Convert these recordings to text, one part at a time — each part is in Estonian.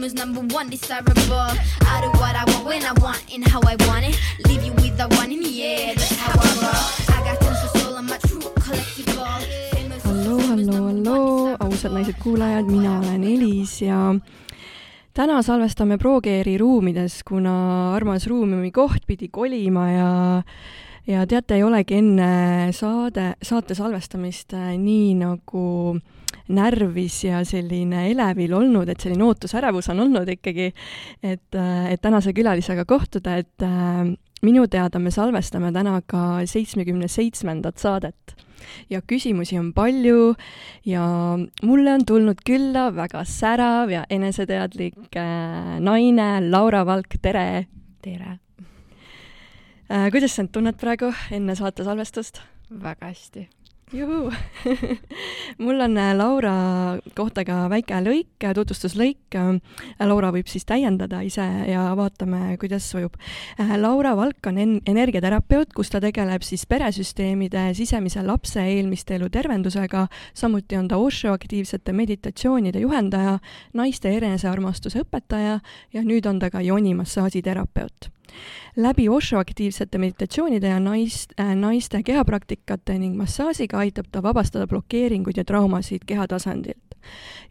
Famous number one, desirable. I do what I want when I want and how I want it. Leave you with the one in the air, that's how I roll. I got tons of soul, I'm a true collectible. Famous halloo, halloo, halloo, ausad naised-kuulajad, mina olen Elis ja täna salvestame ProGeari ruumides, kuna armas Ruumiumi koht pidi kolima ja ja teate, ei olegi enne saade, saate salvestamist äh, nii nagu närvis ja selline elevil olnud, et selline ootusärevus on olnud ikkagi, et, et tänase külalisega kohtuda, et äh, minu teada me salvestame täna ka seitsmekümne seitsmendat saadet ja küsimusi on palju ja mulle on tulnud külla väga särav ja eneseteadlik äh, naine Laura Valk, tere tere, äh,. kuidas sa end tunned praegu enne saate salvestust? väga hästi. Juhuu mul on äh, Laura kohta ka väike lõik, tutvustuslõik. Laura võib siis täiendada ise ja vaatame, kuidas sujub. Laura Valk on en- energiaterapeut, kus ta tegeleb siis peresüsteemide sisemise lapse eelmiste elu tervendusega, samuti on ta Osho aktiivsete meditatsioonide juhendaja, naiste enesearmastuse õpetaja ja nüüd on ta ka joonimassaažiterapeut läbi Osho aktiivsete meditatsioonide ja naist äh,, naiste kehapraktikate ning massaažiga aitab ta vabastada blokeeringuid ja traumasid kehatasandilt.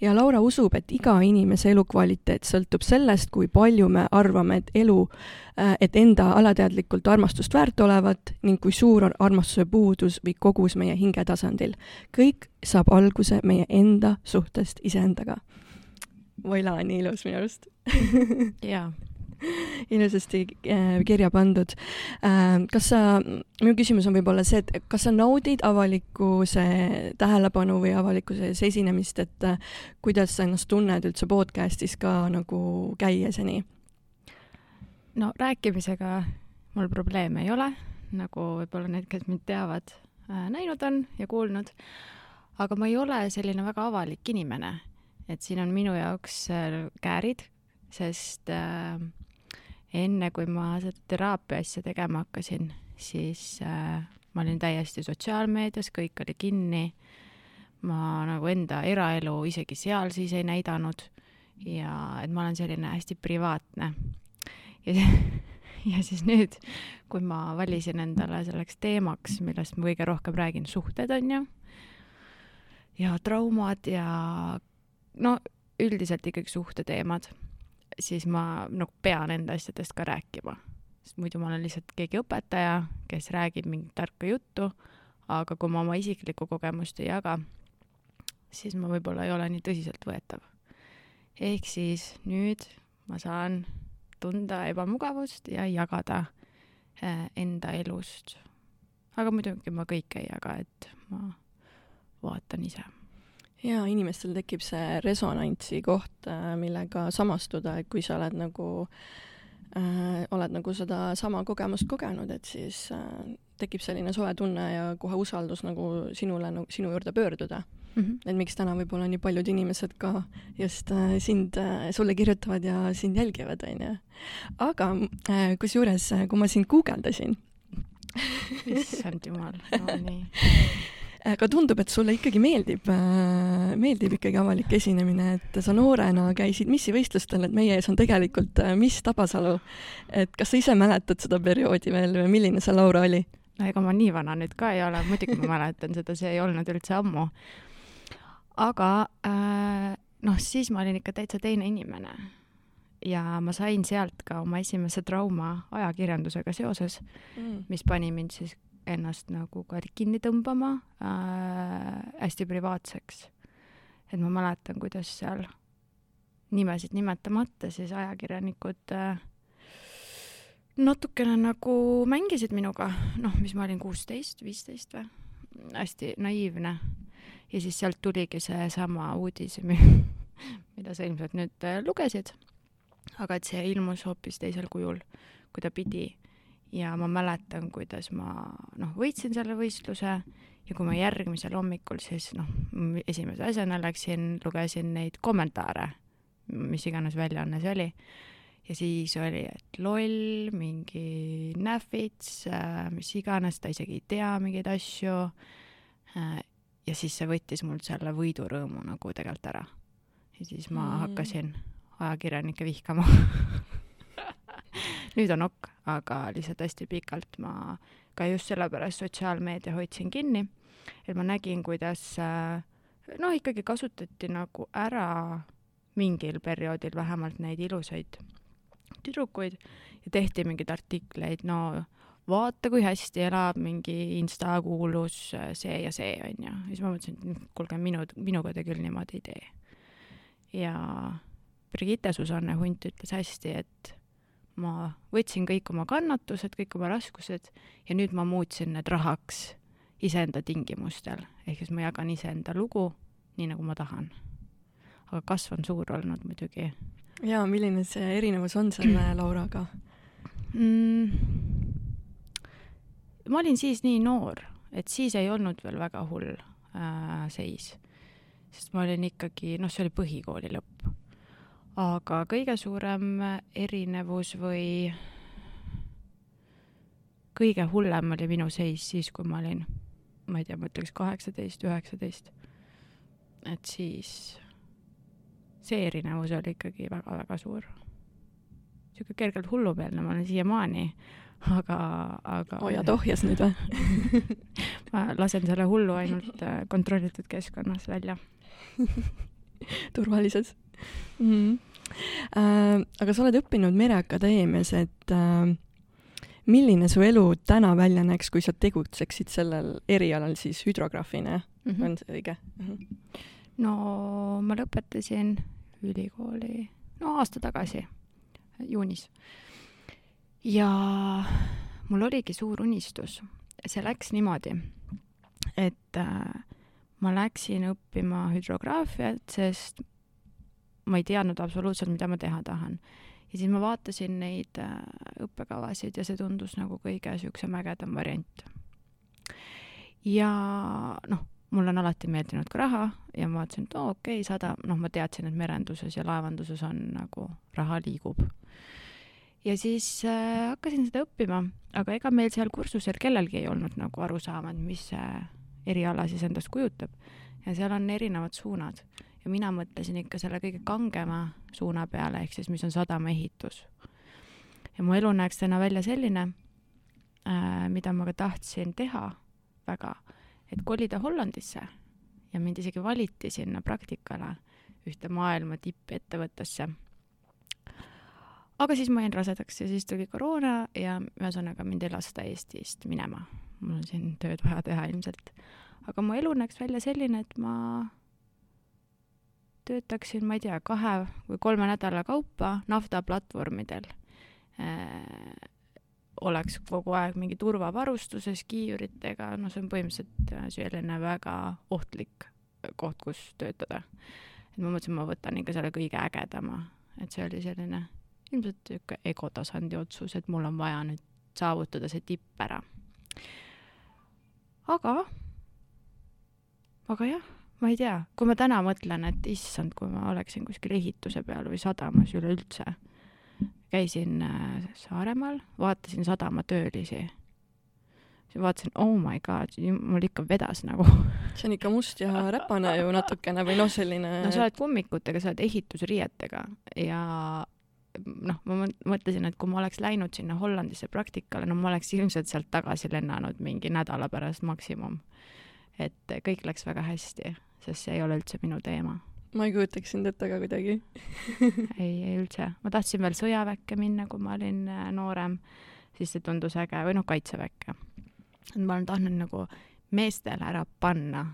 ja Laura usub, et iga inimese elukvaliteet sõltub sellest, kui palju me arvame, et elu, et enda alateadlikult armastust väärt olevat ning kui suur on armastuse puudus või kogus meie hingetasandil. kõik saab alguse meie enda suhtest iseendaga. Voila nii ilus minu arust jaa, ilusasti äh, kirja pandud äh,. kas sa, minu küsimus on võib-olla see, et kas sa naudid avalikkuse tähelepanu või avalikkuse ees esinemist, et äh, kuidas sa ennast tunned üldse podcast'is ka nagu käies ja nii? no rääkimisega mul probleeme ei ole, nagu võib-olla need, kes mind teavad, näinud on ja kuulnud, aga ma ei ole selline väga avalik inimene, et siin on minu jaoks äh, käärid, sest äh, enne kui ma seda teraapia asja tegema hakkasin, siis äh, ma olin täiesti sotsiaalmeedias, kõik oli kinni. ma nagu enda eraelu isegi seal siis ei näidanud ja et ma olen selline hästi privaatne. ja, ja siis nüüd, kui ma valisin endale selleks teemaks, millest ma kõige rohkem räägin, suhted on ju, ja traumad ja no üldiselt ikkagi suhteteemad, siis ma nagu pean enda asjadest ka rääkima, sest muidu ma olen lihtsalt keegi õpetaja, kes räägib mingit tarka juttu, aga kui ma oma isiklikku kogemust ei jaga, siis ma võib-olla ei ole nii tõsiseltvõetav. ehk siis nüüd ma saan tunda ebamugavust ja jagada äh, enda elust. aga muidugi ma kõike ei jaga, et ma vaatan ise. Ja inimestel tekib see resonantsi koht, millega samastuda, et kui sa oled nagu äh,, oled nagu sedasama kogemust kogenud, et siis äh, tekib selline soe tunne ja kohe usaldus nagu sinule nagu sinu juurde pöörduda. Mm -hmm. et miks täna võib-olla nii paljud inimesed ka just äh, sind äh,, sulle kirjutavad ja sind jälgivad, onju. aga äh, kusjuures, kui ma sind guugeldasin, issand jumal, no nii. aga tundub, et sulle ikkagi meeldib, meeldib ikkagi avalik esinemine, et sa noorena käisid missivõistlustel, et meie ees on tegelikult äh, Miss Tabasalu. et kas sa ise mäletad seda perioodi veel või milline see Laura oli? no ega ma nii vana nüüd ka ei ole, muidugi ma mäletan seda, see ei olnud üldse ammu. aga äh, noh, siis ma olin ikka täitsa teine inimene. ja ma sain sealt ka oma esimese trauma ajakirjandusega seoses, mis pani mind siis ennast nagu ka kinni tõmbama äh, hästi privaatseks. et ma mäletan, kuidas seal nimesid nimetamata siis ajakirjanikud äh, natukene nagu mängisid minuga, noh, mis ma olin kuusteist, viisteist või, hästi naiivne. ja siis sealt tuligi seesama uudis, mida sa ilmselt nüüd äh, lugesid, aga et see ilmus hoopis teisel kujul, kui ta pidi ja ma mäletan, kuidas ma noh, võitsin selle võistluse ja kui ma järgmisel hommikul siis noh, esimese asjana läksin, lugesin neid kommentaare, mis iganes väljaanne see oli, ja siis oli, et loll, mingi näfits, mis iganes, ta isegi ei tea mingeid asju. ja siis see võttis mult selle võidurõõmu nagu tegelikult ära. ja siis ma Mm. mm. hakkasin ajakirjanikke vihkama nüüd on ok, aga lihtsalt hästi pikalt ma ka just sellepärast sotsiaalmeedia hoidsin kinni, et ma nägin, kuidas äh, noh, ikkagi kasutati nagu ära mingil perioodil vähemalt neid ilusaid tüdrukuid ja tehti mingeid artikleid, no vaata, kui hästi elab mingi insta kuulus äh, see ja see, onju. ja siis ma mõtlesin, et kuulge, minu, minuga te küll niimoodi ei tee. ja Brigitte Susanne Hunt ütles hästi, et ma võtsin kõik oma kannatused, kõik oma raskused ja nüüd ma muutsin need rahaks iseenda tingimustel, ehk siis ma jagan iseenda lugu nii, nagu ma tahan. aga kasv on suur olnud muidugi. jaa, milline see erinevus on selle Lauraga mm,? ma olin siis nii noor, et siis ei olnud veel väga hull äh, seis, sest ma olin ikkagi, noh, see oli põhikooli lõpp. Aga kõige suurem erinevus või kõige hullem oli minu seis siis, kui ma olin, ma ei tea, ma ütleks kaheksateist, üheksateist. et siis see erinevus oli ikkagi väga-väga suur. niisugune kergelt hullumeelne ma olen siiamaani aga, aga. hoiad ohjes nüüd või ma lasen selle hullu ainult äh, kontrollitud keskkonnas välja turvalises mm. -hmm. Äh, aga sa oled õppinud Mereakadeemias, et äh, milline su elu täna välja näeks, kui sa tegutseksid sellel erialal siis hüdrograafina mm, -hmm. on see õige mm? -hmm. no ma lõpetasin ülikooli no aasta tagasi, juunis ja mul oligi suur unistus. see läks niimoodi, et äh, ma läksin õppima hüdrograafiat, sest ma ei teadnud absoluutselt, mida ma teha tahan. ja siis ma vaatasin neid äh, õppekavasid ja see tundus nagu kõige niisugusem ägedam variant. ja noh, mulle on alati meeldinud ka raha ja ma vaatasin, et oo okei okay,, sada, noh, ma teadsin, et merenduses ja laevanduses on nagu raha liigub ja siis äh, hakkasin seda õppima, aga ega meil seal kursusel kellelgi ei olnud nagu arusaama, et mis see eriala siis endast kujutab. ja seal on erinevad suunad mina mõtlesin ikka selle kõige kangema suuna peale, ehk siis mis on sadamaehitus. ja mu elu näeks täna välja selline äh,, mida ma ka tahtsin teha väga, et kolida Hollandisse ja mind isegi valiti sinna praktikale ühte maailma tippettevõttesse aga siis ma jäin rasedaks ja siis tuli koroona ja ühesõnaga mind ei lasta Eestist minema. mul on siin tööd vaja teha ilmselt. aga mu elu näeks välja selline, et ma töötaksin, ma ei tea, kahe või kolme nädala kaupa naftaplatvormidel äh,. oleks kogu aeg mingi turvavarustuses kiiuritega, no see on põhimõtteliselt äh, selline väga ohtlik koht, kus töötada. et ma mõtlesin, ma võtan ikka selle kõige ägedama, et see oli selline ilmselt niisugune egotasandi otsus, et mul on vaja nüüd saavutada see tipp ära. aga, aga jah, ma ei tea, kui ma täna mõtlen, et issand, kui ma oleksin kuskil ehituse peal või sadamas üleüldse, käisin äh, Saaremaal, vaatasin sadamatöölisi siis vaatasin, oh my god, mul ikka vedas nagu. see on ikka must ja räpane ju natukene või noh, selline. no sa oled kummikutega, sa oled ehitusriietega ja noh, ma mõtlesin, et kui ma oleks läinud sinna Hollandisse praktikale, no ma oleks ilmselt sealt tagasi lennanud mingi nädala pärast maksimum. et kõik läks väga hästi, sest see ei ole üldse minu teema. ma ei kujutaks sind ette ka kuidagi ei, ei üldse. ma tahtsin veel sõjaväkke minna, kui ma olin äh, noorem, siis see tundus äge, või noh, kaitseväkke. ma olen tahtnud nagu meestele ära panna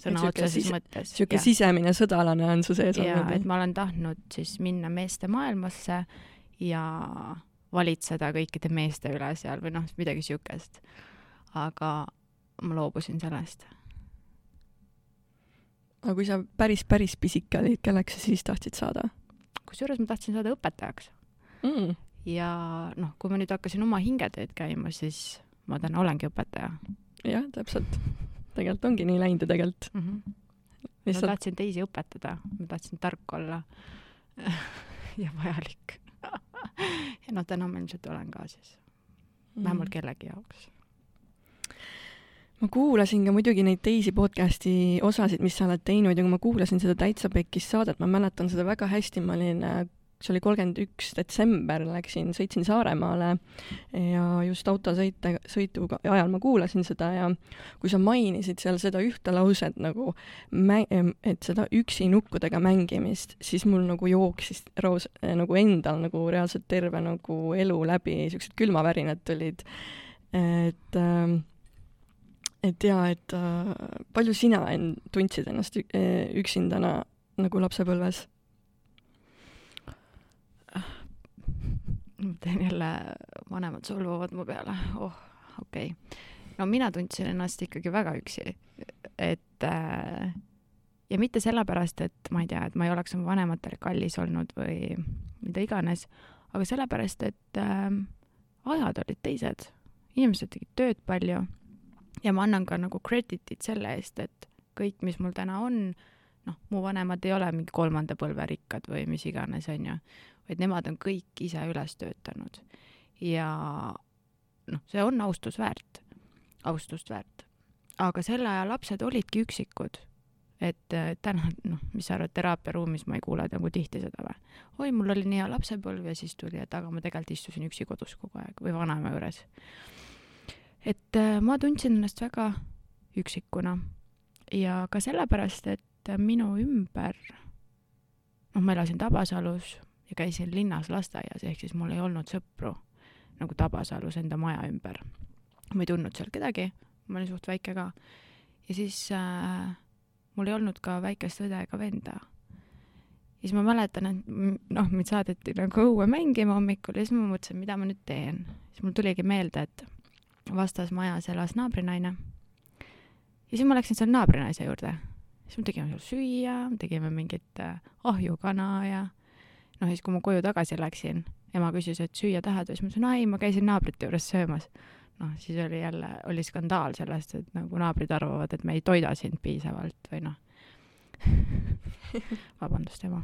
sõna otseses mõttes. niisugune sisemine sõdalane on su sees olnud. et ma olen tahtnud siis minna meeste maailmasse ja valitseda kõikide meeste üle seal või noh, midagi niisugust. aga ma loobusin sellest. Aga kui sa päris, päris pisike olid, kelleks sa siis tahtsid saada? kusjuures ma tahtsin saada õpetajaks mm.. ja noh, kui ma nüüd hakkasin oma hingeteed käima, siis ma täna olengi õpetaja. jah, täpselt tegelikult ongi nii läinud ju tegelikult mm. -hmm. Lihtsalt... ma tahtsin teisi õpetada, ma tahtsin tark olla ja vajalik ja noh, täna ma ilmselt olen ka siis, vähemalt mm -hmm. kellegi jaoks. Ma kuulasin ka muidugi neid teisi podcast'i osasid, mis sa oled teinud ja kui ma kuulasin seda Täitsa Pekkis saadet, ma mäletan seda väga hästi, ma olin äh, see oli kolmkümmend üks detsember, läksin, sõitsin Saaremaale ja just autosõite, sõitu ajal ma kuulasin seda ja kui sa mainisid seal seda ühte lauset nagu et seda üksi nukkudega mängimist, siis mul nagu jooksis roos-, nagu endal nagu reaalselt terve nagu elu läbi, siuksed külmavärinad tulid. et äh, et jaa, et äh, palju sina end tundsid ennast üksindana nagu lapsepõlves? ma teen jälle, vanemad solvuvad mu peale, oh, okei. Okay.. no mina tundsin ennast ikkagi väga üksi, et äh, ja mitte sellepärast, et ma ei tea, et ma ei oleks oma vanematele kallis olnud või mida iganes, aga sellepärast, et äh, ajad olid teised, inimesed tegid tööd palju ja ma annan ka nagu credit'it selle eest, et kõik, mis mul täna on, noh, mu vanemad ei ole mingi kolmanda põlve rikkad või mis iganes, onju, vaid nemad on kõik ise üles töötanud. ja noh, see on austus väärt, austust väärt. aga selle aja lapsed olidki üksikud. et täna, noh, mis sa arvad, teraapiaruumis ma ei kuule nagu tihti seda või? oi, mul oli nii hea lapsepõlv ja siis tuli, et aga ma tegelikult istusin üksi kodus kogu aeg või vanaema juures. Et äh, ma tundsin ennast väga üksikuna ja ka sellepärast, et minu ümber, noh, ma elasin Tabasalus ja käisin linnas lasteaias, ehk siis mul ei olnud sõpru nagu Tabasalus enda maja ümber. ma ei tundnud seal kedagi, ma olin suht väike ka. ja siis äh, mul ei olnud ka väikest õde ega venda. ja siis ma mäletan, et noh, mind saadeti nagu õue mängima hommikul ja siis ma mõtlesin, mida ma nüüd teen. siis mul tuligi meelde, et vastas majas elas naabrinaine. ja siis ma läksin seal naabrinaise juurde. siis me tegime seal süüa, tegime mingit äh, ahjukana ja noh, siis kui ma koju tagasi läksin, ema küsis, et süüa tahad või siis ma ütlesin, ei, ma käisin naabrite juures söömas. noh, siis oli jälle, oli skandaal sellest, et nagu naabrid arvavad, et me ei toida sind piisavalt või noh vabandust, ema.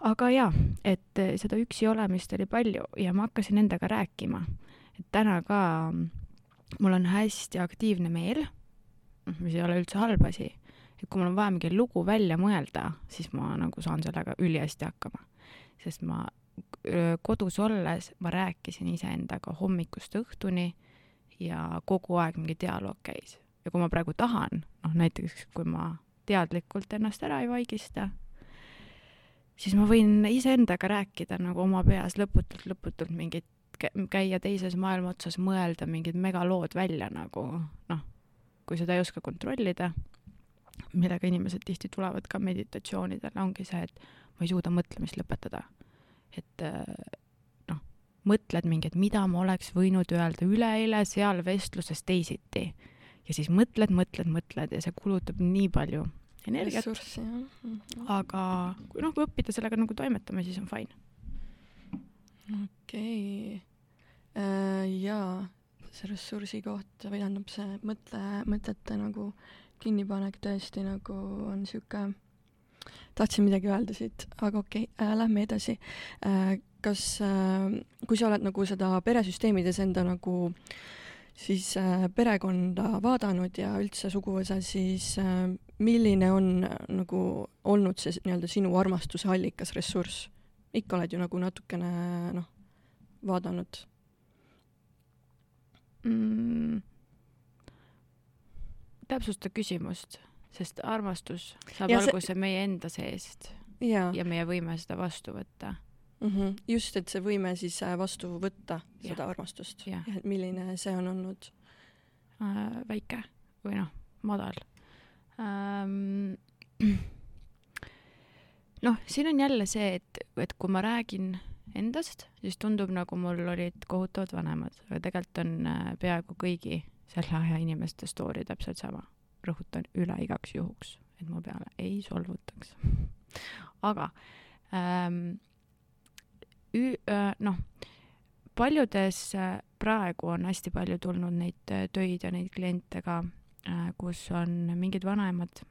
aga jaa, et seda üksi olemist oli palju ja ma hakkasin endaga rääkima. Et täna ka mul on hästi aktiivne meel, noh, mis ei ole üldse halb asi et kui mul on vaja mingi lugu välja mõelda, siis ma nagu saan sellega ülihästi hakkama. sest ma kodus olles ma rääkisin iseendaga hommikust õhtuni ja kogu aeg mingi dialoog käis. ja kui ma praegu tahan, noh näiteks kui ma teadlikult ennast ära ei vaigista, siis ma võin iseendaga rääkida nagu oma peas lõputult, lõputult mingit, käia teises maailma otsas, mõelda mingid megalood välja nagu noh, kui seda ei oska kontrollida millega inimesed tihti tulevad ka meditatsioonidele, ongi see, et ma ei suuda mõtlemist lõpetada. et äh, noh, mõtled mingi, et mida ma oleks võinud öelda üleeile seal vestluses teisiti. ja siis mõtled, mõtled, mõtled ja see kulutab nii palju energiat. aga noh, kui õppida sellega nagu toimetama, siis on fine. Okei okay. äh,. jaa, see ressursi koht või tähendab see mõtle, mõtete nagu kinnipanek tõesti nagu on sihuke, tahtsin midagi öelda siit, aga okei okay, äh,, lähme edasi äh,. kas äh,, kui sa oled nagu seda peresüsteemides enda nagu siis äh, perekonda vaadanud ja üldse suguvõsa, siis äh, milline on äh, nagu olnud see nii-öelda sinu armastuse allikas, ressurss? Ikka oled ju nagu natukene noh, vaadanud mm täpsusta küsimust, sest armastus saab ja alguse see... meie enda seest ja. ja meie võime seda vastu võtta mm. -hmm. just, et see võime siis äh, vastu võtta ja. seda armastust ja, ja milline see on olnud äh,? väike või noh, madal ähm,. noh, siin on jälle see, et, et kui ma räägin endast, siis tundub nagu mul olid kohutavad vanemad, aga tegelikult on äh, peaaegu kõigi selle aja inimeste story täpselt sama. rõhutan üle igaks juhuks, et mu peale ei solvutaks. aga ähm, äh, noh, paljudes äh, praegu on hästi palju tulnud neid töid ja neid kliente ka, kus on mingid vanemad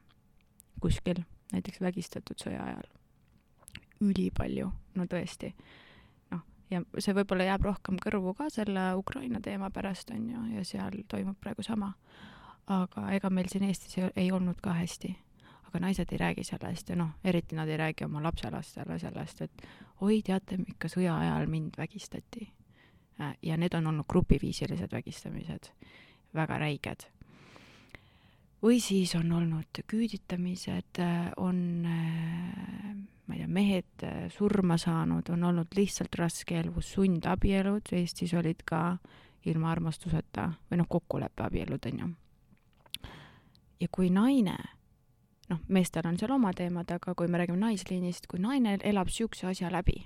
kuskil näiteks vägistatud sõja ajal. Ülipalju, no tõesti. noh, ja see võib-olla jääb rohkem kõrvu ka selle Ukraina teema pärast, on ju, ja seal toimub praegu sama. aga ega meil siin Eestis ei, ei olnud ka hästi. aga naised ei räägi sellest ja noh, eriti nad ei räägi oma lapselastele sellest, et oi, teate, ikka sõja ajal mind vägistati. Äh, ja need on olnud grupiviisilised vägistamised, väga räiged või siis on olnud küüditamised, on ma ei tea, mehed surma saanud, on olnud lihtsalt raske elu, sundabielud, Eestis olid ka ilma armastuseta või noh, kokkuleppeabielud, on ju. ja kui naine, noh, meestel on seal oma teemad, aga kui me räägime naisliinist, kui naine elab niisuguse asja läbi,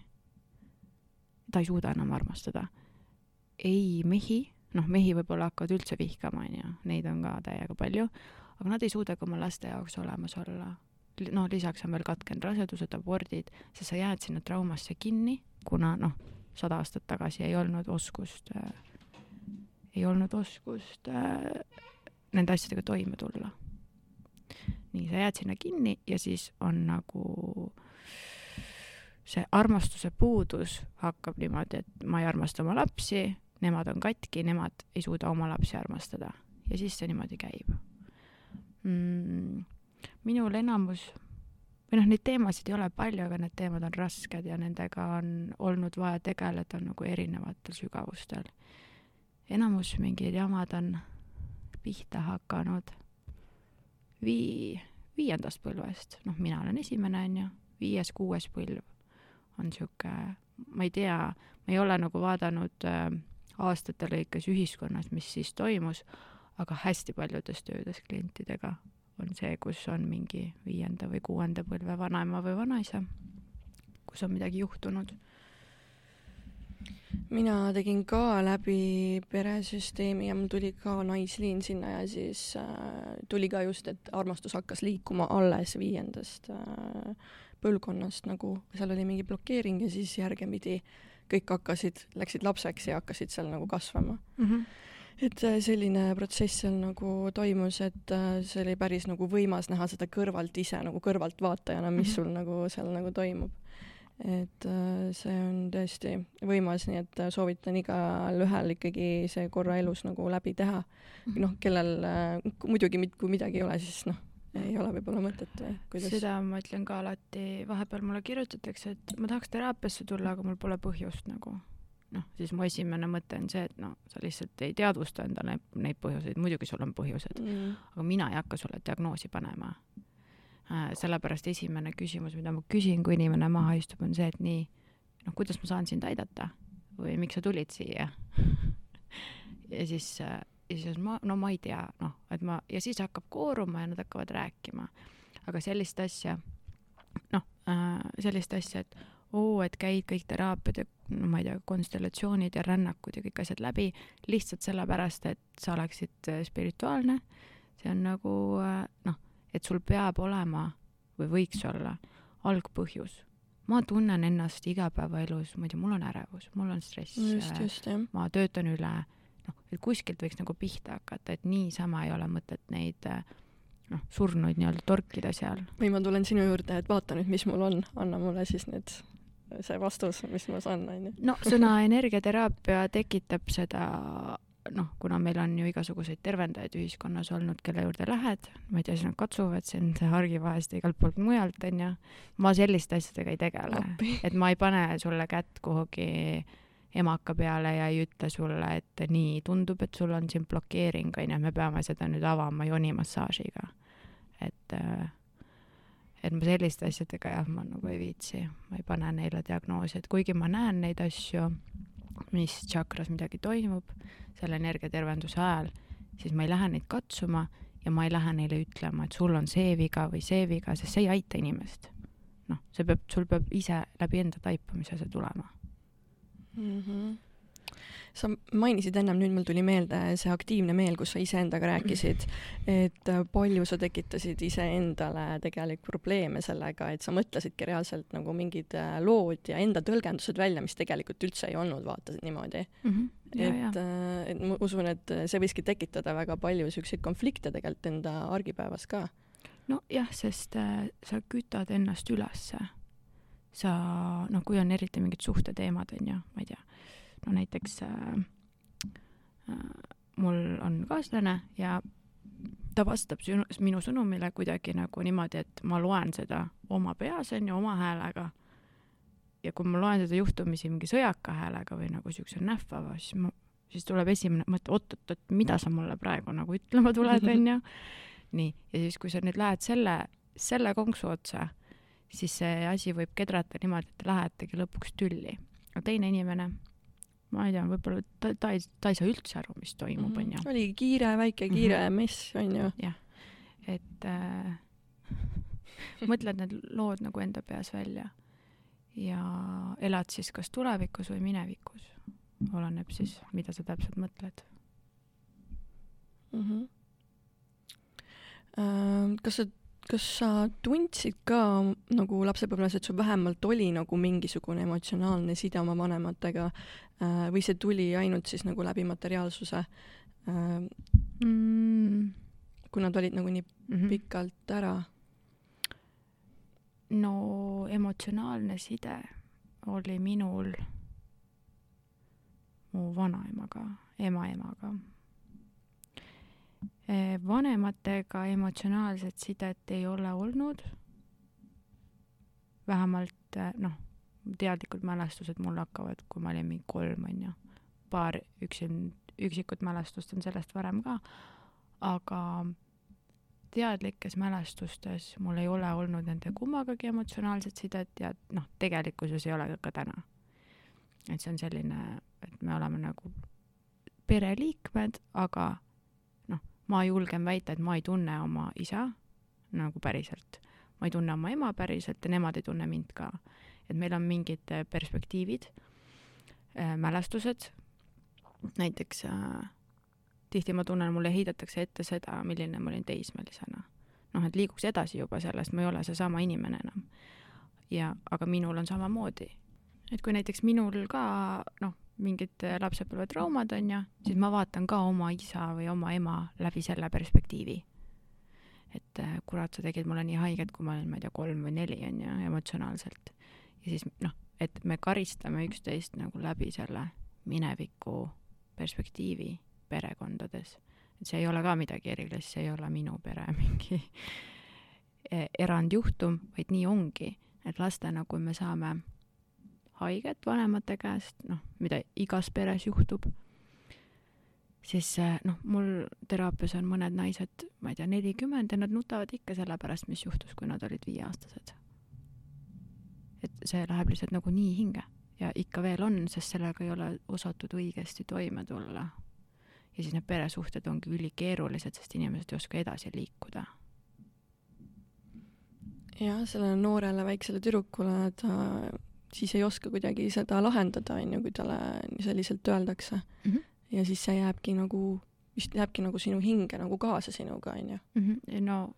ta ei suuda enam armastada. ei mehi, noh, mehi võib-olla hakkavad üldse vihkama, on ju, neid on ka täiega palju aga nad ei suuda ka oma laste jaoks olemas olla. Noh, lisaks on veel katkenud rasedused, abordid, sest sa jääd sinna traumasse kinni, kuna noh, sada aastat tagasi ei olnud oskust äh,, ei olnud oskust äh, nende asjadega toime tulla. nii, sa jääd sinna kinni ja siis on nagu see armastuse puudus hakkab niimoodi, et ma ei armasta oma lapsi, nemad on katki, nemad ei suuda oma lapsi armastada. Ja siis see niimoodi käib. Mm, minul enamus või noh, neid teemasid ei ole palju, aga need teemad on rasked ja nendega on olnud vaja tegeleda nagu erinevatel sügavustel. enamus mingid jamad on pihta hakanud. Vii-, viiendast põlvest, noh, mina olen esimene, on ju, viies-kuues põlv on sihuke, ma ei tea, ma ei ole nagu vaadanud äh, aastate lõikes ühiskonnas, mis siis toimus, aga hästi paljudes töödes klientidega on see, kus on mingi viienda või kuuenda põlve vanaema või vanaisa, kus on midagi juhtunud. mina tegin ka läbi peresüsteemi ja mul tuli ka naisliin sinna ja siis äh, tuli ka just, et armastus hakkas liikuma alles viiendast äh, põlvkonnast, nagu seal oli mingi blokeering ja siis järgemidi kõik hakkasid, läksid lapseks ja hakkasid seal nagu kasvama mm. -hmm et äh, selline protsess seal nagu toimus, et äh, see oli päris nagu võimas näha seda kõrvalt ise nagu kõrvaltvaatajana, mis -hmm. sul nagu seal nagu toimub. et äh, see on tõesti võimas, nii et soovitan igalühel ikkagi see korra elus nagu läbi teha. Mhm. noh, kellel muidugi, kui midagi ei ole, siis noh, ei ole võib-olla mõtet või kuidas? seda ma ütlen ka alati, vahepeal mulle kirjutatakse, et ma tahaks teraapiasse tulla, aga mul pole põhjust nagu noh, siis mu esimene mõte on see, et no sa lihtsalt ei teadvusta endale neid põhjuseid, muidugi sul on põhjused mm., aga mina ei hakka sulle diagnoosi panema äh,. sellepärast esimene küsimus, mida ma küsin, kui inimene maha istub, on see, et nii, noh, kuidas ma saan sind aidata või miks sa tulid siia ja siis äh, ja siis ma, no ma ei tea, noh, et ma ja siis hakkab kooruma ja nad hakkavad rääkima. aga sellist asja, noh äh,, sellist asja, et oo, et käid kõik teraapiad ja no ma ei tea, konstellatsioonid ja rännakud ja kõik asjad läbi lihtsalt sellepärast, et sa oleksid äh, spirituaalne. see on nagu äh, noh, et sul peab olema või võiks olla algpõhjus. ma tunnen ennast igapäevaelus, ma ei tea, mul on ärevus, mul on stress, äh, ma töötan üle, noh, et kuskilt võiks nagu pihta hakata, et niisama ei ole mõtet neid noh, surnuid nii-öelda torkida seal. või ma tulen sinu juurde, et vaata nüüd, mis mul on, anna mulle siis need see vastus, mis ma saan, onju. no sõna energiateraapia tekitab seda noh, kuna meil on ju igasuguseid tervendajaid ühiskonnas olnud, kelle juurde lähed, ma ei tea, siis nad katsuvad sind argivahest ja igalt poolt mujalt, onju. ma selliste asjadega ei tegele, et ma ei pane sulle kätt kuhugi emaka peale ja ei ütle sulle, et nii, tundub, et sul on siin blokeering, onju, me peame seda nüüd avama joonimassaažiga. et äh, et ma selliste asjadega jah, ma nagu ei viitsi, ma ei pane neile diagnoosi, et kuigi ma näen neid asju, mis tšakras midagi toimub selle energiatervenduse ajal, siis ma ei lähe neid katsuma ja ma ei lähe neile ütlema, et sul on see viga või see viga, sest see ei aita inimest. noh, see peab, sul peab ise läbi enda taipamise see tulema mm. -hmm sa mainisid ennem, nüüd mul tuli meelde see aktiivne meel, kus sa iseendaga rääkisid, et palju sa tekitasid iseendale tegelikult probleeme sellega, et sa mõtlesidki reaalselt nagu mingid äh, lood ja enda tõlgendused välja, mis tegelikult üldse ei olnud, vaata niimoodi mm. -hmm. Ja, et, äh, et ma usun, et see võiski tekitada väga palju siukseid konflikte tegelikult enda argipäevas ka. nojah, sest äh, sa kütad ennast ülesse sa noh, kui on eriti mingid suhteteemad, on ju, ma ei tea, no näiteks äh, äh, mul on kaaslane ja ta vastab sinu, minu sõnumile kuidagi nagu niimoodi, et ma loen seda oma peas, on ju, oma häälega. ja kui ma loen seda juhtumisi mingi sõjaka häälega või nagu siukse nähvava, siis ma, siis tuleb esimene mõte, oot-oot-oot, mida sa mulle praegu nagu ütlema tuled, on ju. nii, ja siis, kui sa nüüd lähed selle, selle konksu otsa, siis see asi võib kedrata niimoodi, et te lähetegi lõpuks tülli. aga teine inimene ma ei tea, võib-olla ta, ta ei, ta ei saa üldse aru, mis toimub, Mhm. onju. oligi kiire, väike kiire Mhm. mess, onju. et äh, mõtled need lood nagu enda peas välja ja elad siis kas tulevikus või minevikus. oleneb siis, mida sa täpselt mõtled. Mhm. Äh, kas sa, kas sa tundsid ka nagu lapsepõlves, et sul vähemalt oli nagu mingisugune emotsionaalne side oma vanematega äh, või see tuli ainult siis nagu läbi materiaalsuse äh,, Mm kui nad olid nagu nii -hmm. pikalt ära? no emotsionaalne side oli minul mu vanaemaga, ema-emaga. Vanematega emotsionaalset sidet ei ole olnud. vähemalt eh, noh, teadlikud mälestused mul hakkavad, kui ma olin mingi kolm onju. paar üksin, üksikut mälestust on sellest varem ka, aga teadlikes mälestustes mul ei ole olnud nende kummagagi emotsionaalset sidet ja noh, tegelikkuses ei ole ka täna. et see on selline, et me oleme nagu pereliikmed, aga ma julgen väita, et ma ei tunne oma isa nagu päriselt. ma ei tunne oma ema päriselt ja nemad ei tunne mind ka. et meil on mingid äh, perspektiivid äh,, mälestused, näiteks äh, tihti ma tunnen, mulle heidetakse ette seda, milline ma olin teismelisena. noh, et liiguks edasi juba sellest, ma ei ole seesama inimene enam. ja, aga minul on samamoodi. et kui näiteks minul ka noh, mingid lapsepõlvetraumad on ju, siis ma vaatan ka oma isa või oma ema läbi selle perspektiivi. et äh, kurat, sa tegid mulle nii haiget, kui ma olin, ma ei tea, kolm või neli on ju, emotsionaalselt. ja siis noh, et me karistame üksteist nagu läbi selle mineviku perspektiivi perekondades. et see ei ole ka midagi erilist, see ei ole minu pere mingi e-, erandjuhtum, vaid nii ongi, et lastena, kui me saame haiget vanemate käest, noh, mida igas peres juhtub, siis noh, mul teraapias on mõned naised, ma ei tea, nelikümmend ja nad nutavad ikka selle pärast, mis juhtus, kui nad olid viieaastased. et see läheb lihtsalt nagu nii hinge ja ikka veel on, sest sellega ei ole osatud õigesti toime tulla ja siis need peresuhted ongi ülikeerulised, sest inimesed ei oska edasi liikuda. jah, sellele noorele väiksele tüdrukule ta siis ei oska kuidagi seda lahendada, onju, kui talle selliselt öeldakse mm. -hmm. ja siis see jääbki nagu, vist jääbki nagu sinu hinge nagu kaasa sinuga, onju. Mm -hmm. no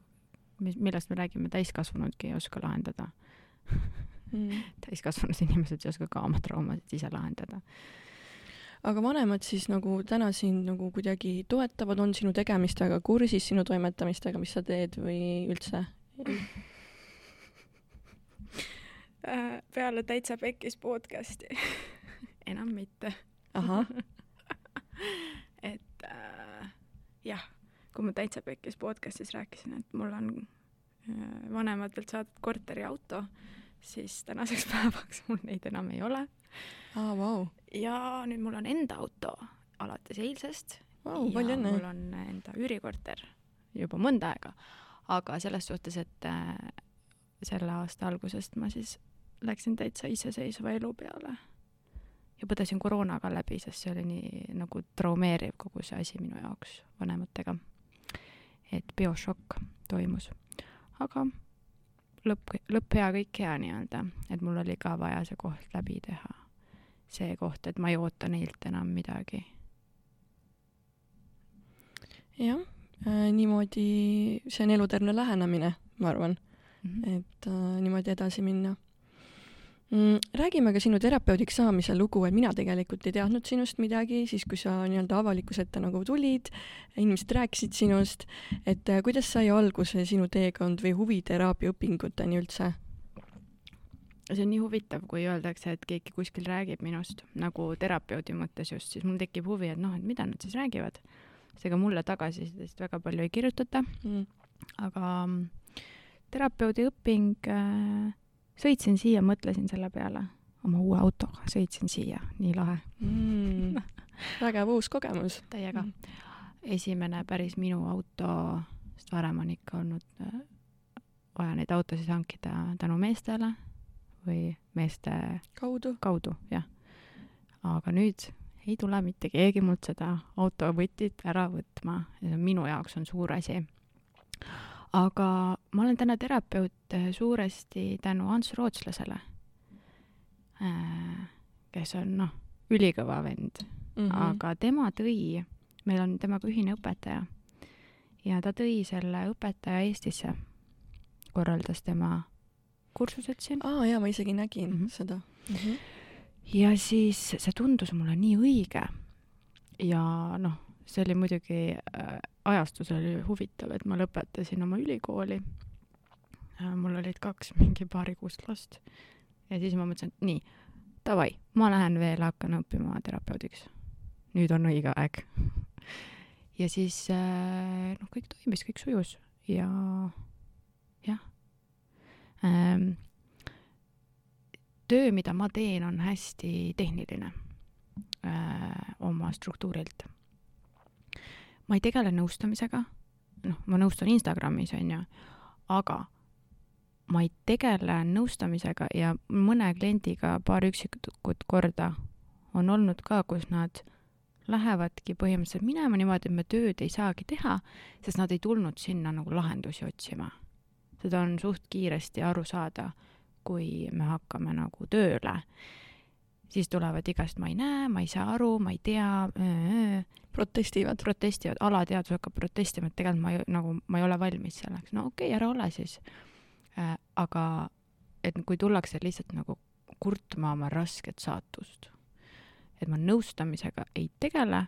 mis, millest me räägime, täiskasvanudki ei oska lahendada mm.. täiskasvanud inimesed ei oska ka oma traumasid ise lahendada aga vanemad siis nagu täna sind nagu kuidagi toetavad, on sinu tegemistega kursis, sinu toimetamistega, mis sa teed või üldse? peale Täitsa Pekkis podcasti enam mitte. ahah et äh, jah, kui ma Täitsa Pekkis podcastis rääkisin, et mul on äh, vanematelt saadud korteriauto, siis tänaseks päevaks mul neid enam ei ole aa, vau. ja nüüd mul on enda auto alates eilsest palju ja õnne. mul on enda üürikorter juba mõnda aega, aga selles suhtes, et äh, selle aasta algusest ma siis läksin täitsa iseseisva elu peale ja põdesin koroonaga läbi, sest see oli nii nagu traumeeriv kogu see asi minu jaoks vanematega. et biošokk toimus, aga lõpp, lõpp hea, kõik hea nii-öelda, et mul oli ka vaja see koht läbi teha. see koht, et ma ei oota neilt enam midagi jah äh,, niimoodi, see on eluterve lähenemine, ma arvan, mm. -hmm. et äh, niimoodi edasi minna. Räägime ka sinu terapeudiks saamise lugu, et mina tegelikult ei teadnud sinust midagi, siis kui sa nii-öelda avalikkuse ette nagu tulid, inimesed rääkisid sinust, et äh, kuidas sai alguse sinu teekond või huvi teraapia õpinguteni üldse? see on nii huvitav, kui öeldakse, et keegi kuskil räägib minust nagu terapeudi mõttes just, siis mul tekib huvi, et noh, et mida nad siis räägivad. seega mulle tagasisidest väga palju ei kirjutata mm.. aga mm, terapeudi õping äh,, sõitsin siia, mõtlesin selle peale, oma uue autoga sõitsin siia, nii lahe mm. vägev uus kogemus. täiega Mm. esimene päris minu auto, sest varem on ikka olnud äh, vaja neid autosid hankida tänu meestele või meeste kaudu. kaudu, jah. aga nüüd ei tule mitte keegi mult seda autovõtit ära võtma ja see on minu jaoks on suur asi. aga ma olen täna terapeut äh, suuresti tänu Ants Rootslasele, kes on noh, ülikõva vend Mm -hmm. aga tema tõi, meil on temaga ühine õpetaja ja ta tõi selle õpetaja Eestisse, korraldas tema kursused siin aa jaa, ma isegi nägin mm. -hmm. seda mm. -hmm. ja siis see tundus mulle nii õige. ja noh, see oli muidugi äh, ajastus oli huvitav, et ma lõpetasin oma ülikooli äh,. mul olid kaks mingi paarikuust last ja siis ma mõtlesin, et nii, davai, ma lähen veel hakkan õppima terapeudiks. nüüd on õige aeg. ja siis äh, noh, kõik toimis, kõik sujus ja jah ähm, töö, mida ma teen, on hästi tehniline äh, oma struktuurilt. Ma ei tegele nõustamisega, noh, ma nõustan Instagramis, on ju, aga ma ei tegele nõustamisega ja mõne kliendiga paar üksikut korda on olnud ka, kus nad lähevadki põhimõtteliselt minema niimoodi, et me tööd ei saagi teha, sest nad ei tulnud sinna nagu lahendusi otsima. seda on suht kiiresti aru saada kui me hakkame nagu tööle, siis tulevad igast, ma ei näe, ma ei saa aru, ma ei tea, protestivad. protestivad, alateadvus hakkab protestima, et tegelikult ma ei, nagu, ma ei ole valmis selleks, no okei okay,, ära ole siis. Äh,. aga et kui tullakse lihtsalt nagu kurtma oma rasket saatust, et ma nõustamisega ei tegele.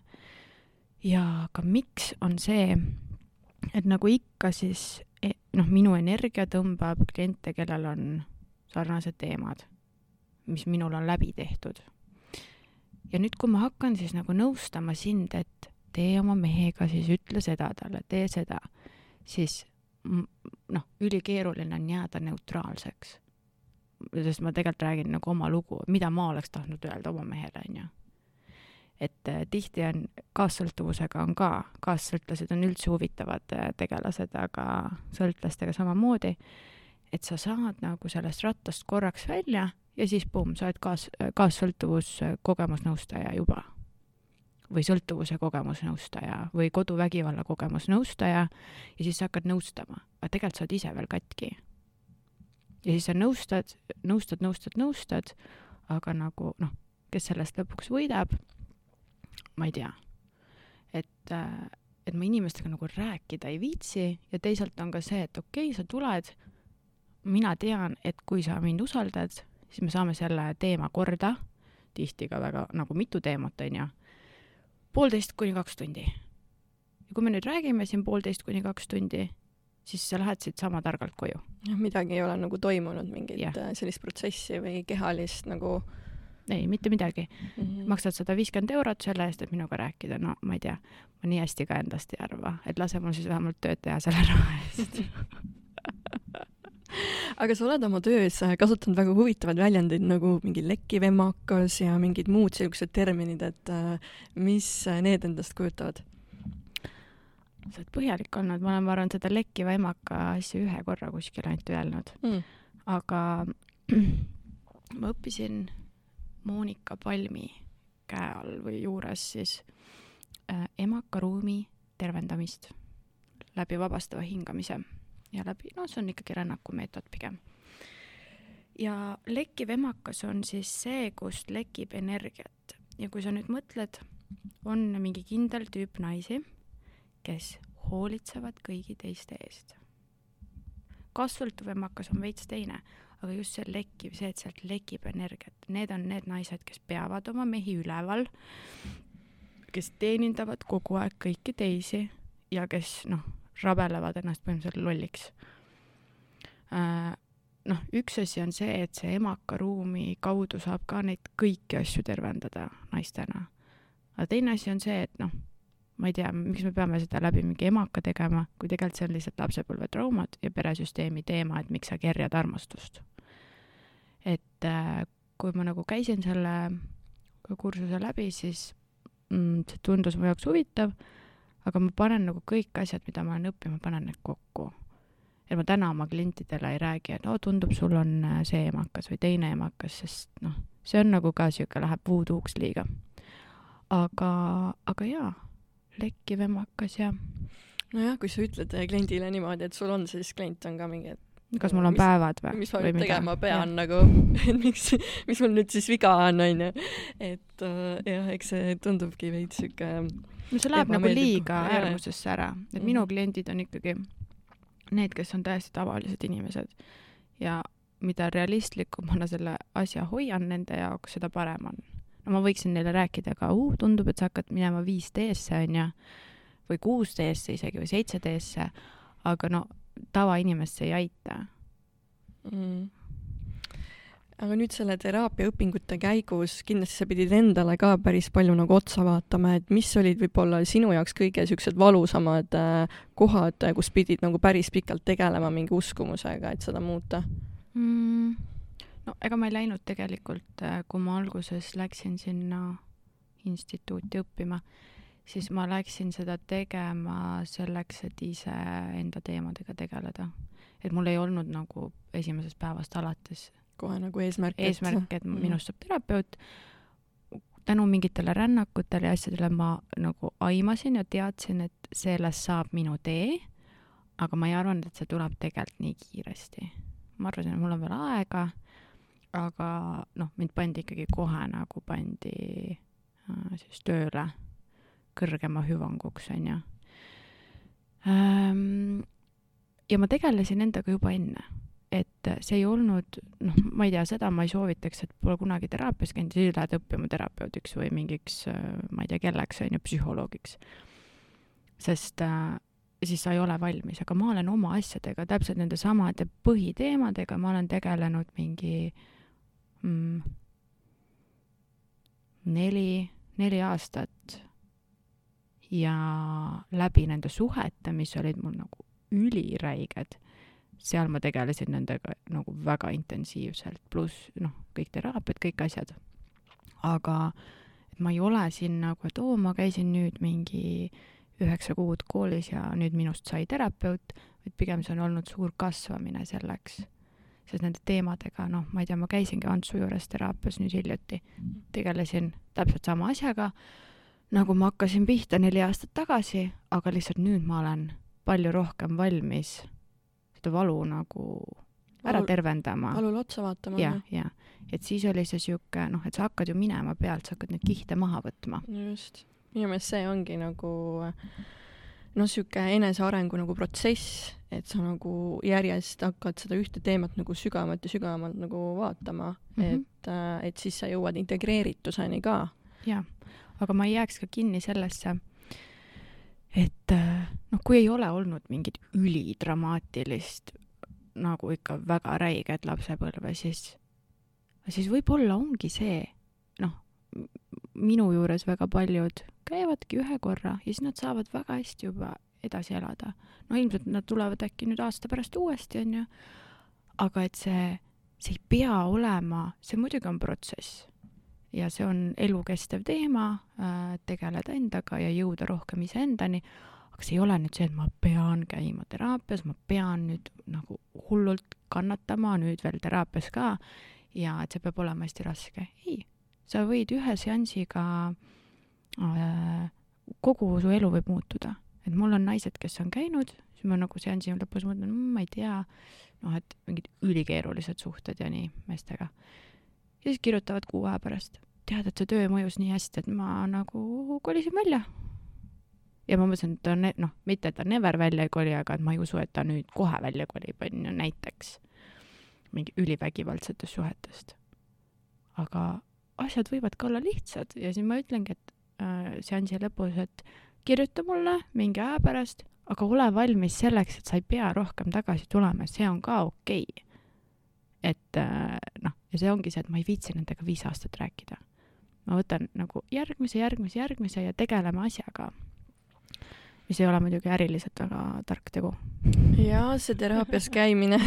Ja ka miks on see, et nagu ikka siis e-, noh, minu energia tõmbab kliente, kellel on sarnased teemad, mis minul on läbi tehtud. ja nüüd, kui ma hakkan siis nagu nõustama sind, et tee oma mehega, siis ütle seda talle, tee seda, siis noh, ülikeeruline on jääda neutraalseks. sest ma tegelikult räägin nagu oma lugu, mida ma oleks tahtnud öelda oma mehele, onju. et äh, tihti on kaassõltuvusega on ka, kaassõltlased on üldse huvitavad äh, tegelased, aga sõltlastega samamoodi et sa saad nagu sellest rattast korraks välja ja siis pumm, sa oled kaas, kaassõltuvus kogemusnõustaja juba. või sõltuvuse kogemusnõustaja või koduvägivalla kogemusnõustaja ja siis sa hakkad nõustama, aga tegelikult sa oled ise veel katki. ja siis sa nõustad, nõustad, nõustad, nõustad, aga nagu noh, kes sellest lõpuks võidab, ma ei tea. et, et ma inimestega nagu rääkida ei viitsi ja teisalt on ka see, et okei okay,, sa tuled mina tean, et kui sa mind usaldad, siis me saame selle teema korda, tihti ka väga nagu mitu teemat, on ju, poolteist kuni kaks tundi. ja kui me nüüd räägime siin poolteist kuni kaks tundi, siis sa lähed siit sama targalt koju. jah, midagi ei ole nagu toimunud, mingit Jah. yeah. sellist protsessi või kehalist nagu ei, mitte midagi. mm -hmm. maksad sada viiskümmend eurot selle eest, et minuga rääkida, no ma ei tea, ma nii hästi ka endast ei arva, et lase mul siis vähemalt tööd teha selle raha eest aga sa oled oma töös kasutanud väga huvitavaid väljendeid nagu mingi lekkiv emakas ja mingid muud siuksed terminid, et äh, mis need endast kujutavad? sa oled põhjalik olnud, ma olen, ma arvan, seda lekkiva emaka asja ühe korra kuskil ainult öelnud mm. aga ma õppisin Monika Palmi käe all või juures siis äh, emakaruumi tervendamist läbi vabastava hingamise ja läbi, no see on ikkagi rännakumeetod pigem. ja lekkiv emakas on siis see, kust lekib energiat ja kui sa nüüd mõtled, on mingi kindel tüüp naisi, kes hoolitsevad kõigi teiste eest. kasvõltuv emakas on veits teine, aga just see lekkiv, see, et sealt lekib energiat, need on need naised, kes peavad oma mehi üleval, kes teenindavad kogu aeg kõiki teisi ja kes noh, rabelevad ennast põhimõtteliselt lolliks. noh, üks asi on see, et see emakaruumi kaudu saab ka neid kõiki asju tervendada naistena. aga teine asi on see, et noh, ma ei tea, miks me peame seda läbi mingi emaka tegema, kui tegelikult see on lihtsalt lapsepõlvetraumad ja peresüsteemi teema, et miks sa kerjad armastust. et äh, kui ma nagu käisin selle kursuse läbi, siis mm, see tundus mu jaoks huvitav, aga ma panen nagu kõik asjad, mida ma olen õppinud, ma panen need kokku et ma täna oma klientidele ei räägi, et oo, tundub, sul on äh, see emakas või teine emakas, sest noh, see on nagu ka sihuke, läheb voodooks liiga. aga, aga jaa, lekkiv emakas ja. nojah, kui sa ütled äh, kliendile niimoodi, et sul on, siis klient on ka mingi, et kas mul on mis, päevad või? mis ma nüüd tegema pean ja. nagu, et miks, mis mul nüüd siis viga on, onju. et uh, jah, eks see tundubki veits sihuke no see läheb nagu liiga äärmusesse ära, et minu mhm. kliendid on ikkagi need, kes on täiesti tavalised inimesed. Ja mida realistlikumana selle asja hoian nende jaoks, seda parem on. no ma võiksin neile rääkida ka, tundub, et sa hakkad minema 5D-sse onju, või 6D-sse isegi või 7D-sse, aga no tavainimest see ei aita. Mm aga nüüd selle teraapiaõpingute käigus kindlasti sa pidid endale ka päris palju nagu otsa vaatama, et mis olid võib-olla sinu jaoks kõige siuksed valusamad äh, kohad, kus pidid nagu päris pikalt tegelema mingi uskumusega, et seda muuta mm.? no ega ma ei läinud tegelikult, äh, kui ma alguses läksin sinna instituuti õppima, siis ma läksin seda tegema selleks, et ise enda teemadega tegeleda. et mul ei olnud nagu esimesest päevast alates kohe nagu eesmärk. eesmärk, et mm. minust saab terapeut. tänu mingitele rännakutele ja asjadele ma nagu aimasin ja teadsin, et sellest saab minu tee. aga ma ei arvanud, et see tuleb tegelikult nii kiiresti. ma arvasin, et mul on veel aega. aga noh, mind pandi ikkagi kohe nagu pandi äh, siis tööle kõrgema hüvanguks, onju. Ehm, ja ma tegelesin endaga juba enne et see ei olnud, noh, ma ei tea, seda ma ei soovitaks, et pole kunagi teraapias käinud, siis lähed õppima terapeudiks või mingiks, ma ei tea, kelleks, on ju, psühholoogiks. sest äh, siis sa ei ole valmis, aga ma olen oma asjadega, täpselt nende samade põhiteemadega, ma olen tegelenud mingi mm, neli, neli aastat ja läbi nende suhete, mis olid mul nagu üliräiged seal ma tegelesin nendega nagu väga intensiivselt, pluss noh, kõik teraapiad, kõik asjad. aga ma ei ole siin nagu, et oo, ma käisin nüüd mingi üheksa kuud koolis ja nüüd minust sai terapeut, vaid pigem see on olnud suur kasvamine selleks. sest nende teemadega, noh, ma ei tea, ma käisingi Antsu juures teraapias nüüd hiljuti, tegelesin täpselt sama asjaga, nagu ma hakkasin pihta neli aastat tagasi, aga lihtsalt nüüd ma olen palju rohkem valmis seda valu nagu ära Valul, tervendama. valule otsa vaatama. jah, jah. et siis oli see sihuke, noh, et sa hakkad ju minema pealt, sa hakkad neid kihte maha võtma. just. minu meelest see ongi nagu noh, sihuke enesearengu nagu protsess, et sa nagu järjest hakkad seda ühte teemat nagu sügavamalt ja sügavamalt nagu vaatama mm, -hmm. et, äh, et siis sa jõuad integreerituseni ka. jah, aga ma ei jääks ka kinni sellesse et äh, noh, kui ei ole olnud mingit ülidramaatilist nagu ikka väga räiget lapsepõlve, siis, siis võib-olla ongi see, noh, minu juures väga paljud käivadki ühe korra ja siis nad saavad väga hästi juba edasi elada. no ilmselt nad tulevad äkki nüüd aasta pärast uuesti, onju. aga et see, see ei pea olema, see muidugi on protsess ja see on elukestev teema äh,, tegeleda endaga ja jõuda rohkem iseendani, aga see ei ole nüüd see, et ma pean käima teraapias, ma pean nüüd nagu hullult kannatama nüüd veel teraapias ka ja et see peab olema hästi raske. ei, sa võid ühe seansiga äh,, kogu su elu võib muutuda. et mul on naised, kes on käinud, siis ma nagu seansi lõpus mõtlen mmm,, ma ei tea, noh, et mingid ülikeerulised suhted ja nii meestega ja siis kirjutavad kuu aja pärast, tead, et see töö mõjus nii hästi, et ma nagu kolisin välja. ja ma mõtlesin, et ta on, noh, mitte, et ta never välja ei koli, aga et ma ei usu, et ta nüüd kohe välja kolib, on ju, näiteks mingi ülivägivaldsetest suhetest. aga asjad võivad ka olla lihtsad ja siis ma ütlengi, et äh, seansi lõpus, et kirjuta mulle mingi aja pärast, aga ole valmis selleks, et sa ei pea rohkem tagasi tulema, see on ka okei okay et äh, noh, ja see ongi see, et ma ei viitsi nendega viis aastat rääkida. ma võtan nagu järgmise, järgmise, järgmise ja tegeleme asjaga mis ei ole muidugi äriliselt väga tark tegu. jaa, see teraapias käimine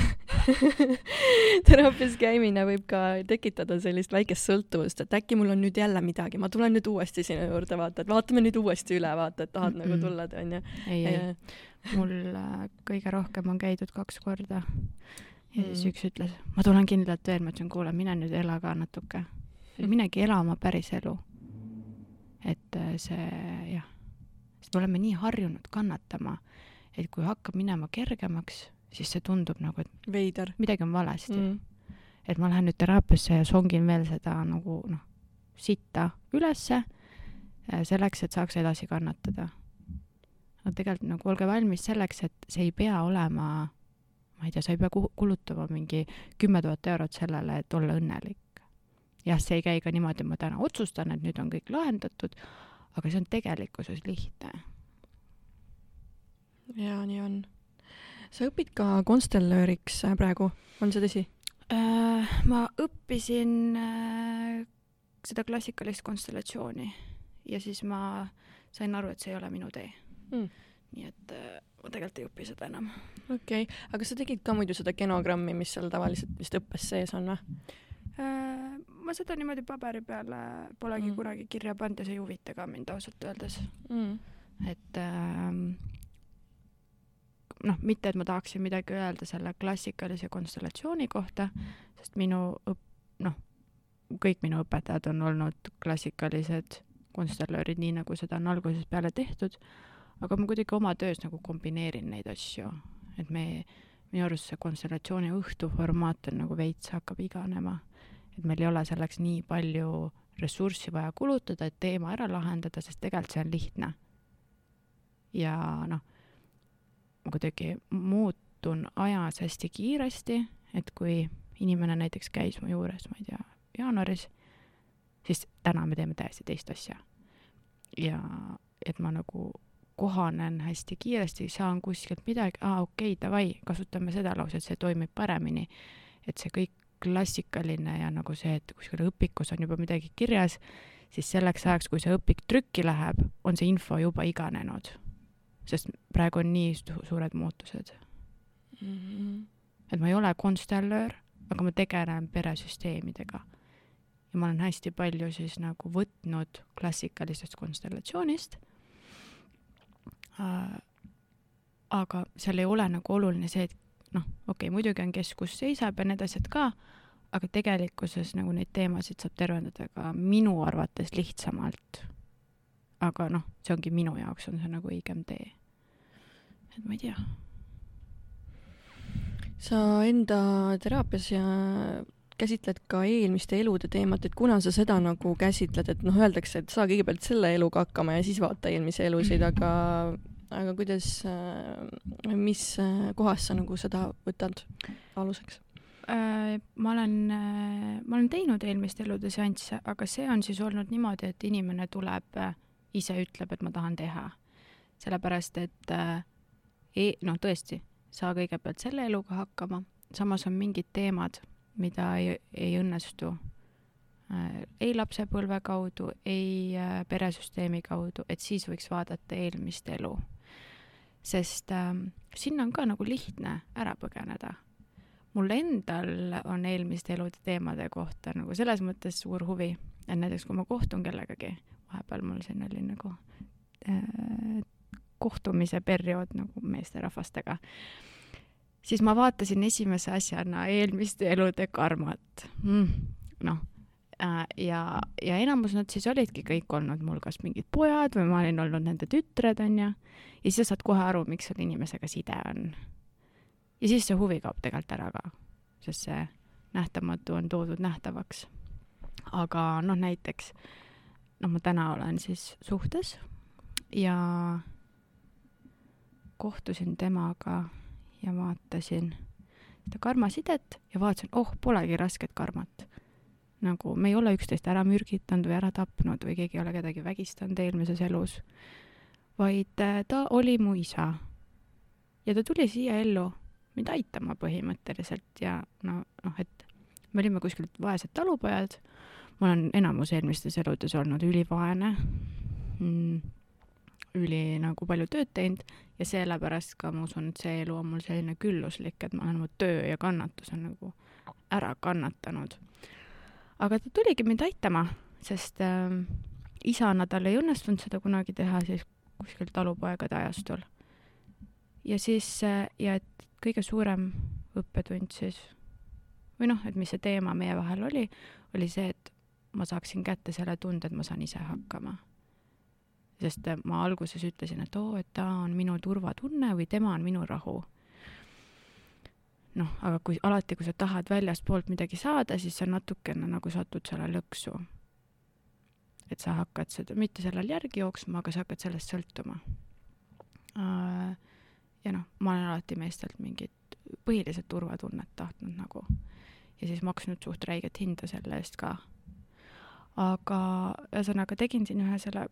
teraapias käimine võib ka tekitada sellist väikest sõltuvust, et äkki mul on nüüd jälle midagi, ma tulen nüüd uuesti sinu juurde, vaata, et vaatame nüüd uuesti üle, vaata, et tahad mm -mm. nagu tulla, onju. ei, ei, mul äh, kõige rohkem on käidud kaks korda. Ja mm. siis üks ütles, ma tulen kindlalt veel, ma ütlesin, kuule, mine nüüd ela ka natuke. minegi elama päris elu. et äh, see, jah sest me oleme nii harjunud kannatama, et kui hakkab minema kergemaks, siis see tundub nagu, et veider, midagi on valesti mm.. et ma lähen nüüd teraapiasse ja songin veel seda nagu noh, sitta ülesse äh, selleks, et saaks edasi kannatada. no tegelikult nagu olge valmis selleks, et see ei pea olema, ma ei tea, sa ei pea kulutama mingi kümme tuhat eurot sellele, et olla õnnelik. jah, see ei käi ka niimoodi, ma täna otsustan, et nüüd on kõik lahendatud, aga see on tegelikkuses lihtne. jaa, nii on. sa õpid ka konstellööriks äh, praegu, on see tõsi? Äh, ma õppisin äh, seda klassikalist konstellatsiooni ja siis ma sain aru, et see ei ole minu tee mm.. nii et tegelikult ei õpi seda enam. okei okay., aga sa tegid ka muidu seda genogrammi, mis seal tavaliselt vist õppes sees on või? Äh, ma seda niimoodi paberi peale polegi mm. kunagi kirja pannud ja see ei huvita ka mind ausalt öeldes mm.. et ähm, noh, mitte et ma tahaksin midagi öelda selle klassikalise konstellatsiooni kohta, sest minu õp-, noh, kõik minu õpetajad on olnud klassikalised konstellöörid, nii nagu seda on algusest peale tehtud, aga ma kuidagi oma töös nagu kombineerin neid asju, et me, minu arust see konstellatsiooni õhtu formaat on nagu veits hakkab iganema et meil ei ole selleks nii palju ressurssi vaja kulutada, et teema ära lahendada, sest tegelikult see on lihtne. ja noh, ma kuidagi muutun ajas hästi kiiresti, et kui inimene näiteks käis mu juures, ma ei tea, jaanuaris, siis täna me teeme täiesti teist asja. ja et ma nagu kohanen hästi kiiresti, saan kuskilt midagi, aa okei okay,, davai, kasutame seda lauset, see toimib paremini. et see kõik klassikaline ja nagu see, et kuskil õpikus on juba midagi kirjas, siis selleks ajaks, kui see õpik trükki läheb, on see info juba iganenud. sest praegu on nii suured muutused mm. -hmm. et ma ei ole konstellöör, aga ma tegelen peresüsteemidega. ja ma olen hästi palju siis nagu võtnud klassikalisest konstellatsioonist. Aga seal ei ole nagu oluline see, et noh, okei okay,, muidugi on kes kus seisab ja need asjad ka, aga tegelikkuses nagu neid teemasid saab tervendada ka minu arvates lihtsamalt. aga noh, see ongi minu jaoks on see nagu õigem tee. et ma ei tea. sa enda teraapias ja käsitled ka eelmiste elude teemat, et kuna sa seda nagu käsitled, et noh, öeldakse, et saa kõigepealt selle eluga hakkama ja siis vaata eelmisi elusid, aga aga kuidas, äh, mis äh, kohas sa nagu seda võtad aluseks? Äh, ma olen, ma olen teinud eelmiste elude seansse, aga see on siis olnud niimoodi, et inimene tuleb, ise ütleb, et ma tahan teha. sellepärast, et e noh, tõesti, saa kõigepealt selle eluga hakkama, samas on mingid teemad, mida ei, ei õnnestu ei lapsepõlve kaudu, ei peresüsteemi kaudu, et siis võiks vaadata eelmist elu sest äh, sinna on ka nagu lihtne ära põgeneda. mul endal on eelmiste elude teemade kohta nagu selles mõttes suur huvi, et näiteks kui ma kohtun kellegagi, vahepeal mul siin oli nagu äh, kohtumise periood nagu meesterahvastega, siis ma vaatasin esimese asjana eelmiste elude karmat mm,. noh Äh, ja, ja enamus nad siis olidki kõik olnud mul kas mingid pojad või ma olin olnud nende tütred, onju. ja siis sa saad kohe aru, miks sul inimesega side on. ja siis see huvi kaob tegelikult ära ka, sest see nähtamatu on toodud nähtavaks. aga noh, näiteks, noh, ma täna olen siis suhtes ja kohtusin temaga ja vaatasin seda karmasidet ja vaatasin, oh, polegi rasket karmat. Nagu me ei ole üksteist ära mürgitanud või ära tapnud või keegi ei ole kedagi vägistanud eelmises elus, vaid äh, ta oli mu isa. ja ta tuli siia ellu mind aitama põhimõtteliselt ja no, noh, et me olime kuskilt vaesed talupojad, ma olen enamus eelmistes eludes olnud ülivaene. Mm,, üli nagu palju tööd teinud ja sellepärast ka ma usun, et see elu on mul selline külluslik, et ma olen oma töö ja kannatuse nagu ära kannatanud. aga ta tuligi mind aitama, sest äh, isana tal ei õnnestunud seda kunagi teha siis kuskil talupoegade ajastul. ja siis äh,, ja et kõige suurem õppetund siis või noh, et mis see teema meie vahel oli, oli see, et ma saaksin kätte selle tunde, et ma saan ise hakkama. Sest ma alguses ütlesin, et oo, et ta on minu turvatunne või tema on minu rahu. noh, aga kui alati, kui sa tahad väljastpoolt midagi saada, siis sa natukene nagu satud selle lõksu. et sa hakkad seda, mitte sellel järgi jooksma, aga sa hakkad sellest sõltuma. ja noh, ma olen alati meestelt mingit põhiliselt turvatunnet tahtnud nagu ja siis maksnud suht räiget hinda selle eest ka aga ühesõnaga tegin siin ühe selle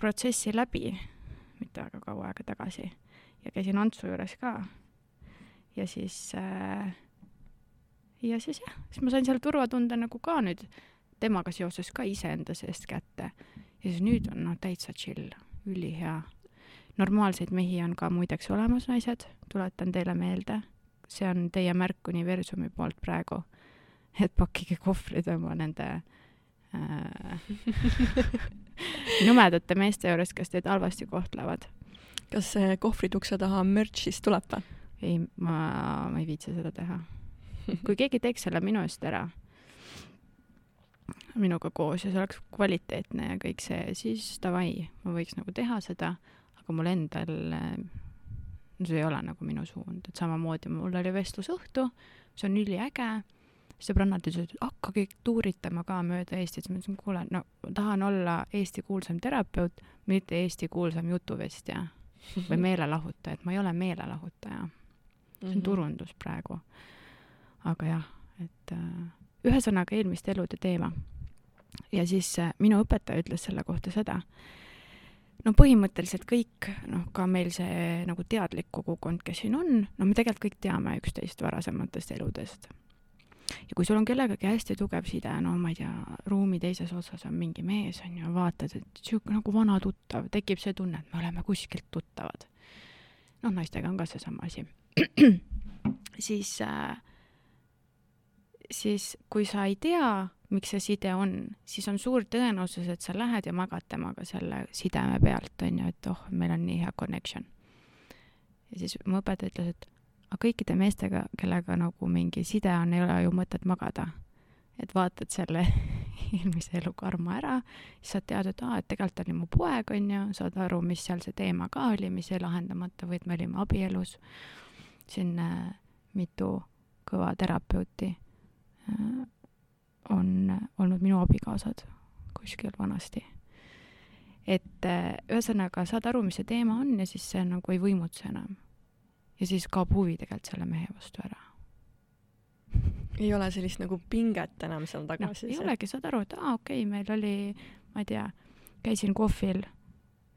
protsessi läbi mitte väga kaua aega tagasi ja käisin Antsu juures ka. ja siis äh,, ja siis jah, siis ma sain selle turvatunde nagu ka nüüd temaga seoses ka iseenda seest kätte. ja siis nüüd on noh, täitsa chill, ülihea. normaalseid mehi on ka muideks olemas, naised, tuletan teile meelde. see on teie märk universumi poolt praegu. et pakkige kohvrid oma nende Äh, nõmedate meeste juures, kes teid halvasti kohtlevad. kas see kohvrid ukse taha merch siis tuleb või? ei, ma, ma ei viitsi seda teha. kui keegi teeks selle minu eest ära, minuga koos ja see oleks kvaliteetne ja kõik see, siis davai, ma võiks nagu teha seda, aga mul endal see ei ole nagu minu suund, et samamoodi mul oli vestlusõhtu, see on üliäge sõbrannad ütlesid, et hakkagi tuuritama ka mööda Eestit, siis ma ütlesin, kuule, no tahan olla Eesti kuulsam terapeut, mitte Eesti kuulsam jutuvestja või meelelahutaja, et ma ei ole meelelahutaja. see on mhm. turundus praegu. aga jah, et äh, ühesõnaga eelmiste elude teema. ja siis äh, minu õpetaja ütles selle kohta seda, no põhimõtteliselt kõik, noh, ka meil see nagu teadlik kogukond, kes siin on, no me tegelikult kõik teame üksteist varasematest eludest ja kui sul on kellegagi hästi tugev side, no ma ei tea, ruumi teises otsas on mingi mees, on ju, vaatad, et sihuke nagu vana tuttav, tekib see tunne, et me oleme kuskilt tuttavad. noh, naistega on ka seesama asi. siis äh,, siis kui sa ei tea, miks see side on, siis on suur tõenäosus, et sa lähed ja magad temaga selle sideme pealt, on ju, et oh, meil on nii hea connection. ja siis mu õpetaja ütles, et aga kõikide meestega, kellega nagu mingi side on, ei ole ju mõtet magada. et vaatad selle eelmise elu karma ära, siis saad teada, et aa, et tegelikult oli mu poeg, on ju, saad aru, mis seal see teema ka oli, mis jäi lahendamata või et me olime abielus. siin äh, mitu kõva terapeuti äh, on olnud minu abikaasad kuskil vanasti et äh, ühesõnaga saad aru, mis see teema on ja siis see nagu ei võimutse enam ja siis kaob huvi tegelikult selle mehe vastu ära. ei ole sellist nagu pinget enam seal taga no, siis? ei olegi, saad aru, et aa, okei okay,, meil oli, ma ei tea, käisin kohvil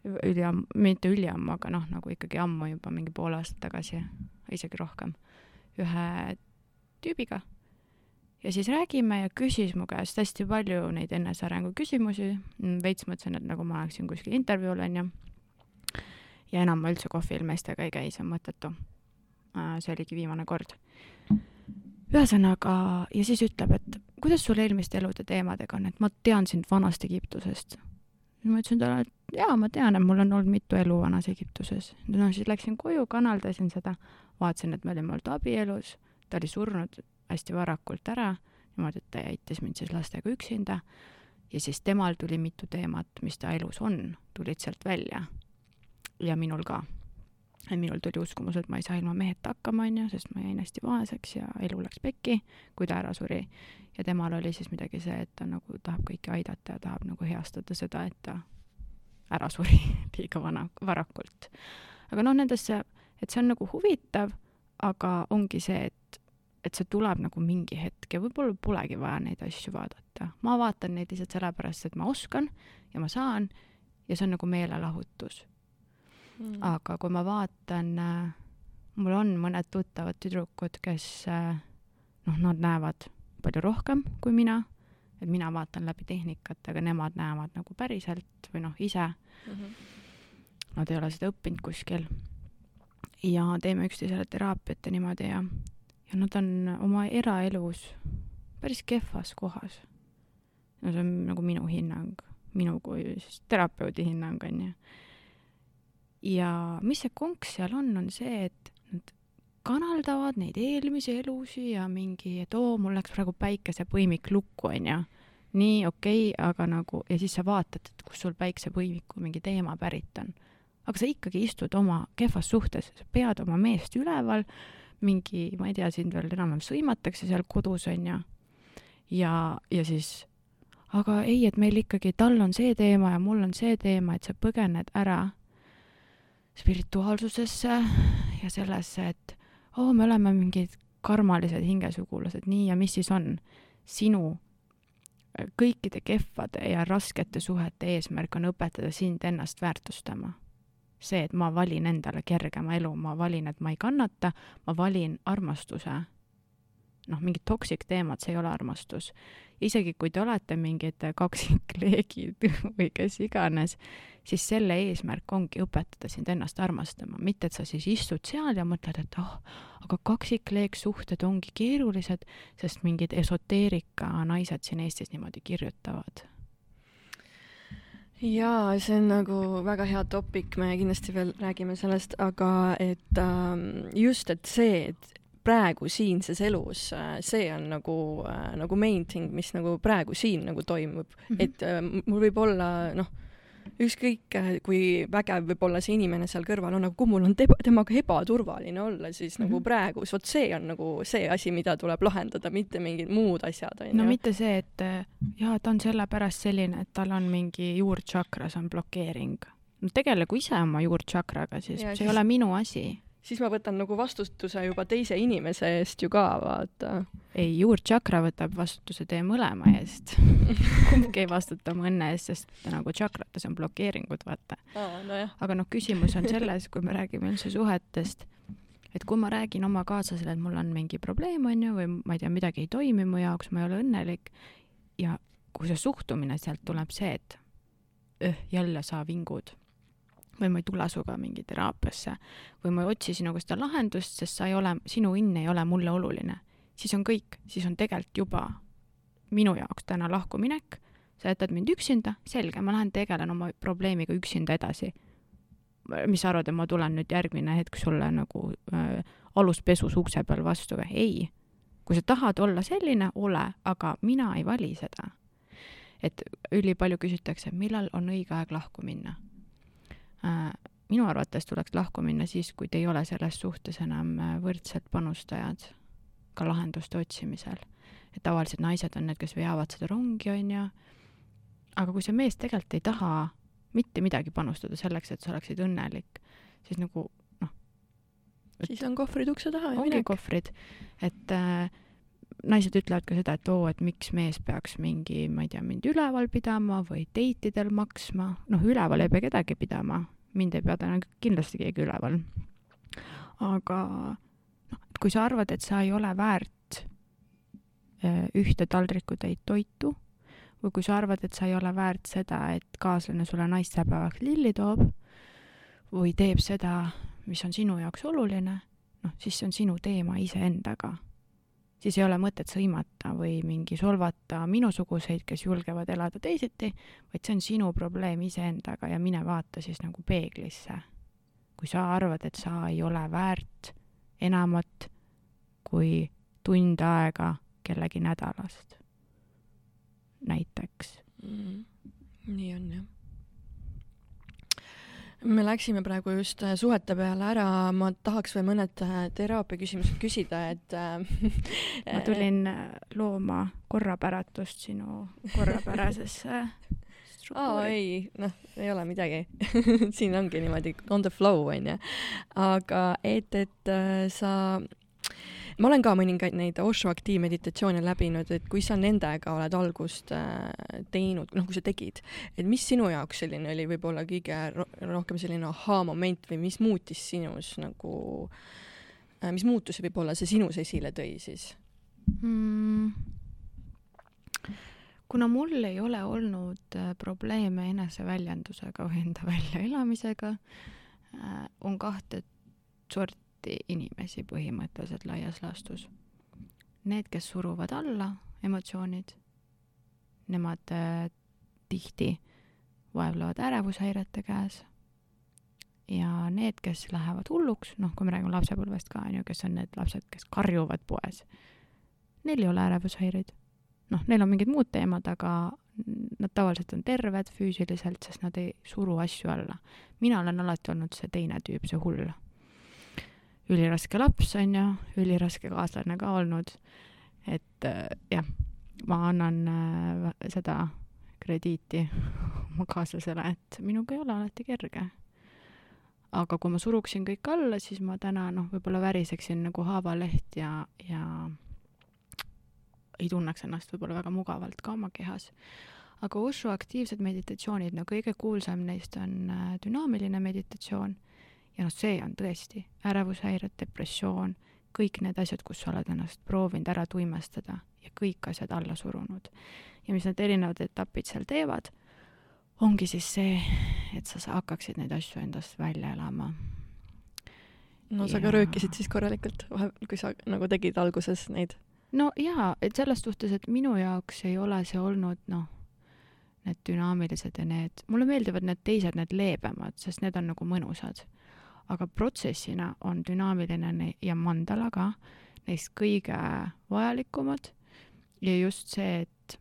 üliammu, mitte üliammu, aga noh, nagu ikkagi ammu juba mingi pool aastat tagasi, isegi rohkem, ühe tüübiga. ja siis räägime ja küsis mu käest hästi palju neid enesearengu küsimusi, veits mõtlesin, et nagu ma oleksin kuskil intervjuul, onju. ja enam ma üldse kohvil meestega ei käi, see on mõttetu see oligi viimane kord. ühesõnaga, ja siis ütleb, et kuidas sul eelmiste elude teemadega on, et ma tean sind vanast Egiptusest. ma ütlesin talle, et jaa, ma tean, et mul on olnud mitu elu vanas Egiptuses. no siis läksin koju, kanaldasin seda, vaatasin, et me olime olnud abielus, ta oli surnud hästi varakult ära, niimoodi, et ta jättis mind siis lastega üksinda ja siis temal tuli mitu teemat, mis ta elus on, tulid sealt välja. ja minul ka et minul tuli uskumus, et ma ei saa ilma meheta hakkama, onju, sest ma jäin hästi vaeseks ja elu läks pekki, kui ta ära suri. ja temal oli siis midagi see, et ta nagu tahab kõiki aidata ja tahab nagu heastada seda, et ta ära suri liiga vana, varakult. aga noh, nendesse, et see on nagu huvitav, aga ongi see, et, et see tuleb nagu mingi hetk ja võib-olla polegi vaja neid asju vaadata. ma vaatan neid lihtsalt sellepärast, et ma oskan ja ma saan ja see on nagu meelelahutus mm.. aga kui ma vaatan, äh, mul on mõned tuttavad tüdrukud, kes äh, noh, nad näevad palju rohkem kui mina, et mina vaatan läbi tehnikat, aga nemad näevad nagu päriselt või noh, ise mm. -hmm. Nad ei ole seda õppinud kuskil. ja teeme üksteisele teraapiat ja niimoodi ja, ja nad on oma eraelus päris kehvas kohas. no see on nagu minu hinnang, minu kui siis terapeudi hinnang, on ju. Ja mis see konks seal on, on see, et nad kanaldavad neid eelmisi elusi ja mingi, et oo, mul läks praegu päikesepõimik lukku, onju. nii, okei okay,, aga nagu, ja siis sa vaatad, et kus sul päiksepõimiku mingi teema pärit on. aga sa ikkagi istud oma kehvas suhtes, sa pead oma meest üleval, mingi, ma ei tea, sind veel enam-vähem sõimatakse seal kodus, onju. ja, ja siis, aga ei, et meil ikkagi, tal on see teema ja mul on see teema, et sa põgened ära spirituaalsusesse ja sellesse, et oo oh,, me oleme mingid karmalised hingesugulased, nii, ja mis siis on? sinu äh, kõikide kehvade ja raskete suhete eesmärk on õpetada sind ennast väärtustama. see, et ma valin endale kergema elu, ma valin, et ma ei kannata, ma valin armastuse. Noh, mingid toksik teemad, see ei ole armastus. isegi kui te olete mingid kaksikleegid või kes iganes, siis selle eesmärk ongi õpetada sind ennast armastama, mitte et sa siis istud seal ja mõtled, et oh, aga kaksikleegsuhted ongi keerulised, sest mingid esoteerika naised siin Eestis niimoodi kirjutavad. Jaa, see on nagu väga hea topik, me kindlasti veel räägime sellest, aga et ähm, just, et see, et praegu siinses elus, äh, see on nagu äh,, nagu main thing, mis nagu praegu siin nagu toimub mm, -hmm. et äh, mul võib olla noh ükskõik kui vägev võib olla see inimene seal kõrval on, aga kui mul on teba, temaga ebaturvaline olla, siis mm -hmm. nagu mhm. praegu, vot see on nagu see asi, mida tuleb lahendada, mitte mingid muud asjad, onju. no mitte see, et jaa, ta on sellepärast selline, et tal on mingi juurtšakras on blokeering. no tegelegu ise oma juurtšakraga, siis ja, see siis... ei ole minu asi siis ma võtan nagu vastutuse juba teise inimese eest ju ka, vaata. ei, juurtšakra võtab vastutuse teie mõlema eest kumbki ei vastuta oma õnne eest, sest nagu tšakrates on blokeeringud, vaata no. aga noh, küsimus on selles, kui me räägime üldse suhetest, et kui ma räägin oma kaaslasele, et mul on mingi probleem, on ju, või ma ei tea, midagi ei toimi mu jaoks, ma ei ole õnnelik ja kui see suhtumine sealt tuleb see, et öh, jälle sa vingud või ma ei tule sinuga mingi teraapiasse või ma ei otsi sinuga seda lahendust, sest sa ei ole, sinu õnn ei ole mulle oluline, siis on kõik, siis on tegelikult juba minu jaoks täna lahkuminek, sa jätad mind üksinda, selge, ma lähen tegelen oma probleemiga üksinda edasi. mis sa arvad, et ma tulen nüüd järgmine hetk sulle nagu äh, aluspesus ukse peal vastu või? ei. kui sa tahad olla selline, ole, aga mina ei vali seda. et ülipalju küsitakse, millal on õige aeg lahku minna minu arvates tuleks lahku minna siis, kui te ei ole selles suhtes enam äh, võrdsed panustajad ka lahenduste otsimisel. et tavaliselt naised on need, kes veavad seda rongi, onju, aga kui see mees tegelikult ei taha mitte midagi panustada selleks, et sa oleksid õnnelik, siis nagu noh. siis on kohvrid ukse taha ja minek. ongi kohvrid, et äh, naised ütlevad ka seda, et oo, et miks mees peaks mingi, ma ei tea, mind üleval pidama või date idel maksma, noh, üleval ei pea kedagi pidama, mind ei pea täna kindlasti keegi üleval. aga noh, et kui sa arvad, et sa ei ole väärt äh, ühte taldrikutäit toitu või kui sa arvad, et sa ei ole väärt seda, et kaaslane sulle naistepäevaks lilli toob või teeb seda, mis on sinu jaoks oluline, noh, siis see on sinu teema iseendaga siis ei ole mõtet sõimata või mingi solvata minusuguseid, kes julgevad elada teisiti, vaid see on sinu probleem iseendaga ja mine vaata siis nagu peeglisse. kui sa arvad, et sa ei ole väärt enamat kui tund aega kellegi nädalast, näiteks mm,. nii on jah me läksime praegu just äh, suhete peale ära, ma tahaks veel mõned äh, teraapia küsimused küsida, et äh, ma tulin looma korrapäratust sinu korrapärasesse aa oh, ei, noh, ei ole midagi. Siin ongi niimoodi on the flow onju. aga et, et sa ma olen ka mõningaid neid Osho aktiivmeditatsioone läbinud, et kui sa nendega oled algust äh, teinud, noh, kui sa tegid, et mis sinu jaoks selline oli võib-olla kõige ro rohkem selline ahaa-moment või mis muutis sinus nagu äh,, mis muutusi võib-olla see sinus esile tõi siis mm,? kuna mul ei ole olnud äh, probleeme eneseväljendusega või enda väljaelamisega on kahte sorti inimesi põhimõtteliselt laias laastus. Need, kes suruvad alla emotsioonid, nemad äh, tihti vaevlevad ärevushäirete käes ja need, kes lähevad hulluks, noh, kui me räägime lapsepõlvest ka, on ju, kes on need lapsed, kes karjuvad poes, neil ei ole ärevushäireid. noh, neil on mingid muud teemad, aga nad tavaliselt on terved füüsiliselt, sest nad ei suru asju alla. mina olen alati olnud see teine tüüp, see hull. Üliraske laps, on ju, üliraske kaaslane ka olnud, et äh, jah, ma annan äh, seda krediiti oma kaaslasele, et minuga ei ole alati kerge. Aga kui ma suruksin kõik alla, siis ma täna noh, võib-olla väriseksin nagu haavaleht ja, ja ei tunneks ennast võib-olla väga mugavalt ka oma kehas. aga Osho aktiivsed meditatsioonid, no kõige kuulsam neist on äh, dünaamiline meditatsioon ja noh, see on tõesti ärevushäired, depressioon, kõik need asjad, kus sa oled ennast proovinud ära tuimestada ja kõik asjad alla surunud. ja mis need erinevad etapid seal teevad ongi siis see, et sa hakkaksid neid asju endast välja elama. no sa ja... ka röökisid siis korralikult vahepeal, kui sa nagu tegid alguses neid? no jaa, et selles suhtes, et minu jaoks ei ole see olnud noh, need dünaamilised ja need, mulle meeldivad need teised, need leebemad, sest need on nagu mõnusad. Aga protsessina on dünaamiline ja mandala ka neist kõige vajalikumad ja just see, et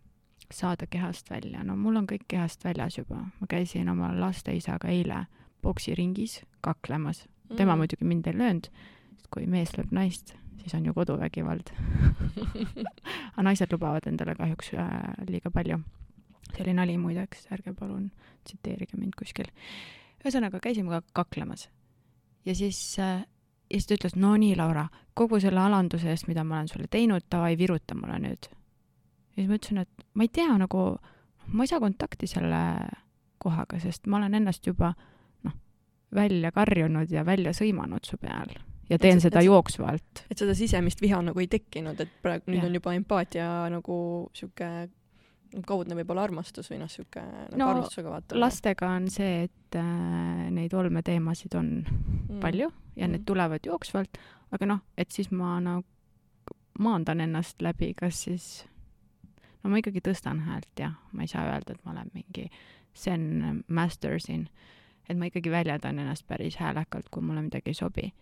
saada kehast välja. no mul on kõik kehast väljas juba. ma käisin oma lasteisaga eile poksiringis kaklemas. tema mm. muidugi mind ei löönud, sest kui mees lööb naist, siis on ju koduvägivald aga naised lubavad endale kahjuks äh, liiga palju. see oli nali muideks, ärge palun tsiteerige mind kuskil. ühesõnaga, käisime ka kaklemas. Ja siis äh, ja siis ta ütles, no nii, Laura, kogu selle alanduse eest, mida ma olen sulle teinud, davai, viruta mulle nüüd ja siis ma ütlesin, et ma ei tea nagu, ma ei saa kontakti selle kohaga, sest ma olen ennast juba noh, välja karjunud ja välja sõimanud su peal ja teen et, seda et, jooksvalt. et seda sisemist viha nagu ei tekkinud, et praegu nüüd ja. on juba empaatia nagu sihuke kaudne võib-olla armastus või noh, sihuke nagu no, armastusega vaata. lastega on see, et äh, neid olmeteemasid on mm. palju ja mm. need tulevad jooksvalt, aga noh, et siis ma nagu maandan ennast läbi, kas siis no ma ikkagi tõstan häält, jah, ma ei saa öelda, et ma olen mingi zen master siin, et ma ikkagi väljendan ennast päris häälekalt, kui mulle midagi ei sobi.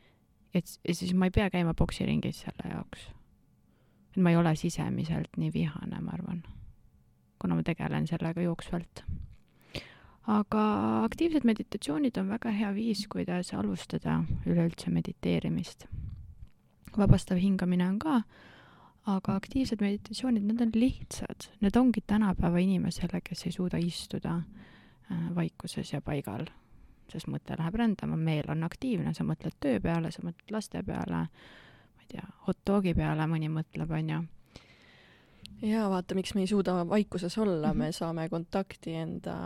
et ja siis ma ei pea käima poksiringis selle jaoks. et ma ei ole sisemiselt nii vihane, ma arvan, kuna ma tegelen sellega jooksvalt. aga aktiivsed meditatsioonid on väga hea viis, kuidas alustada üleüldse mediteerimist. vabastav hingamine on ka aga aktiivsed meditatsioonid, need on lihtsad, need ongi tänapäeva inimesele, kes ei suuda istuda äh, vaikuses ja paigal, sest mõte läheb rändama, meel on aktiivne, sa mõtled töö peale, sa mõtled laste peale, ma ei tea, hot dogi peale mõni mõtleb, onju ja vaata, miks me ei suuda vaikuses olla mm, -hmm. me saame kontakti enda,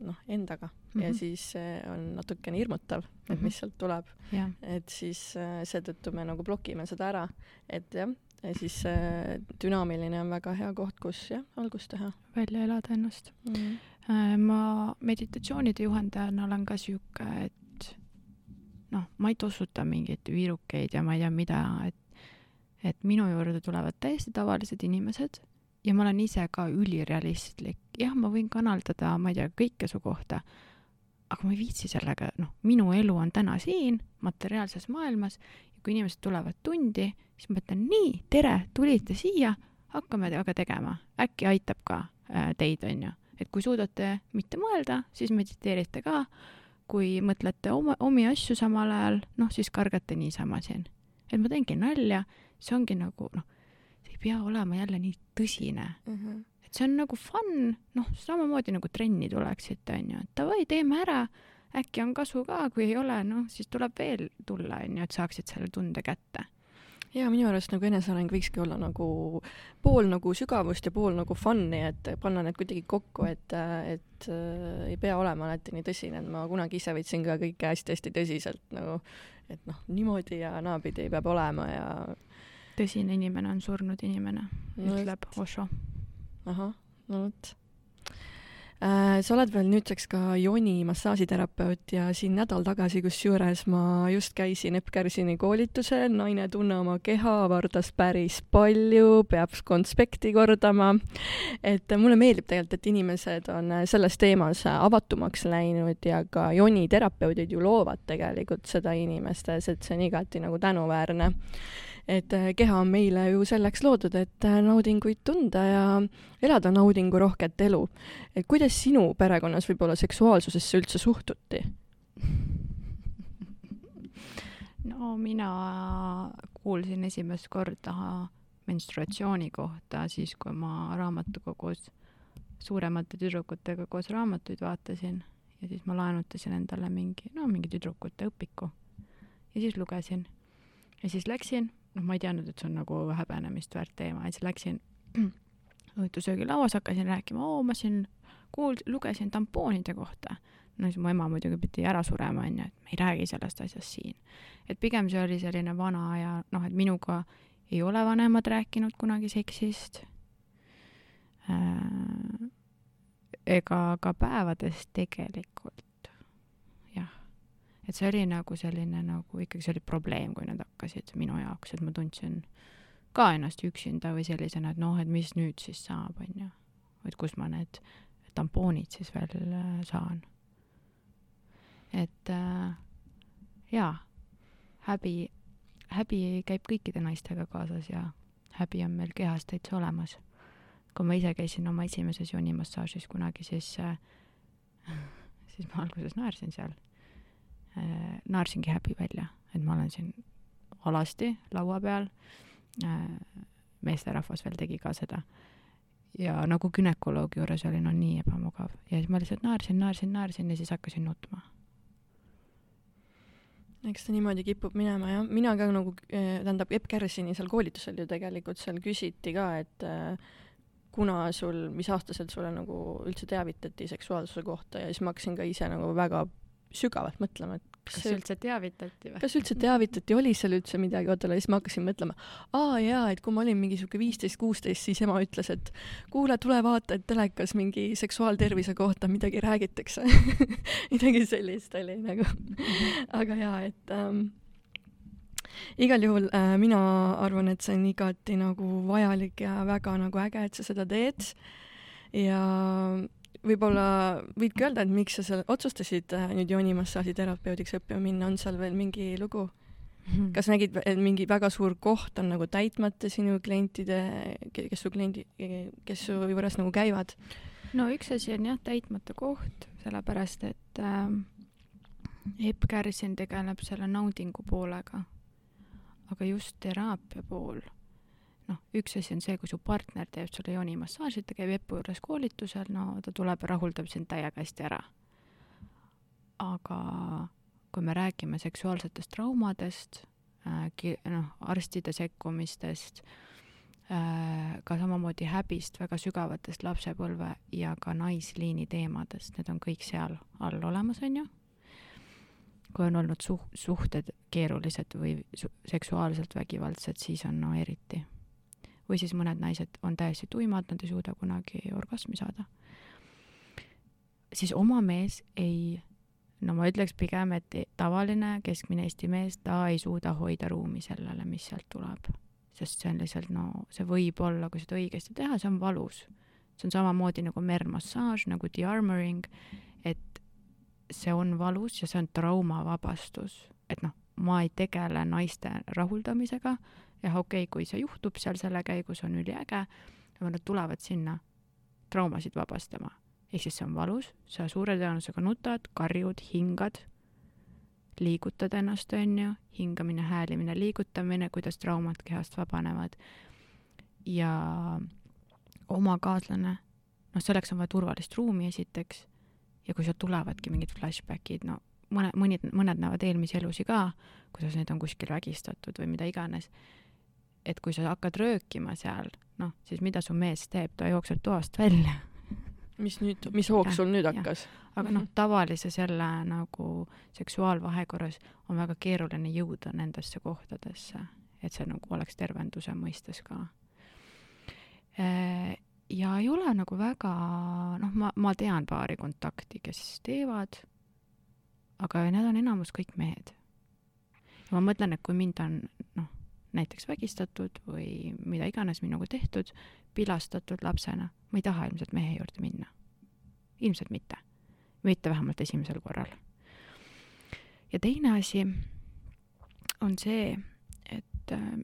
noh, endaga mm -hmm. ja mhm. siis on natukene hirmutav, et mm -hmm. mis sealt tuleb yeah.. et siis äh, seetõttu me nagu blokime seda ära, et jah, ja siis see dünaamiline on väga hea koht, kus jah, algust teha. välja elada ennast mm. -hmm. ma meditatsioonide juhendajana olen ka sihuke, et noh, ma ei tossuta mingeid viirukeid ja ma ei tea mida, et et minu juurde tulevad täiesti tavalised inimesed ja ma olen ise ka ülirealistlik. jah, ma võin kanaldada, ma ei tea, kõike su kohta, aga ma ei viitsi sellega, noh, minu elu on täna siin materiaalses maailmas kui inimesed tulevad tundi, siis ma ütlen nii, tere, tulite siia, hakkame aga tegema, äkki aitab ka äh, teid, onju. et kui suudate mitte mõelda, siis mediteerite ka. kui mõtlete oma, omi asju samal ajal, noh, siis kargate niisama siin. et ma teengi nalja, see ongi nagu noh, see ei pea olema jälle nii tõsine mm. -hmm. et see on nagu fun, noh, samamoodi nagu trenni tuleksite, onju, et davai, teeme ära äkki on kasu ka, kui ei ole, noh, siis tuleb veel tulla, onju, et saaksid selle tunde kätte ja minu arust nagu eneseareng võikski olla nagu pool nagu sügavust ja pool nagu fun'i, et panna need kuidagi kokku, et, et äh, ei pea olema alati nii tõsine, et ma kunagi ise võtsin ka kõike hästi-hästi tõsiselt nagu, et noh, niimoodi ja naapidi peab olema ja. Tõsine inimene on surnud inimene no,, ütleb Osho. ahah, no vot Äh, sa oled veel nüüdseks ka Joni massaažiterapeut ja siin nädal tagasi, kusjuures ma just käisin Epp Kärsini koolitusel, naine tunne oma keha, avardas päris palju, peab konspekti kordama. et mulle meeldib tegelikult, et inimesed on selles teemas avatumaks läinud ja ka Joni terapeudid ju loovad tegelikult seda inimestes, et see on igati nagu tänuväärne et äh, keha on meile ju selleks loodud, et äh, naudinguid tunda ja elada naudingurohket elu. et kuidas sinu perekonnas võib-olla seksuaalsusesse üldse suhtuti? no mina kuulsin esimest korda menstruatsiooni kohta siis, kui ma raamatukogus suuremate tüdrukutega koos raamatuid vaatasin ja siis ma laenutasin endale mingi, no mingi tüdrukute õpiku ja siis lugesin. ja siis läksin noh, ma ei teadnud, et see on nagu häbenemist väärt teema ja siis läksin õhtusöögilauas, hakkasin rääkima, oo, ma siin kuul-, lugesin tampoonide kohta. no siis mu ema muidugi pidi ära surema, onju, et me ei räägi sellest asjast siin. et pigem see oli selline vana ja noh, et minuga ei ole vanemad rääkinud kunagi seksist äh,. ega ka päevadest tegelikult et see oli nagu selline nagu ikkagi see oli probleem, kui need hakkasid minu jaoks, et ma tundsin ka ennast üksinda või sellisena, et noh, et mis nüüd siis saab, onju. et kus ma need tampoonid siis veel äh, saan. et äh, jaa, häbi, häbi käib kõikide naistega kaasas ja häbi on meil kehas täitsa olemas. kui ma ise käisin oma esimeses joonimassaažis kunagi, siis äh, siis ma alguses naersin seal naersingi häbi välja, et ma olen siin alasti laua peal, äh, meesterahvas veel tegi ka seda. ja nagu günekoloogi juures oli no nii ebamugav. Ja siis ma lihtsalt naersin, naersin, naersin ja siis hakkasin nutma. Eks ta niimoodi kipub minema jah, mina ka nagu, äh, tähendab, Epp Kärsini seal koolitusel ju tegelikult seal küsiti ka, et kuna sul, mis aastaselt sulle nagu üldse teavitati seksuaalsuse kohta ja siis ma hakkasin ka ise nagu väga sügavalt mõtlema, et kas, kas üldse teavitati või? kas üldse teavitati, oli seal üldse midagi, oota, siis ma hakkasin mõtlema, aa jaa, et kui ma olin mingi sihuke viisteist, kuusteist, siis ema ütles, et kuule, tule vaata, et telekas mingi seksuaaltervise kohta midagi räägitakse. Midagi sellist oli nagu. Aga jaa, et ähm, igal juhul äh, mina arvan, et see on igati nagu vajalik ja väga nagu äge, et sa seda teed. Ja võib-olla võidki öelda, et miks sa seal otsustasid äh, nüüd joonimassaaži terapeudiks õppima minna, on seal veel mingi lugu? Mhm. kas nägid, et mingi väga suur koht on nagu täitmata sinu klientide, kes su kliendi, kes su juures nagu käivad? no üks asi on jah, täitmata koht, sellepärast et äh, Epp Kärsin tegeleb selle naudingu poolega. aga just teraapia pool noh, üks asi on see, kui su partner teeb sulle joonimassaaži, ta käib EPPO juures koolitusel, no ta tuleb ja rahuldab sind täiega hästi ära. aga kui me räägime seksuaalsetest traumadest äh,, noh, arstide sekkumistest äh,, ka samamoodi häbist, väga sügavatest lapsepõlve ja ka naisliini teemadest, need on kõik seal all olemas, on ju kui on olnud suh-, suhted keerulised või su-, seksuaalselt vägivaldsed, siis on no eriti või siis mõned naised on täiesti tuimad, nad ei suuda kunagi orgasmi saada. siis oma mees ei, no ma ütleks pigem, et tavaline keskmine Eesti mees, ta ei suuda hoida ruumi sellele, mis sealt tuleb. sest see on lihtsalt, no see võib olla, kui seda õigesti teha, see on valus. see on samamoodi nagu mermassaaž, nagu de-armoring, et see on valus ja see on traumavabastus. et noh, ma ei tegele naiste rahuldamisega, jah, okei okay,, kui see juhtub seal selle käigus, on üliäge, aga nad tulevad sinna traumasid vabastama. ehk siis see on valus, sa suure tõenäosusega nutad, karjud, hingad, liigutad ennast, on ju, hingamine, häälimine, liigutamine, kuidas traumad kehast vabanevad. ja oma kaaslane, noh, selleks on vaja turvalist ruumi esiteks ja kui sealt tulevadki mingid flashbackid, no mõne, mõnid, mõned näevad eelmisi elusi ka, kuidas neid on kuskil vägistatud või mida iganes, et kui sa hakkad röökima seal, noh, siis mida su mees teeb, ta jookseb toast välja. mis nüüd, mis hoog sul nüüd hakkas? aga noh, tavalises jälle nagu seksuaalvahekorras on väga keeruline jõuda nendesse kohtadesse, et see nagu oleks tervenduse mõistes ka. Äh, ja ei ole nagu väga, noh, ma, ma tean paari kontakti, kes teevad, aga need on enamus kõik mehed. ja ma mõtlen, et kui mind on, noh, näiteks vägistatud või mida iganes minuga tehtud, pilastatud lapsena, ma ei taha ilmselt mehe juurde minna. ilmselt mitte. mitte vähemalt esimesel korral. ja teine asi on see, et äh,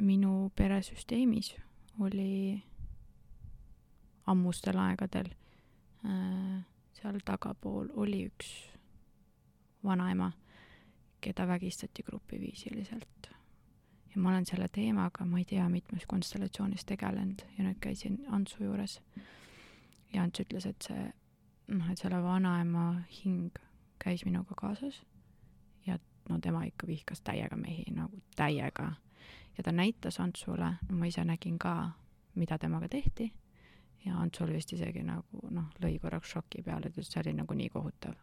minu peresüsteemis oli ammustel aegadel äh, seal tagapool oli üks vanaema, keda vägistati grupiviisiliselt. ja ma olen selle teemaga, ma ei tea, mitmes konstellatsioonis tegelenud ja nüüd käisin Antsu juures. ja Ants ütles, et see, noh, et selle vanaema hing käis minuga kaasas ja no tema ikka vihkas täiega mehi, nagu täiega. ja ta näitas Antsule, no ma ise nägin ka, mida temaga tehti ja Ants oli vist isegi nagu noh, lõi korraks šoki peale, ütles, et see oli nagu nii kohutav.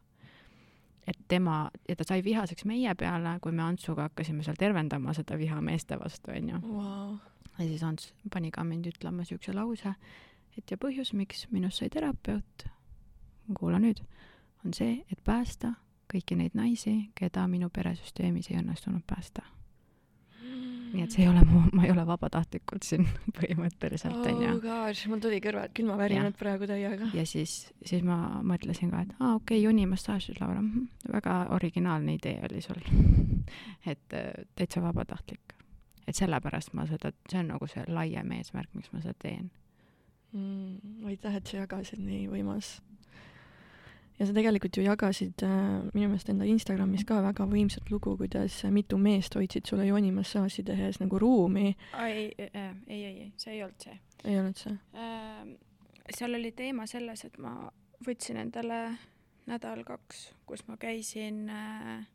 Et tema, ja ta sai vihaseks meie peale, kui me Antsuga hakkasime seal tervendama seda viha meeste vastu, onju. Wow.. ja siis Ants pani ka mind ütlema siukse lause, et ja põhjus, miks minust sai terapeut, kuula nüüd, on see, et päästa kõiki neid naisi, keda minu peresüsteemis ei õnnestunud päästa nii et see ei ole mu, ma ei ole vabatahtlikult siin põhimõtteliselt onju oh gosh, mul tuli kõrvad külmavärinad praegu täiega. ja siis, siis ma mõtlesin ka, et aa ah, okei okay,, jonimassaaž, Laura, väga originaalne idee oli sul et äh, täitsa vabatahtlik. et sellepärast ma seda, see on nagu see laiem eesmärk, miks ma seda teen mm,. aitäh, et sa jagasid, nii võimas ja sa tegelikult ju jagasid äh, minu meelest enda Instagramis ka väga võimsat lugu, kuidas mitu meest hoidsid sulle joonimassaaži tehes nagu ruumi. ei, ei, ei, ei, see ei olnud see. ei olnud see äh,? seal oli teema selles, et ma võtsin endale nädal-kaks, kus ma käisin äh,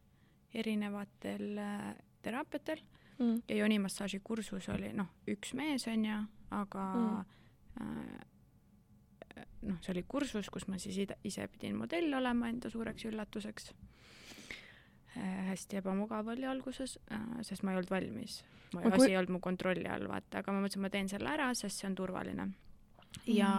erinevatel äh, teraapiatel mm. ja joonimassaaži kursus oli noh, üks mees onju, aga mm. äh, noh, see oli kursus, kus ma siis ise pidin modell olema enda suureks üllatuseks äh,. hästi ebamugav oli alguses äh,, sest ma ei olnud valmis. mu asi kui... ei olnud mu kontrolli all, vaata, aga ma mõtlesin, ma teen selle ära, sest see on turvaline mm.. ja,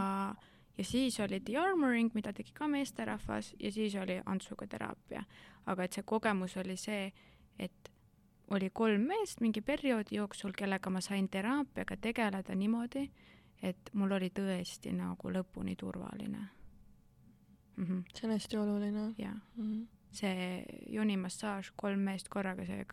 ja siis oli de-armoring, mida tegi ka meesterahvas ja siis oli Antsuga teraapia. aga et see kogemus oli see, et oli kolm meest mingi perioodi jooksul, kellega ma sain teraapiaga tegeleda niimoodi, et mul oli tõesti nagu lõpuni turvaline mm. -hmm. see on hästi oluline. jah mm -hmm. see joonimassaaž, kolm meest korraga, see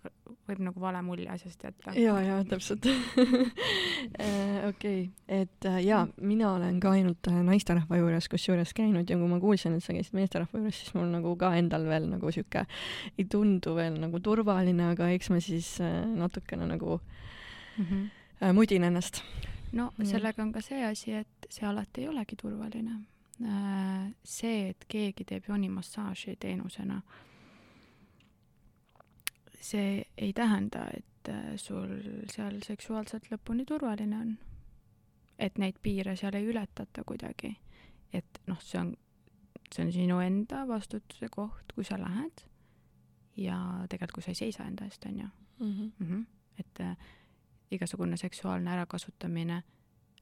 võib nagu vale mulje asjast jätta. ja, ja täpselt äh, okei, et äh, jaa, mina olen ka ainult äh, naisterahva juures kusjuures käinud ja kui ma kuulsin, et sa käisid meesterahva juures, siis mul nagu ka endal veel nagu sihuke ei tundu veel nagu turvaline, aga eks ma siis natukene nagu mm -hmm. mudin ennast no mm. sellega on ka see asi, et see alati ei olegi turvaline. Äh, see, et keegi teeb joonimassaaži teenusena, see ei tähenda, et äh, sul seal seksuaalselt lõpuni turvaline on. et neid piire seal ei ületata kuidagi. et noh, see on, see on sinu enda vastutuse koht, kui sa lähed ja tegelikult, kui sa ei seisa enda eest, on ju. Mhm. Mhm. et äh, igasugune seksuaalne ärakasutamine,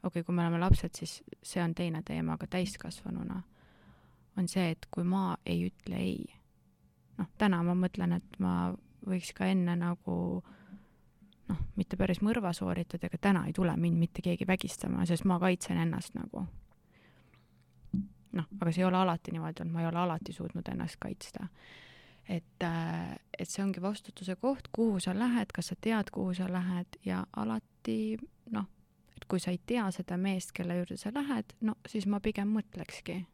okei okay,, kui me oleme lapsed, siis see on teine teema, aga täiskasvanuna on see, et kui ma ei ütle ei, noh, täna ma mõtlen, et ma võiks ka enne nagu noh, mitte päris mõrva sooritada, aga täna ei tule mind mitte keegi vägistama, sest ma kaitsen ennast nagu. noh, aga see ei ole alati niimoodi olnud, ma ei ole alati suutnud ennast kaitsta et, äh, et see ongi vastutuse koht, kuhu sa lähed, kas sa tead, kuhu sa lähed ja alati noh, et kui sa ei tea seda meest, kelle juurde sa lähed, no siis ma pigem mõtlekski.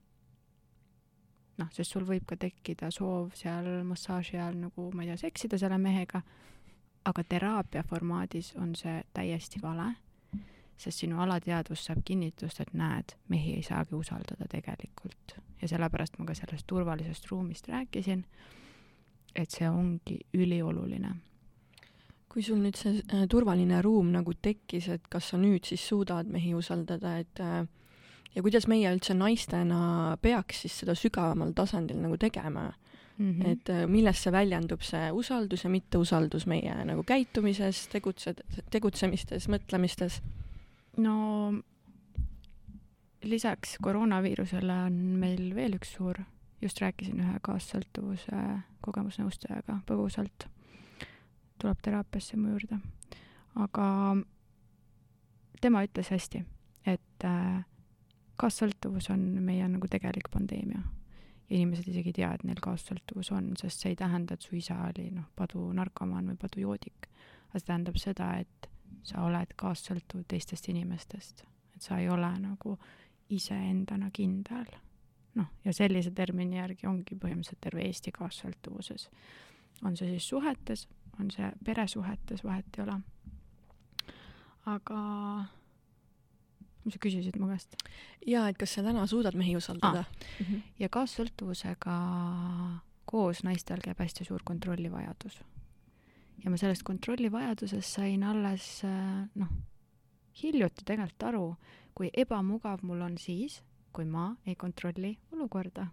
noh, sest sul võib ka tekkida soov seal massaaži ajal nagu, ma ei tea, seksida selle mehega, aga teraapia formaadis on see täiesti vale, sest sinu alateadvus saab kinnitust, et näed, mehi ei saagi usaldada tegelikult ja sellepärast ma ka sellest turvalisest ruumist rääkisin et see ongi ülioluline. kui sul nüüd see äh, turvaline ruum nagu tekkis, et kas sa nüüd siis suudad mehi usaldada, et äh, ja kuidas meie üldse naistena peaks siis seda sügavamal tasandil nagu tegema mm? -hmm. et äh, millest see väljendub, see usaldus ja mitteusaldus meie nagu käitumises, tegutsed, tegutsemistes, mõtlemistes? no lisaks koroonaviirusele on meil veel üks suur, just rääkisin ühe kaassõltuvuse kogemusnõustajaga põgusalt, tuleb teraapiasse mu juurde, aga tema ütles hästi, et äh, kaassõltuvus on meie nagu tegelik pandeemia. inimesed isegi ei tea, et neil kaassõltuvus on, sest see ei tähenda, et su isa oli noh, padunarkomaan või padujoodik. aga see tähendab seda, et sa oled kaassõltuv teistest inimestest, et sa ei ole nagu iseendana kindel. Noh, ja sellise termini järgi ongi põhimõtteliselt terve Eesti kaassõltuvuses. on see siis suhetes, on see peresuhetes, vahet ei ole. aga mis sa küsisid mu käest? jaa, et kas sa täna suudad mehi usaldada ah.? Mm -hmm. ja kaassõltuvusega koos naistel käib hästi suur kontrollivajadus. ja ma sellest kontrollivajadusest sain alles noh, hiljuti tegelikult aru, kui ebamugav mul on siis, kui ma ei kontrolli olukorda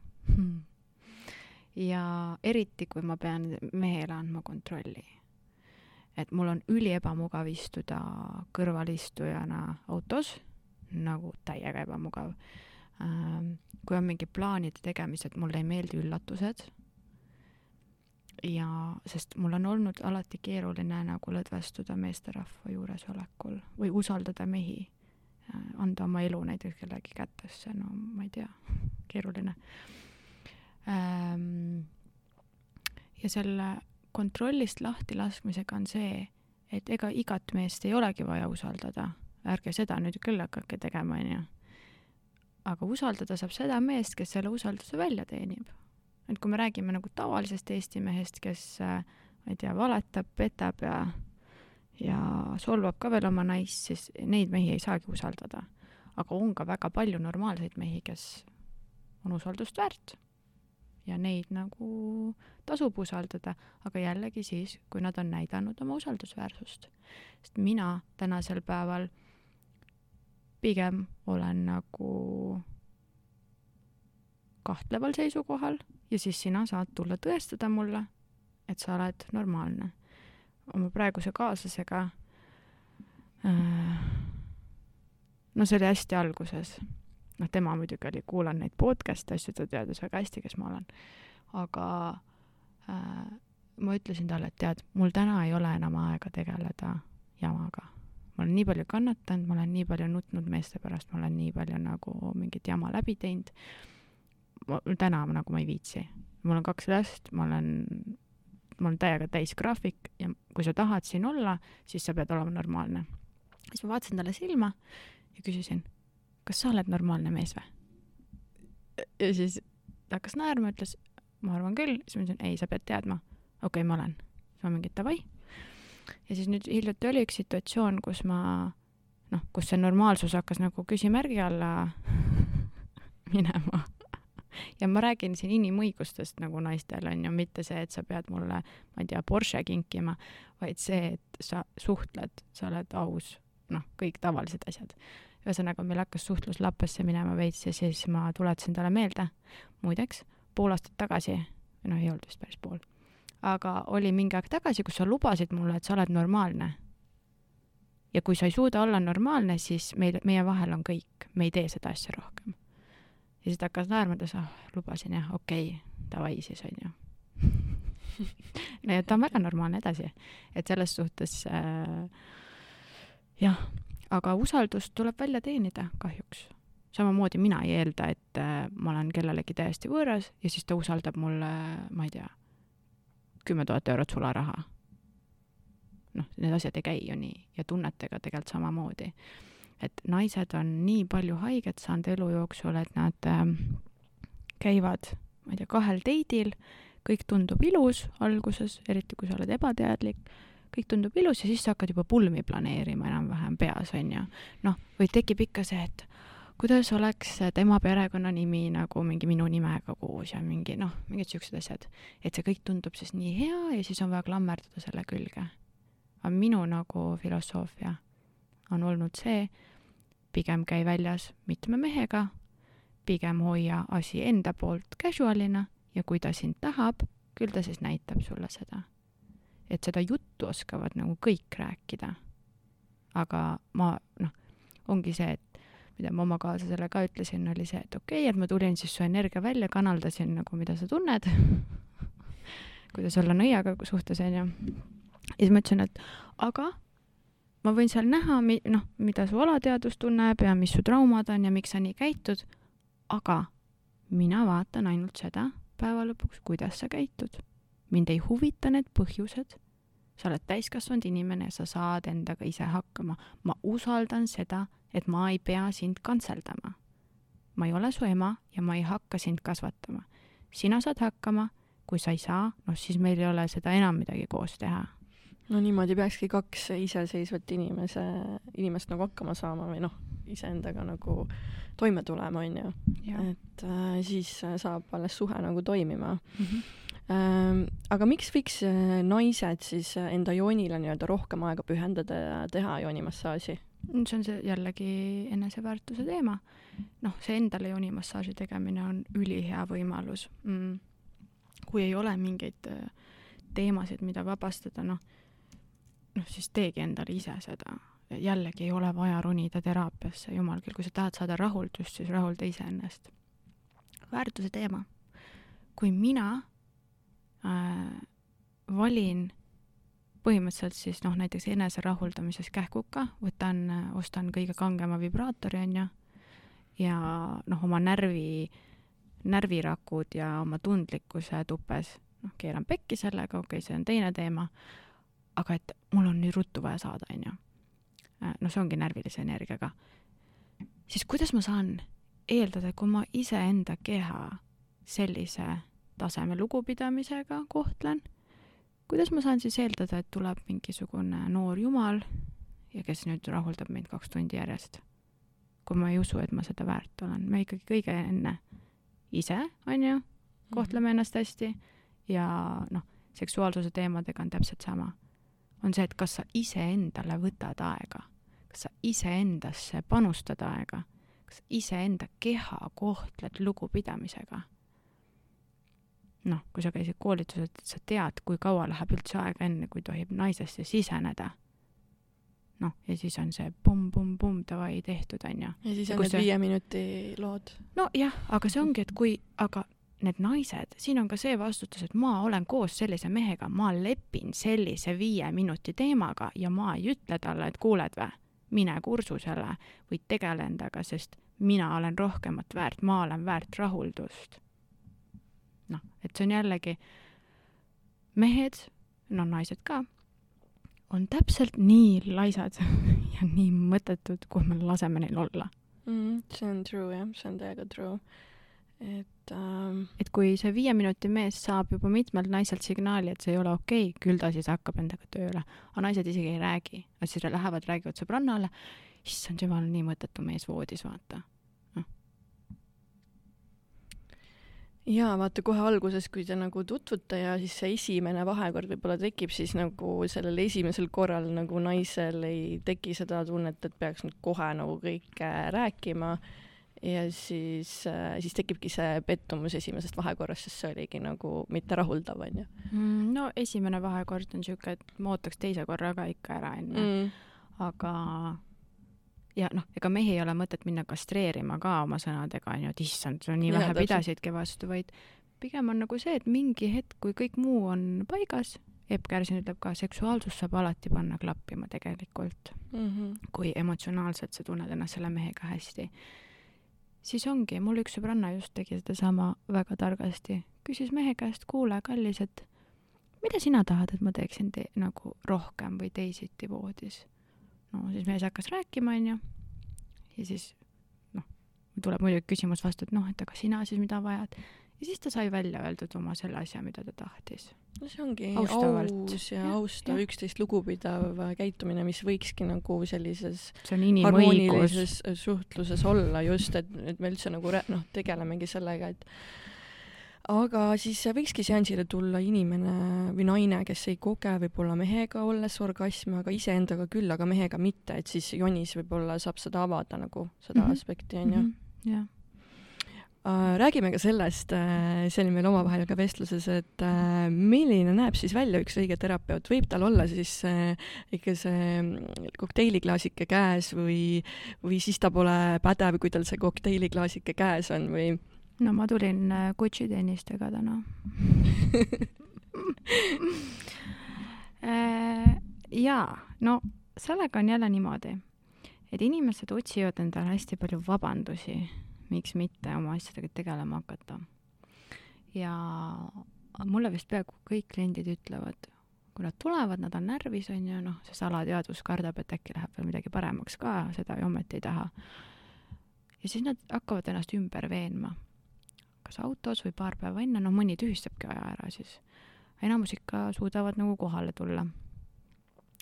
ja eriti, kui ma pean mehele andma kontrolli et mul on üliebamugav istuda kõrvalistujana autos nagu täiega ebamugav. Ähm, kui on mingi plaanide tegemised, mulle ei meeldi üllatused. ja, sest mul on olnud alati keeruline nagu lõdvestuda meesterahva juuresolekul või usaldada mehi, anda oma elu näiteks kellegi kätesse, no ma ei tea, keeruline. Ähm, ja selle kontrollist lahti laskmisega on see, et ega igat meest ei olegi vaja usaldada ärge seda nüüd küll hakake tegema, onju. aga usaldada saab seda meest, kes selle usalduse välja teenib. et kui me räägime nagu tavalisest Eesti mehest, kes äh, ma ei tea, valetab, petab ja ja solvab ka veel oma naist, siis neid mehi ei saagi usaldada. aga on ka väga palju normaalseid mehi, kes on usaldust väärt. ja neid nagu tasub usaldada, aga jällegi siis, kui nad on näidanud oma usaldusväärsust. sest mina tänasel päeval pigem olen nagu kahtleval seisukohal ja siis sina saad tulla tõestada mulle, et sa oled normaalne. Oma praeguse kaaslasega äh, no see oli hästi alguses. noh, tema muidugi oli, kuulan neid podcast'e, asju, ta teadis väga hästi, kes ma olen. aga äh, ma ütlesin talle, et tead, mul täna ei ole enam aega tegeleda jamaga ma olen nii palju kannatanud, ma olen nii palju nutnud meeste pärast, ma olen nii palju nagu mingit jama läbi teinud. täna nagu ma ei viitsi. mul on kaks last, ma olen, mul on täiega täis graafik ja kui sa tahad siin olla, siis sa pead olema normaalne. siis ma vaatasin talle silma ja küsisin, kas sa oled normaalne mees või? ja siis ta hakkas naerma, ütles, ma arvan küll, siis ma ütlesin, ei, sa pead teadma. okei okay,, ma olen. siis ma mingi davai ja siis nüüd hiljuti oli üks situatsioon, kus ma noh, kus see normaalsus hakkas nagu küsimärgi alla minema. ja ma räägin siin inimõigustest nagu naistel on ju, mitte see, et sa pead mulle, ma ei tea, Porsche kinkima, vaid see, et sa suhtled, sa oled aus, noh, kõik tavalised asjad. ühesõnaga, meil hakkas suhtlus lappesse minema veits ja siis ma tuletasin talle meelde, muideks, pool aastat tagasi, noh, ei olnud vist päris pool aga oli mingi aeg tagasi, kus sa lubasid mulle, et sa oled normaalne. ja kui sa ei suuda olla normaalne, siis meil, meie vahel on kõik, me ei tee seda asja rohkem. Ja siis ta hakkas naerma, ütles, ah, lubasin jah, okei okay,, davai siis onju no ja ta on väga normaalne edasi, et selles suhtes äh, jah, aga usaldust tuleb välja teenida kahjuks samamoodi mina ei eelda, et äh, ma olen kellelegi täiesti võõras ja siis ta usaldab mulle, ma ei tea, kümme tuhat eurot sularaha. noh, need asjad ei käi ju nii ja tunnetega tegelikult samamoodi. Et naised on nii palju haiget saanud elu jooksul, et nad äh, käivad, ma ei tea, kahel date'il, kõik tundub ilus alguses, eriti kui sa oled ebateadlik, kõik tundub ilus ja siis sa hakkad juba pulmi planeerima enam-vähem peas, on ju. noh, või tekib ikka see, et kuidas oleks tema perekonnanimi nagu mingi minu nimega koos ja mingi noh, mingid siuksed asjad. et see kõik tundub siis nii hea ja siis on vaja klammerduda selle külge. aga minu nagu filosoofia on olnud see, pigem käi väljas mitme mehega, pigem hoia asi enda poolt casual'ina ja kui ta sind tahab, küll ta siis näitab sulle seda. et seda juttu oskavad nagu kõik rääkida. aga ma noh, ongi see, et mida ma oma kaaslasele ka ütlesin, oli see, et okei okay,, et ma tulin siis su energia välja, kanaldasin nagu, mida sa tunned kuidas olla nõiaga suhtes, onju. ja siis ma ütlesin, et aga ma võin seal näha, noh, mida su alateadvus tunneb ja mis su traumad on ja miks sa nii käitud, aga mina vaatan ainult seda päeva lõpuks, kuidas sa käitud. mind ei huvita need põhjused, sa oled täiskasvanud inimene ja sa saad endaga ise hakkama. ma usaldan seda, et ma ei pea sind kantseldama. ma ei ole su ema ja ma ei hakka sind kasvatama. sina saad hakkama, kui sa ei saa, noh siis meil ei ole seda enam midagi koos teha no niimoodi peakski kaks iseseisvat inimese, inimest nagu hakkama saama või noh, iseendaga nagu toime tulema, onju. et äh, siis saab alles suhe nagu toimima mm. -hmm. Ähm, aga miks võiks äh, naised siis enda joonile nii-öelda rohkem aega pühendada ja teha joonimassaaži? see on see jällegi eneseväärtuse teema. noh, see endale joonimassaaži tegemine on ülihea võimalus mm.. kui ei ole mingeid äh, teemasid, mida vabastada, noh noh, siis teegi endale ise seda. jällegi ei ole vaja ronida teraapiasse, jumal küll, kui sa tahad saada rahuldust, siis rahulda iseennast. väärtuse teema. kui mina äh, valin põhimõtteliselt siis noh, näiteks enese rahuldamises kähkuka, võtan, ostan kõige kangema vibraatori, onju, ja noh, oma närvi, närvirakud ja oma tundlikkuse tupes, noh, keeran pekki sellega, okei okay,, see on teine teema, aga et mul on nüüd ruttu vaja saada, onju. Noh, see ongi närvilise energiaga. siis kuidas ma saan eeldada, kui ma iseenda keha sellise taseme lugupidamisega kohtlen, kuidas ma saan siis eeldada, et tuleb mingisugune noor jumal ja kes nüüd rahuldab meid kaks tundi järjest? kui ma ei usu, et ma seda väärt olen, me ikkagi kõige enne ise, onju, kohtleme ennast hästi ja noh, seksuaalsuse teemadega on täpselt sama on see, et kas sa iseendale võtad aega, kas sa iseendasse panustad aega, kas iseenda keha kohtled lugupidamisega. noh, kui sa käisid koolitusel, et sa tead, kui kaua läheb üldse aega, enne kui tohib naisesse siseneda. noh, ja siis on see pumm-pumm-pumm, davai, tehtud, onju. ja siis on need see... viie minuti lood. nojah, aga see ongi, et kui, aga need naised, siin on ka see vastutus, et ma olen koos sellise mehega, ma lepin sellise viie minuti teemaga ja ma ei ütle talle, et kuuled vä, mine kursusele või tegele endaga, sest mina olen rohkemat väärt, ma olen väärt rahuldust. noh, et see on jällegi, mehed, no naised ka, on täpselt nii laisad ja nii mõttetud, kui me laseme neil olla mm,. see on true jah, see on täiega true et ähm... et kui see viie minuti mees saab juba mitmelt naiselt signaali, et see ei ole okei okay,, küll ta siis hakkab endaga tööle. aga naised isegi ei räägi, nad siis lähevad, räägivad sõbrannale, issand jumal, nii mõttetu mees voodis, vaata noh. jaa, vaata kohe alguses, kui te nagu tutvute ja siis see esimene vahekord võib-olla tekib, siis nagu sellel esimesel korral nagu naisel ei teki seda tunnet, et peaks nüüd kohe nagu kõike rääkima ja siis, äh, siis tekibki see pettumus esimesest vahekorrast, sest see oligi nagu mitte rahuldav, onju. Mm, no esimene vahekord on siuke, et ma ootaks teise korra ka ikka ära enne mm.. aga ja noh, ega mehi ei ole mõtet minna kastreerima ka oma sõnadega, onju, et issand, sa nii vähe pidasidki vastu, vaid pigem on nagu see, et mingi hetk, kui kõik muu on paigas, Epp Kärsin ütleb ka, seksuaalsus saab alati panna klappima tegelikult. Mm, -hmm. kui emotsionaalselt sa tunned ennast selle mehega hästi siis ongi, mul üks sõbranna just tegi sedasama väga targasti, küsis mehe käest, kuule, kallis, et mida sina tahad, et ma teeksin te nagu rohkem või teisiti voodis? no siis mees hakkas rääkima, onju, ja siis noh, tuleb muidugi küsimus vastu, et noh, et aga sina siis mida vajad ja siis ta sai välja öeldud oma selle asja, mida ta tahtis. no see ongi Austavalt. aus ja, ja austav, üksteist lugupidav käitumine, mis võikski nagu sellises harmoonilises suhtluses olla just, et, et me üldse nagu noh, tegelemegi sellega, et aga siis võikski seansile tulla inimene või naine, kes ei koge võib-olla mehega olles orgasmi, aga iseendaga küll, aga mehega mitte, et siis jonis võib-olla saab seda avada nagu, seda mm -hmm. aspekti, onju. Mhm. jah Äh, räägime ka sellest, äh, see oli meil omavahel ka vestluses, et äh, milline näeb siis välja üks õige terapeut, võib tal olla siis ikka see mm, kokteiliklaasike käes või, või siis ta pole pädev, kui tal see kokteiliklaasike käes on või? no ma tulin Gucci tennistega täna. Jaa, no sellega on jälle niimoodi, et inimesed otsivad endale hästi palju vabandusi miks mitte oma asjadega tegelema hakata. ja mulle vist peaaegu kõik kliendid ütlevad, kui nad tulevad, nad on närvis, on ju, noh, see salateadvus kardab, et äkki läheb veel midagi paremaks ka, seda ju ometi ei taha. ja siis nad hakkavad ennast ümber veenma. kas autos või paar päeva enne, noh, mõni tühistabki aja ära siis. enamus ikka suudavad nagu kohale tulla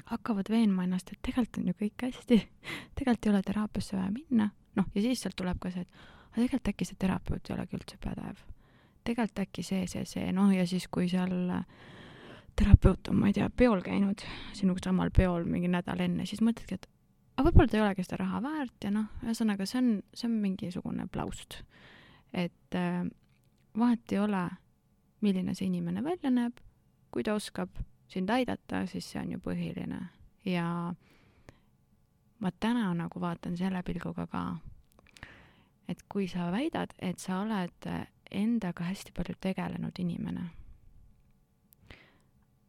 hakkavad veenma ennast, et tegelikult on ju kõik hästi, tegelikult ei ole teraapiasse vaja minna, noh, ja siis sealt tuleb ka see, et aga tegelikult äkki see terapeut ei olegi üldse pädev. tegelikult äkki see, see, see, noh ja siis, kui seal terapeut on, ma ei tea, peol käinud, sinuga samal peol mingi nädal enne, siis mõtledki, et aga võib-olla ta ei olegi seda raha väärt ja noh, ühesõnaga see on, see on mingisugune plaust. et äh, vahet ei ole, milline see inimene välja näeb, kui ta oskab sind aidata, siis see on ju põhiline ja ma täna nagu vaatan selle pilguga ka et kui sa väidad, et sa oled endaga hästi palju tegelenud inimene,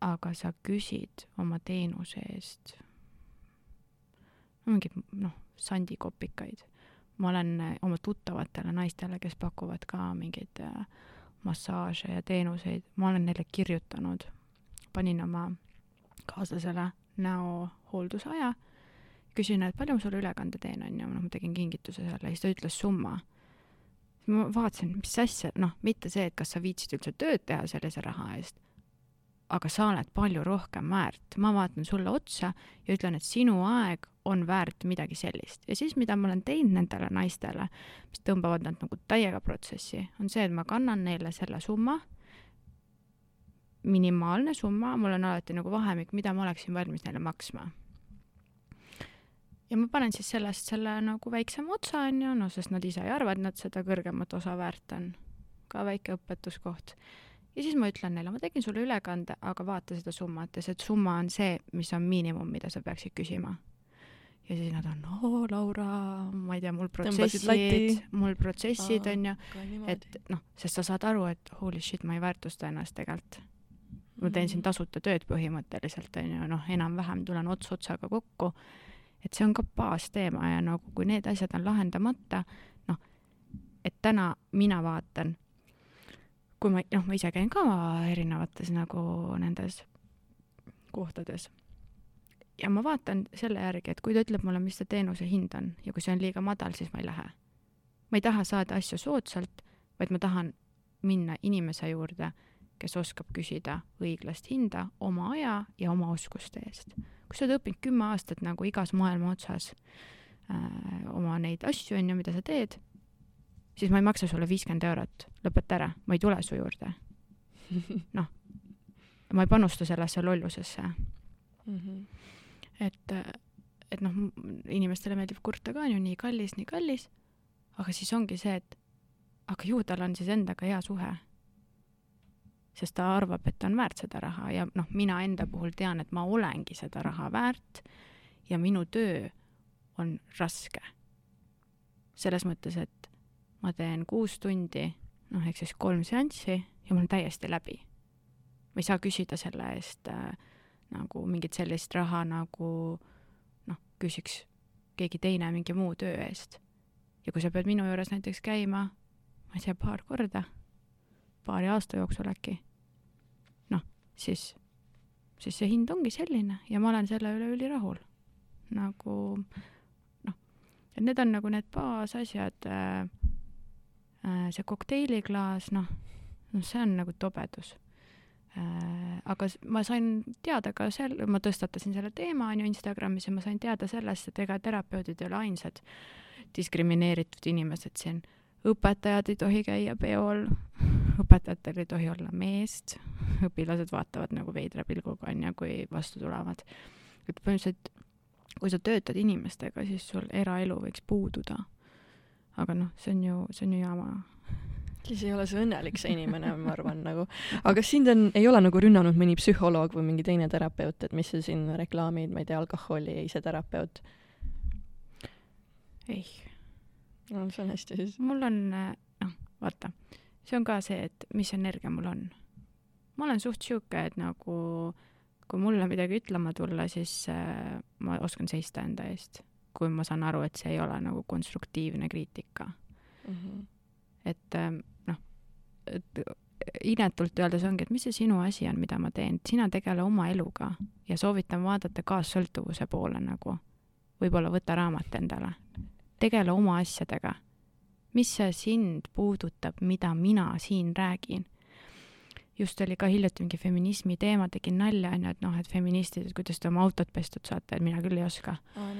aga sa küsid oma teenuse eest mingeid noh, sandikopikaid. ma olen oma tuttavatele naistele, kes pakuvad ka mingeid äh, massaaže ja teenuseid, ma olen neile kirjutanud, panin oma kaaslasele näo hooldusaja küsin, et palju ma sulle ülekande teen, on ju, noh, ma tegin kingituse selle siis ta ütles summa. ma vaatasin, mis asja, noh, mitte see, et kas sa viitsid üldse tööd teha sellise raha eest, aga sa oled palju rohkem väärt. ma vaatan sulle otsa ja ütlen, et sinu aeg on väärt midagi sellist. ja siis, mida ma olen teinud nendele naistele, mis tõmbavad nad nagu täiega protsessi, on see, et ma kannan neile selle summa, minimaalne summa, mul on alati nagu vahemik, mida ma oleksin valmis neile maksma ja ma panen siis sellest selle nagu väiksema otsa, on ju, no sest nad ise ei arva, et nad seda kõrgemat osa väärt on. ka väike õpetuskoht. ja siis ma ütlen neile, ma tegin sulle ülekande, aga vaata seda summat. Ja see summa on see, mis on miinimum, mida sa peaksid küsima. ja siis nad on, oo Laura, ma ei tea, mul protsessid, mul protsessid on ju, et noh, sest sa saad aru, et holy shit, ma ei väärtusta ennast tegelikult. Ma teen siin tasuta tööd põhimõtteliselt, on ju, noh, enam-vähem tulen ots otsaga kokku et see on ka baasteema ja nagu kui need asjad on lahendamata, noh, et täna mina vaatan, kui ma, noh, ma ise käin ka erinevates nagu nendes kohtades ja ma vaatan selle järgi, et kui ta ütleb mulle, mis see teenuse hind on ja kui see on liiga madal, siis ma ei lähe. ma ei taha saada asju soodsalt, vaid ma tahan minna inimese juurde, kes oskab küsida õiglast hinda oma aja ja oma oskuste eest kui sa oled õppinud kümme aastat nagu igas maailma otsas äh, oma neid asju, on ju, mida sa teed, siis ma ei maksa sulle viiskümmend eurot, lõpeta ära, ma ei tule su juurde. noh, ma ei panusta sellesse lollusesse mm. -hmm. et, et noh, inimestele meeldib kurta ka, on ju, nii kallis, nii kallis, aga siis ongi see, et aga ju tal on siis endaga hea suhe sest ta arvab, et ta on väärt seda raha ja noh, mina enda puhul tean, et ma olengi seda raha väärt ja minu töö on raske. selles mõttes, et ma teen kuus tundi, noh, ehk siis kolm seanssi ja mul on täiesti läbi. ma ei saa küsida selle eest äh, nagu mingit sellist raha, nagu noh, küsiks keegi teine mingi muu töö eest. ja kui sa pead minu juures näiteks käima, ma ei tea, paar korda, paari aasta jooksul äkki, siis, siis see hind ongi selline ja ma olen selle üle ülirahul. nagu noh, et need on nagu need baasasjad äh,. Äh, see kokteiliklaas, noh, noh, see on nagu tobedus äh,. aga ma sain teada ka sel-, ma tõstatasin selle teema on ju Instagramis ja ma sain teada sellest, et ega terapeudid ei ole ainsad diskrimineeritud inimesed siin. Õpetajad ei tohi käia peol, õpetajatel ei tohi olla meest, õpilased vaatavad nagu veidra pilguga, on ju, kui vastu tulevad. et põhimõtteliselt, kui sa töötad inimestega, siis sul eraelu võiks puududa. aga noh, see on ju, see on ju jama. siis ei ole see õnnelik, see inimene, ma arvan nagu. aga kas sind on, ei ole nagu rünnanud mõni psühholoog või mingi teine terapeut, et mis sa siin reklaamid, ma ei tea, alkoholi iseterapeut? ei. No see on hästi siis. mul on, noh, vaata, see on ka see, et mis energia mul on. ma olen suht sihuke, et nagu kui mulle midagi ütlema tulla, siis äh, ma oskan seista enda eest, kui ma saan aru, et see ei ole nagu konstruktiivne kriitika mm. -hmm. et äh, noh, et inetult öeldes ongi, et mis see sinu asi on, mida ma teen, sina tegele oma eluga ja soovitan vaadata kaassõltuvuse poole nagu. võib-olla võta raamat endale tegele oma asjadega. mis see sind puudutab, mida mina siin räägin? just oli ka hiljuti mingi feminismi teema, tegin nalja, onju, et noh, et feministid, et kuidas te oma autot pestud saate, et mina küll ei oska oh,.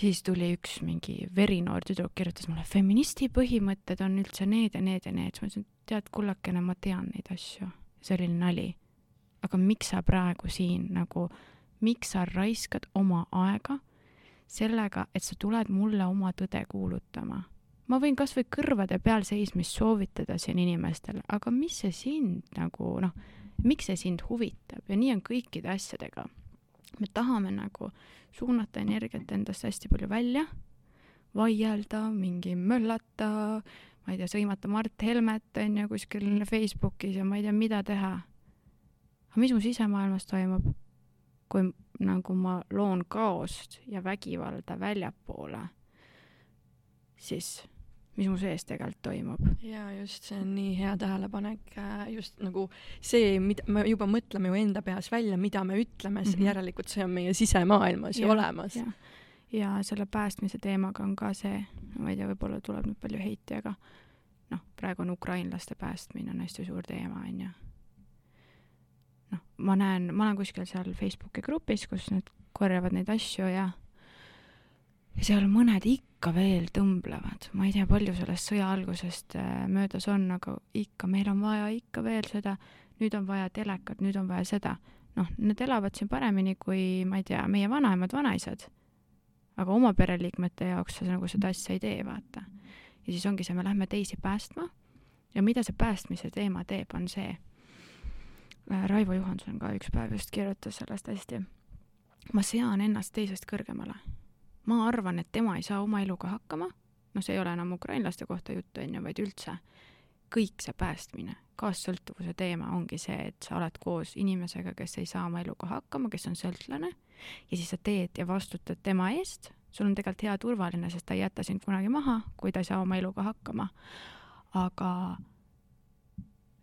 siis tuli üks mingi verinoor tüdruk, kirjutas mulle, feministi põhimõtted on üldse need ja need ja need. siis ma ütlesin, tead, kullakene, ma tean neid asju. see oli nali. aga miks sa praegu siin nagu, miks sa raiskad oma aega sellega, et sa tuled mulle oma tõde kuulutama. ma võin kas või kõrvade peal seismist soovitada siin inimestele, aga mis see sind nagu noh, miks see sind huvitab ja nii on kõikide asjadega. me tahame nagu suunata energiat endast hästi palju välja, vaielda, mingi möllata, ma ei tea, sõimata Mart Helmet on ju kuskil Facebookis ja ma ei tea, mida teha. aga mis mu sisemaailmas toimub? Kui nagu ma loon kaost ja vägivalda väljapoole, siis mis mu sees tegelikult toimub. jaa, just, see on nii hea tähelepanek, äh, just nagu see, mida me juba mõtleme ju enda peas välja, mida me ütleme mm, -hmm. järelikult see on meie sisemaailmas ju olemas. ja selle päästmise teemaga on ka see, ma ei tea, võib-olla tuleb nüüd palju heiti, aga noh, praegu on ukrainlaste päästmine on hästi suur teema, onju noh, ma näen, ma olen kuskil seal Facebooki grupis, kus nad korjavad neid asju ja ja seal mõned ikka veel tõmblevad, ma ei tea, palju sellest sõja algusest äh, möödas on, aga ikka, meil on vaja ikka veel seda, nüüd on vaja telekat, nüüd on vaja seda. noh, nad elavad siin paremini kui, ma ei tea, meie vanaemad, vanaisad. aga oma pereliikmete jaoks sa nagu seda asja ei tee, vaata. ja siis ongi see, me lähme teisi päästma ja mida see päästmise teema teeb, on see Raivo Johanson ka üks päev just kirjutas sellest hästi. ma sean ennast teisest kõrgemale. ma arvan, et tema ei saa oma eluga hakkama, noh, see ei ole enam ukrainlaste kohta juttu, on ju, vaid üldse. kõik see päästmine, kaassõltuvuse teema ongi see, et sa oled koos inimesega, kes ei saa oma eluga hakkama, kes on sõltlane, ja siis sa teed ja vastutad tema eest, sul on tegelikult hea turvaline, sest ta ei jäta sind kunagi maha, kui ta ei saa oma eluga hakkama. aga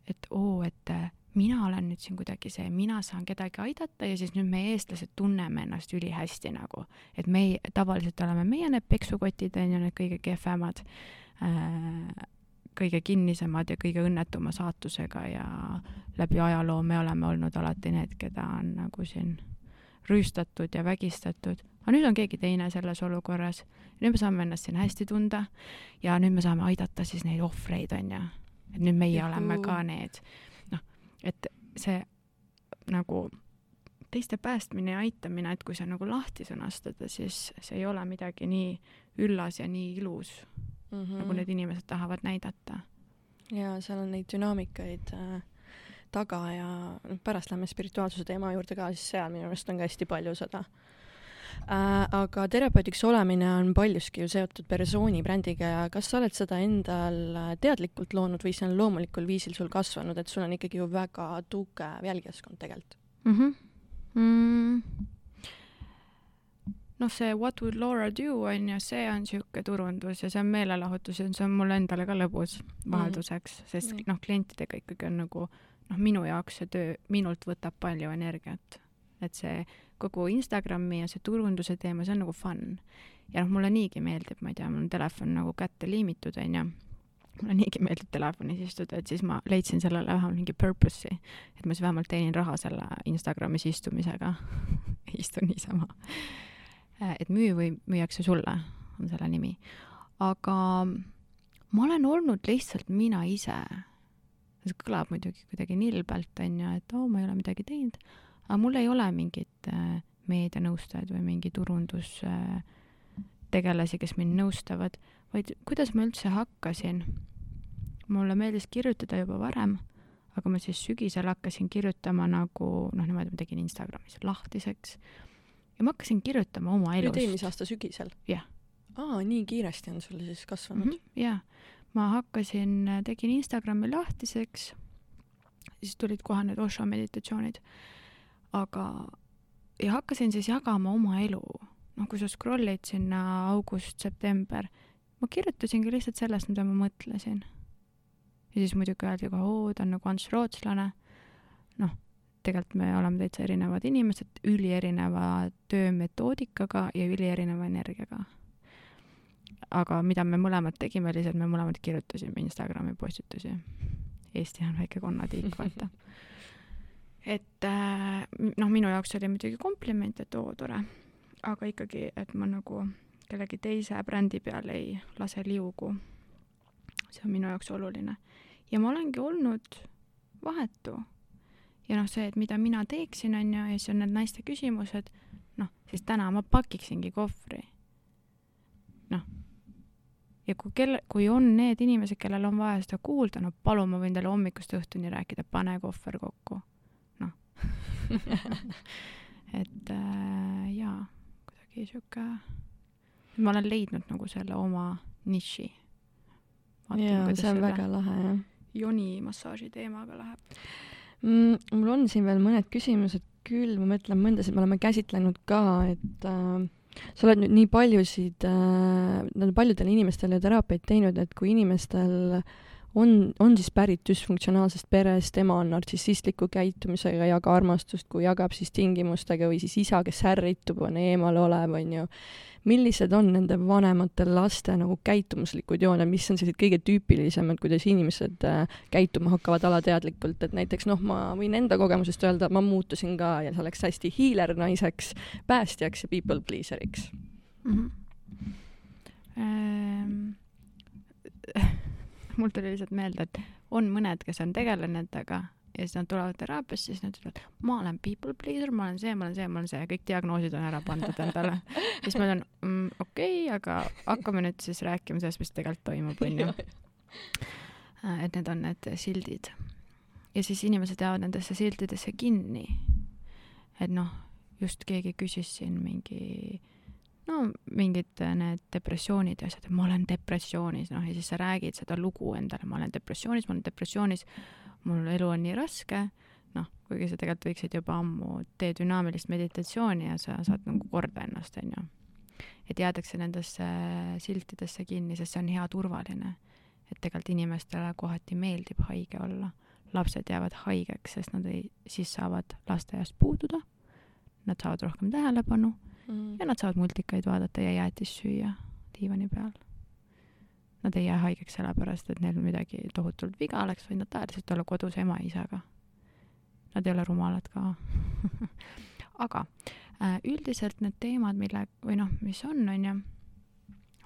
et oo, et mina olen nüüd siin kuidagi see, mina saan kedagi aidata ja siis nüüd meie eestlased tunneme ennast ülihästi nagu, et me tavaliselt oleme meie need peksukotid on ju need kõige kehvemad äh,, kõige kinnisemad ja kõige õnnetuma saatusega ja läbi ajaloo me oleme olnud alati need, keda on nagu siin rüüstatud ja vägistatud. aga nüüd on keegi teine selles olukorras, nüüd me saame ennast siin hästi tunda ja nüüd me saame aidata siis neid ohvreid, on ju. et nüüd meie Juhu. oleme ka need et see nagu teiste päästmine ja aitamine, et kui see nagu lahti sõnastada, siis see ei ole midagi nii üllas ja nii ilus mm, -hmm. nagu need inimesed tahavad näidata. ja seal on neid dünaamikaid äh, taga ja noh, pärast lähme spirituaalsuse teema juurde ka, siis seal minu arust on ka hästi palju seda äh,. Aga terapeutiks olemine on paljuski ju seotud persooni brändiga ja kas sa oled seda endal äh, teadlikult loonud või see on loomulikul viisil sul kasvanud, et sul on ikkagi ju väga tugev jälgijaskond tegelikult mm? -hmm. Mm noh, see What would Laura do on ju, see on niisugune turundus ja see on meelelahutus ja see on mulle endale ka lõbus vahelduseks mm., sest noh, klientidega ikkagi on nagu noh, minu jaoks see töö minult võtab palju energiat, et see kogu Instagrami ja see turunduse teema, see on nagu fun. ja noh, mulle niigi meeldib, ma ei tea, mul on telefon nagu kätte liimitud, onju. mulle niigi meeldib telefonis istuda, et siis ma leidsin sellele vähemalt mingi purpose'i, et ma siis vähemalt teenin raha selle Instagramis istumisega istun niisama. Äh, et müü või müüakse sulle, on selle nimi. aga ma olen olnud lihtsalt mina ise. see kõlab muidugi kuidagi nilbelt, onju, et oo oh,, ma ei ole midagi teinud aga mul ei ole mingit äh, meedianõustajaid või mingi turundustegelasi, kes mind nõustavad, vaid kuidas ma üldse hakkasin. mulle meeldis kirjutada juba varem, aga ma siis sügisel hakkasin kirjutama nagu noh, niimoodi ma tegin Instagramis lahtiseks ja ma hakkasin kirjutama oma elust. nüüd eelmise aasta sügisel? jah. aa, nii kiiresti on sul siis kasvanud mm? -hmm, jaa, ma hakkasin, tegin Instagrami lahtiseks, siis tulid kohe need Osho meditatsioonid, aga ja hakkasin siis jagama oma elu. noh, kui sa scroll'id sinna august-september, ma kirjutasingi lihtsalt sellest, mida ma mõtlesin. ja siis muidugi öeldi kohe, oo, ta on nagu Ants Rootslane. noh, tegelikult me oleme täitsa erinevad inimesed, ülierineva töömetoodikaga ja ülierineva energiaga. aga mida me mõlemad tegime, lihtsalt me mõlemad kirjutasime Instagrami postitusi. Eesti on väike konnatiik, vaata et äh, noh, minu jaoks oli muidugi kompliment, et oo, tore, aga ikkagi, et ma nagu kellegi teise brändi peal ei lase liugu. see on minu jaoks oluline. ja ma olengi olnud vahetu. ja noh, see, et mida mina teeksin, on ju, ja siis on need naiste küsimused, noh, siis täna ma pakiksingi kohvri. noh, ja kui kelle, kui on need inimesed, kellel on vaja seda kuulda, no palun, ma võin teile hommikust õhtuni rääkida, pane kohver kokku et äh, jaa, kuidagi sihuke, ma olen leidnud nagu selle oma niši. jaa, see on väga lahe, jah. joni massaaži teemaga läheb mm,. mul on siin veel mõned küsimused küll, ma mõtlen, mõndasid me oleme käsitlenud ka, et äh, sa oled nüüd nii paljusid äh,, paljudele inimestele teraapiaid teinud, et kui inimestel äh, on, on siis pärit düsfunktsionaalsest perest, ema on nartsissistliku käitumisega, ei jaga armastust, kui jagab, siis tingimustega või siis isa, kes ärritub, on eemal-olev, on ju. millised on nende vanemate laste nagu käitumuslikud jooned, mis on sellised kõige tüüpilisemad, kuidas inimesed äh, käituma hakkavad alateadlikult, et näiteks noh, ma võin enda kogemusest öelda, ma muutusin ka ja see läks hästi hiilernaiseks, päästjaks ja people pleaser'iks mm. -hmm. Ähm mul tuli lihtsalt meelde, et on mõned, kes on tegelenud nendega ja siis nad tulevad teraapiasse, siis nad ütlevad, ma olen people pleaser, ma olen see, ma olen see, ma olen see ja kõik diagnoosid on ära pandud endale. siis ma ütlen mm,, okei okay,, aga hakkame nüüd siis rääkima sellest, mis tegelikult toimub, onju. et need on need sildid. ja siis inimesed jäävad nendesse siltidesse kinni. et noh, just keegi küsis siin mingi no mingid äh, need depressioonid ja asjad, et ma olen depressioonis, noh, ja siis sa räägid seda lugu endale, ma olen depressioonis, ma olen depressioonis, mul elu on nii raske, noh, kuigi sa tegelikult võiksid juba ammu, tee dünaamilist meditatsiooni ja sa saad nagu korda ennast, onju. et jäädakse nendesse siltidesse kinni, sest see on hea turvaline. et tegelikult inimestele kohati meeldib haige olla. lapsed jäävad haigeks, sest nad ei, siis saavad lasteaiast puududa, nad saavad rohkem tähelepanu mm. ja nad saavad multikaid vaadata ja jäätist süüa diivani peal. Nad ei jää haigeks sellepärast, et neil midagi tohutult viga oleks, vaid nad tahavad lihtsalt olla kodus ema ja isaga. Nad ei ole rumalad ka aga äh, üldiselt need teemad, mille või noh, mis on, on ju,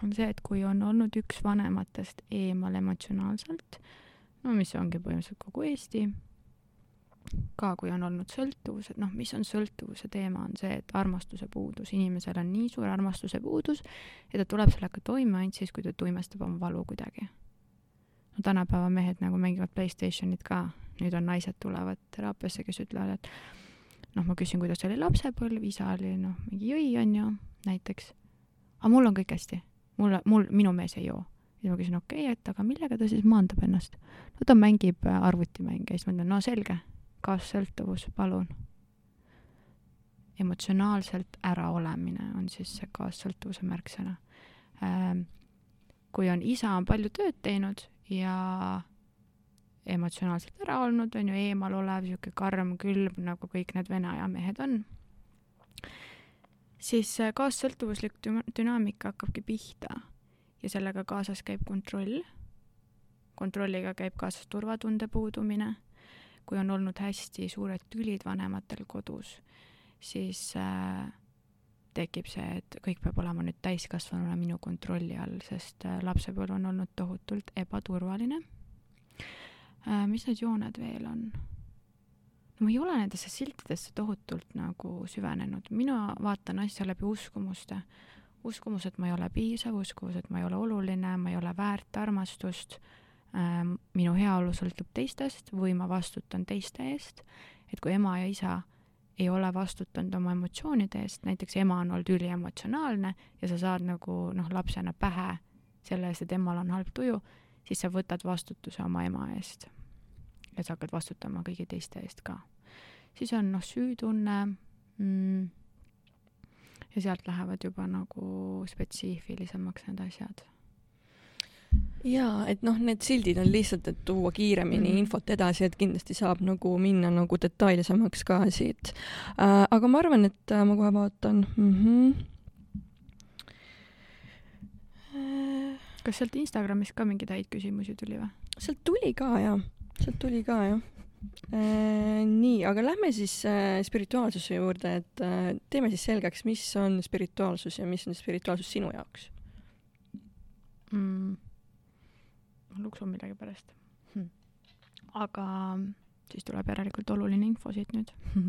on see, et kui on olnud üks vanematest eemal emotsionaalselt, no mis ongi põhimõtteliselt kogu Eesti ka, kui on olnud sõltuvused, noh, mis on sõltuvuse teema, on see, et armastuse puudus, inimesel on nii suur armastuse puudus, et ta tuleb sellega toime ainult siis, kui ta tuimestab oma valu kuidagi. no tänapäeva mehed nagu mängivad Playstationit ka, nüüd on naised tulevad teraapiasse, kes ütlevad, et noh, ma küsin, kuidas oli lapsepõlv, isa oli noh, mingi jõi, on ju, näiteks. aga mul on kõik hästi, mul, mul, minu mees ei joo siis ma küsin, okei okay,, et aga millega ta siis maandab ennast? no ta mängib arvutimänge ja siis ma ütlen, no selge, kaassõltuvus, palun. emotsionaalselt äraolemine on siis see kaassõltuvuse märksõna. Ähm, kui on isa on palju tööd teinud ja emotsionaalselt ära olnud, on ju, eemal olev, niisugune karm, külm, nagu kõik need vene aja mehed on, siis kaassõltuvuslik dünaamika hakkabki pihta ja sellega kaasas käib kontroll, kontrolliga käib kaasas turvatunde puudumine kui on olnud hästi suured tülid vanematel kodus, siis äh, tekib see, et kõik peab olema nüüd täiskasvanuna minu kontrolli all, sest äh, lapsepõlv on olnud tohutult ebaturvaline äh,. mis need jooned veel on? no ma ei ole nendesse siltidesse tohutult nagu süvenenud, mina vaatan asja läbi uskumuste. uskumus, et ma ei ole piisav, uskumus, et ma ei ole oluline, ma ei ole väärt armastust äh, minu heaolu sõltub teistest või ma vastutan teiste eest, et kui ema ja isa ei ole vastutanud oma emotsioonide eest, näiteks ema on olnud üliemotsionaalne ja sa saad nagu noh, lapsena pähe selle eest, et emal on halb tuju, siis sa võtad vastutuse oma ema eest. ja sa hakkad vastutama kõigi teiste eest ka. siis on noh, süütunne mm, ja sealt lähevad juba nagu spetsiifilisemaks need asjad jaa, et noh, need sildid on lihtsalt, et tuua kiiremini mm. infot edasi, et kindlasti saab nagu minna nagu detailsemaks ka siit äh,. aga ma arvan, et äh, ma kohe vaatan mm. -hmm. kas sealt Instagramist ka mingeid häid küsimusi tuli või? sealt tuli ka jah, sealt tuli ka jah äh,. nii, aga lähme siis äh, spirituaalsuse juurde, et äh, teeme siis selgeks, mis on spirituaalsus ja mis on spirituaalsus sinu jaoks mm.? Luksun millegipärast hm.. aga siis tuleb järelikult oluline info siit nüüd.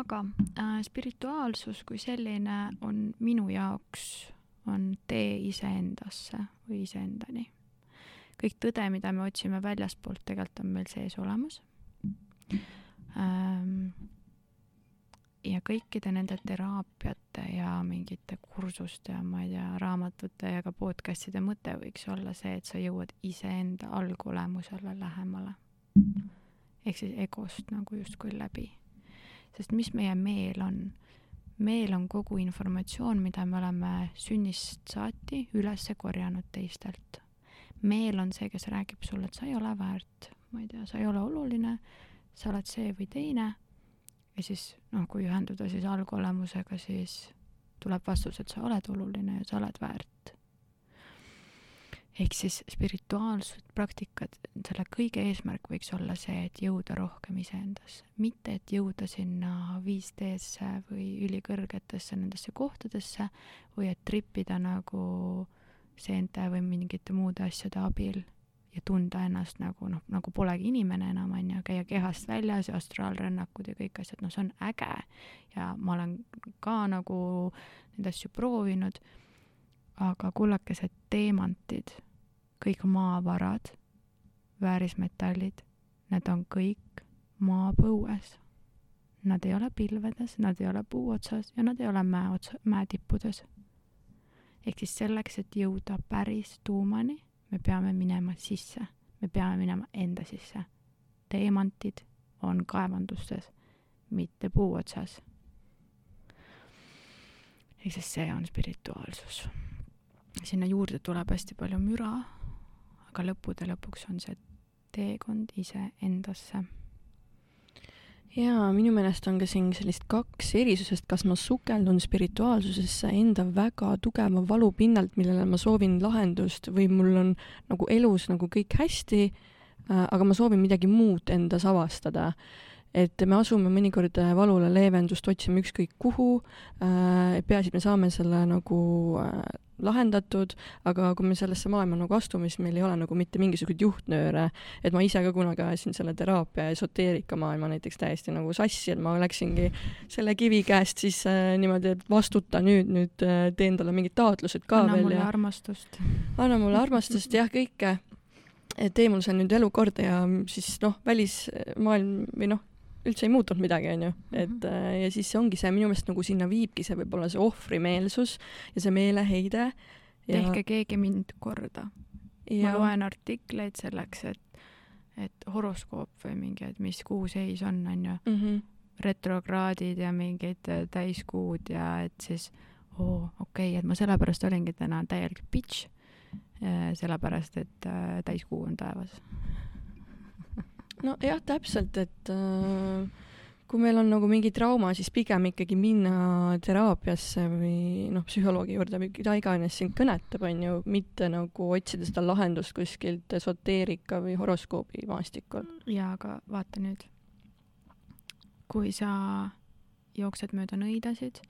Aga äh, spirituaalsus kui selline on minu jaoks, on tee iseendasse või iseendani. kõik tõde, mida me otsime väljaspoolt, tegelikult on meil sees olemas. Ähm, ja kõikide nende teraapiate ja mingite kursuste ja ma ei tea, raamatute ja ka podcast'ide mõte võiks olla see, et sa jõuad iseenda algolemusele lähemale. ehk siis egost nagu justkui läbi. sest mis meie meel on? meel on kogu informatsioon, mida me oleme sünnist saati üles korjanud teistelt. meel on see, kes räägib sulle, et sa ei ole väärt, ma ei tea, sa ei ole oluline, sa oled see või teine ja siis noh, kui ühenduda siis algolemusega, siis tuleb vastus, et sa oled oluline ja sa oled väärt. ehk siis spirituaalsed praktikad, selle kõige eesmärk võiks olla see, et jõuda rohkem iseendasse, mitte et jõuda sinna 5D-sse või ülikõrgetesse nendesse kohtadesse või et tripida nagu seente või mingite muude asjade abil ja tunda ennast nagu noh, nagu polegi inimene enam, on ju, käia kehast väljas ja astraalrännakud ja kõik asjad, noh, see on äge. ja ma olen ka nagu neid asju proovinud, aga kullakesed teemantid, kõik maavarad, väärismetallid, need on kõik maapõues. Nad ei ole pilvedes, nad ei ole puu otsas ja nad ei ole mäe otsa, mäetippudes. ehk siis selleks, et jõuda päris tuumani me peame minema sisse, me peame minema enda sisse. teemantid on kaevandustes, mitte puu otsas. ehk siis see on spirituaalsus. sinna juurde tuleb hästi palju müra, aga lõppude lõpuks on see teekond iseendasse jaa, minu meelest on ka siin sellist kaks erisusest, kas ma sukeldun spirituaalsusesse enda väga tugeva valu pinnalt, millele ma soovin lahendust või mul on nagu elus nagu kõik hästi äh,, aga ma soovin midagi muud endas avastada. Et me asume mõnikord valule leevendust otsima ükskõik kuhu äh,, peaasi, et me saame selle nagu äh, lahendatud, aga kui me sellesse maailma nagu astume, siis meil ei ole nagu mitte mingisuguseid juhtnööre, et ma ise ka kunagi ajasin selle teraapia esoteerika maailma näiteks täiesti nagu sassi, et ma läksingi selle kivi käest siis äh, niimoodi, et vastuta nüüd, nüüd äh, teen talle mingid taotlused ka anna veel. anna mulle ja... armastust. anna mulle armastust, jah, kõike. et tee mul see nüüd elu korda ja siis noh, välismaailm või noh, üldse ei muutunud midagi, onju. et mhm. äh, ja siis ongi see minu meelest nagu sinna viibki see võib-olla see ohvrimeelsus ja see meeleheide ja.... tehke keegi mind korda. ma loen artikleid selleks, et, et horoskoop või mingi, et mis kuu seis on, onju mm. -hmm. retrokraadid ja mingid äh, täiskuud ja et siis oo, okei okay,, et ma sellepärast olingi täna täielik bitch. Äh, sellepärast, et täiskuu on taevas nojah, täpselt, et äh, kui meil on nagu mingi trauma, siis pigem ikkagi minna teraapiasse või noh, psühholoogi juurde või keda iganes sind kõnetab, on ju, mitte nagu otsida seda lahendust kuskilt esoteerika või horoskoobi maastikul. jaa, aga vaata nüüd, kui sa jooksed mööda nõidasid